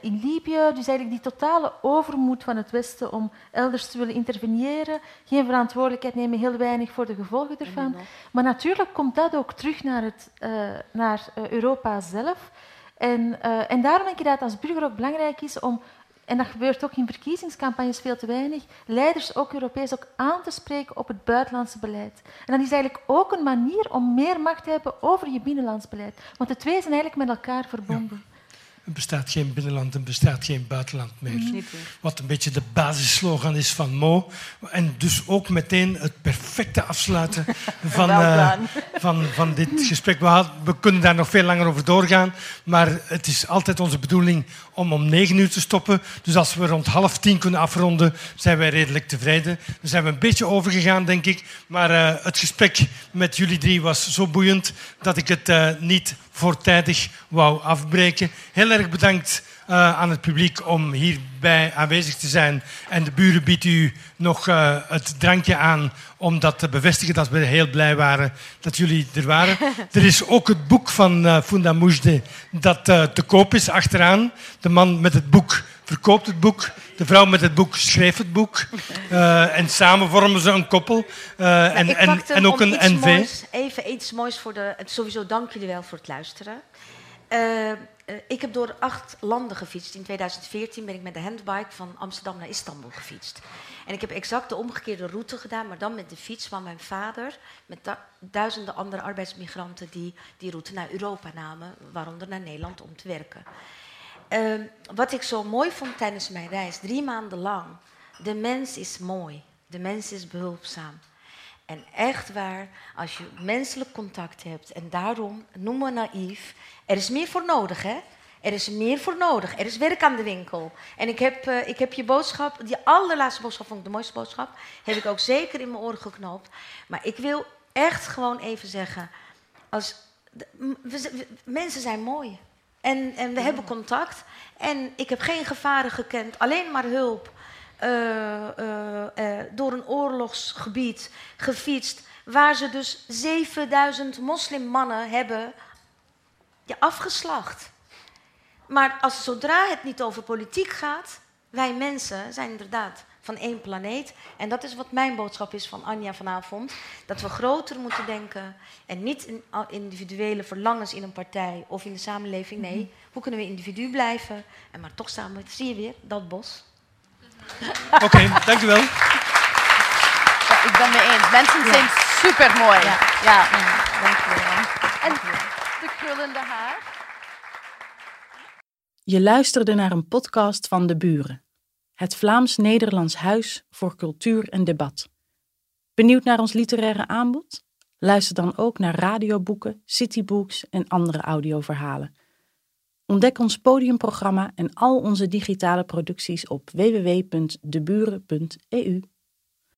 in Libië, dus eigenlijk die totale overmoed van het Westen om elders te willen interveneren, geen verantwoordelijkheid nemen, heel weinig voor de gevolgen ervan. Maar natuurlijk komt dat ook terug naar, het, eh, naar eh, Europa zelf. En, eh, en daarom denk ik dat het als burger ook belangrijk is om en dat gebeurt ook in verkiezingscampagnes veel te weinig, leiders, ook Europees, ook aan te spreken op het buitenlandse beleid. En dat is eigenlijk ook een manier om meer macht te hebben over je binnenlands beleid. Want de twee zijn eigenlijk met elkaar verbonden. Er bestaat geen binnenland en bestaat geen buitenland meer. Meer. Wat een beetje de basisslogan is van Mo. En dus ook meteen het perfecte afsluiten van, eh, van, van dit gesprek. We, had- we kunnen daar nog veel langer over doorgaan. Maar het is altijd onze bedoeling om om negen uur te stoppen. Dus als we rond half tien kunnen afronden, zijn wij redelijk tevreden. Daar zijn we een beetje overgegaan, denk ik. Maar eh, het gesprek met jullie drie was zo boeiend dat ik het eh, niet voortijdig wou afbreken. Heel erg bedankt aan het publiek om hierbij aanwezig te zijn. En de buren biedt u nog eh, het drankje aan om dat te bevestigen dat we heel blij waren dat jullie er waren. er is ook het boek van eh Funda Moujde dat eh, te koop is achteraan. De man met het boek verkoopt het boek. De vrouw met het boek schreef het boek. Eh, en samen vormen ze een koppel. Eh, en, en, ook een NV. moois, even iets moois voor de... Sowieso dank jullie wel voor het luisteren. Eh, eh, ik heb door acht landen gefietst. In 2014 ben ik met de handbike van Amsterdam naar Istanbul gefietst. En ik heb exact de omgekeerde route gedaan, maar dan met de fiets van mijn vader. Met duizenden andere arbeidsmigranten die die route naar Europa namen, waaronder naar Nederland om te werken. Ehm, wat ik zo mooi vond tijdens mijn reis, drie maanden lang. De mens is mooi, de mens is behulpzaam. En echt waar, als je menselijk contact hebt, en daarom, noem me naïef, er is meer voor nodig, hè? Er is meer voor nodig. Er is werk aan de winkel. En ik heb, eh, ik heb je boodschap, die allerlaatste boodschap vond ik de mooiste boodschap, heb ik ook zeker in mijn oren geknoopt. Maar ik wil echt gewoon even zeggen, als mensen zijn mooi. En, en we hebben contact. En ik heb geen gevaren gekend, alleen maar hulp. Uh, uh, uh, door een oorlogsgebied gefietst. Waar ze dus 7000 moslimmannen hebben ja, afgeslacht. Maar als, zodra het niet over politiek gaat, wij mensen zijn inderdaad van één planeet. En dat is wat mijn boodschap is van Anja vanavond. Dat we groter moeten denken en niet in individuele verlangens in een partij of in de samenleving. Nee, mhm. hoe kunnen we individu blijven en maar toch samen, zie je weer, dat bos. Oké, okay, dank u wel. Ja, ik ben mee eens. Mensen zijn super mooi. Ja, ja. ja dank je wel. En de krullende haar. Je luisterde naar een podcast van De Buren, het Vlaams-Nederlands Huis voor Cultuur en Debat. Benieuwd naar ons literaire aanbod? Luister dan ook naar radioboeken, citybooks en andere audioverhalen. Ontdek ons podiumprogramma en al onze digitale producties op www.deburen.eu.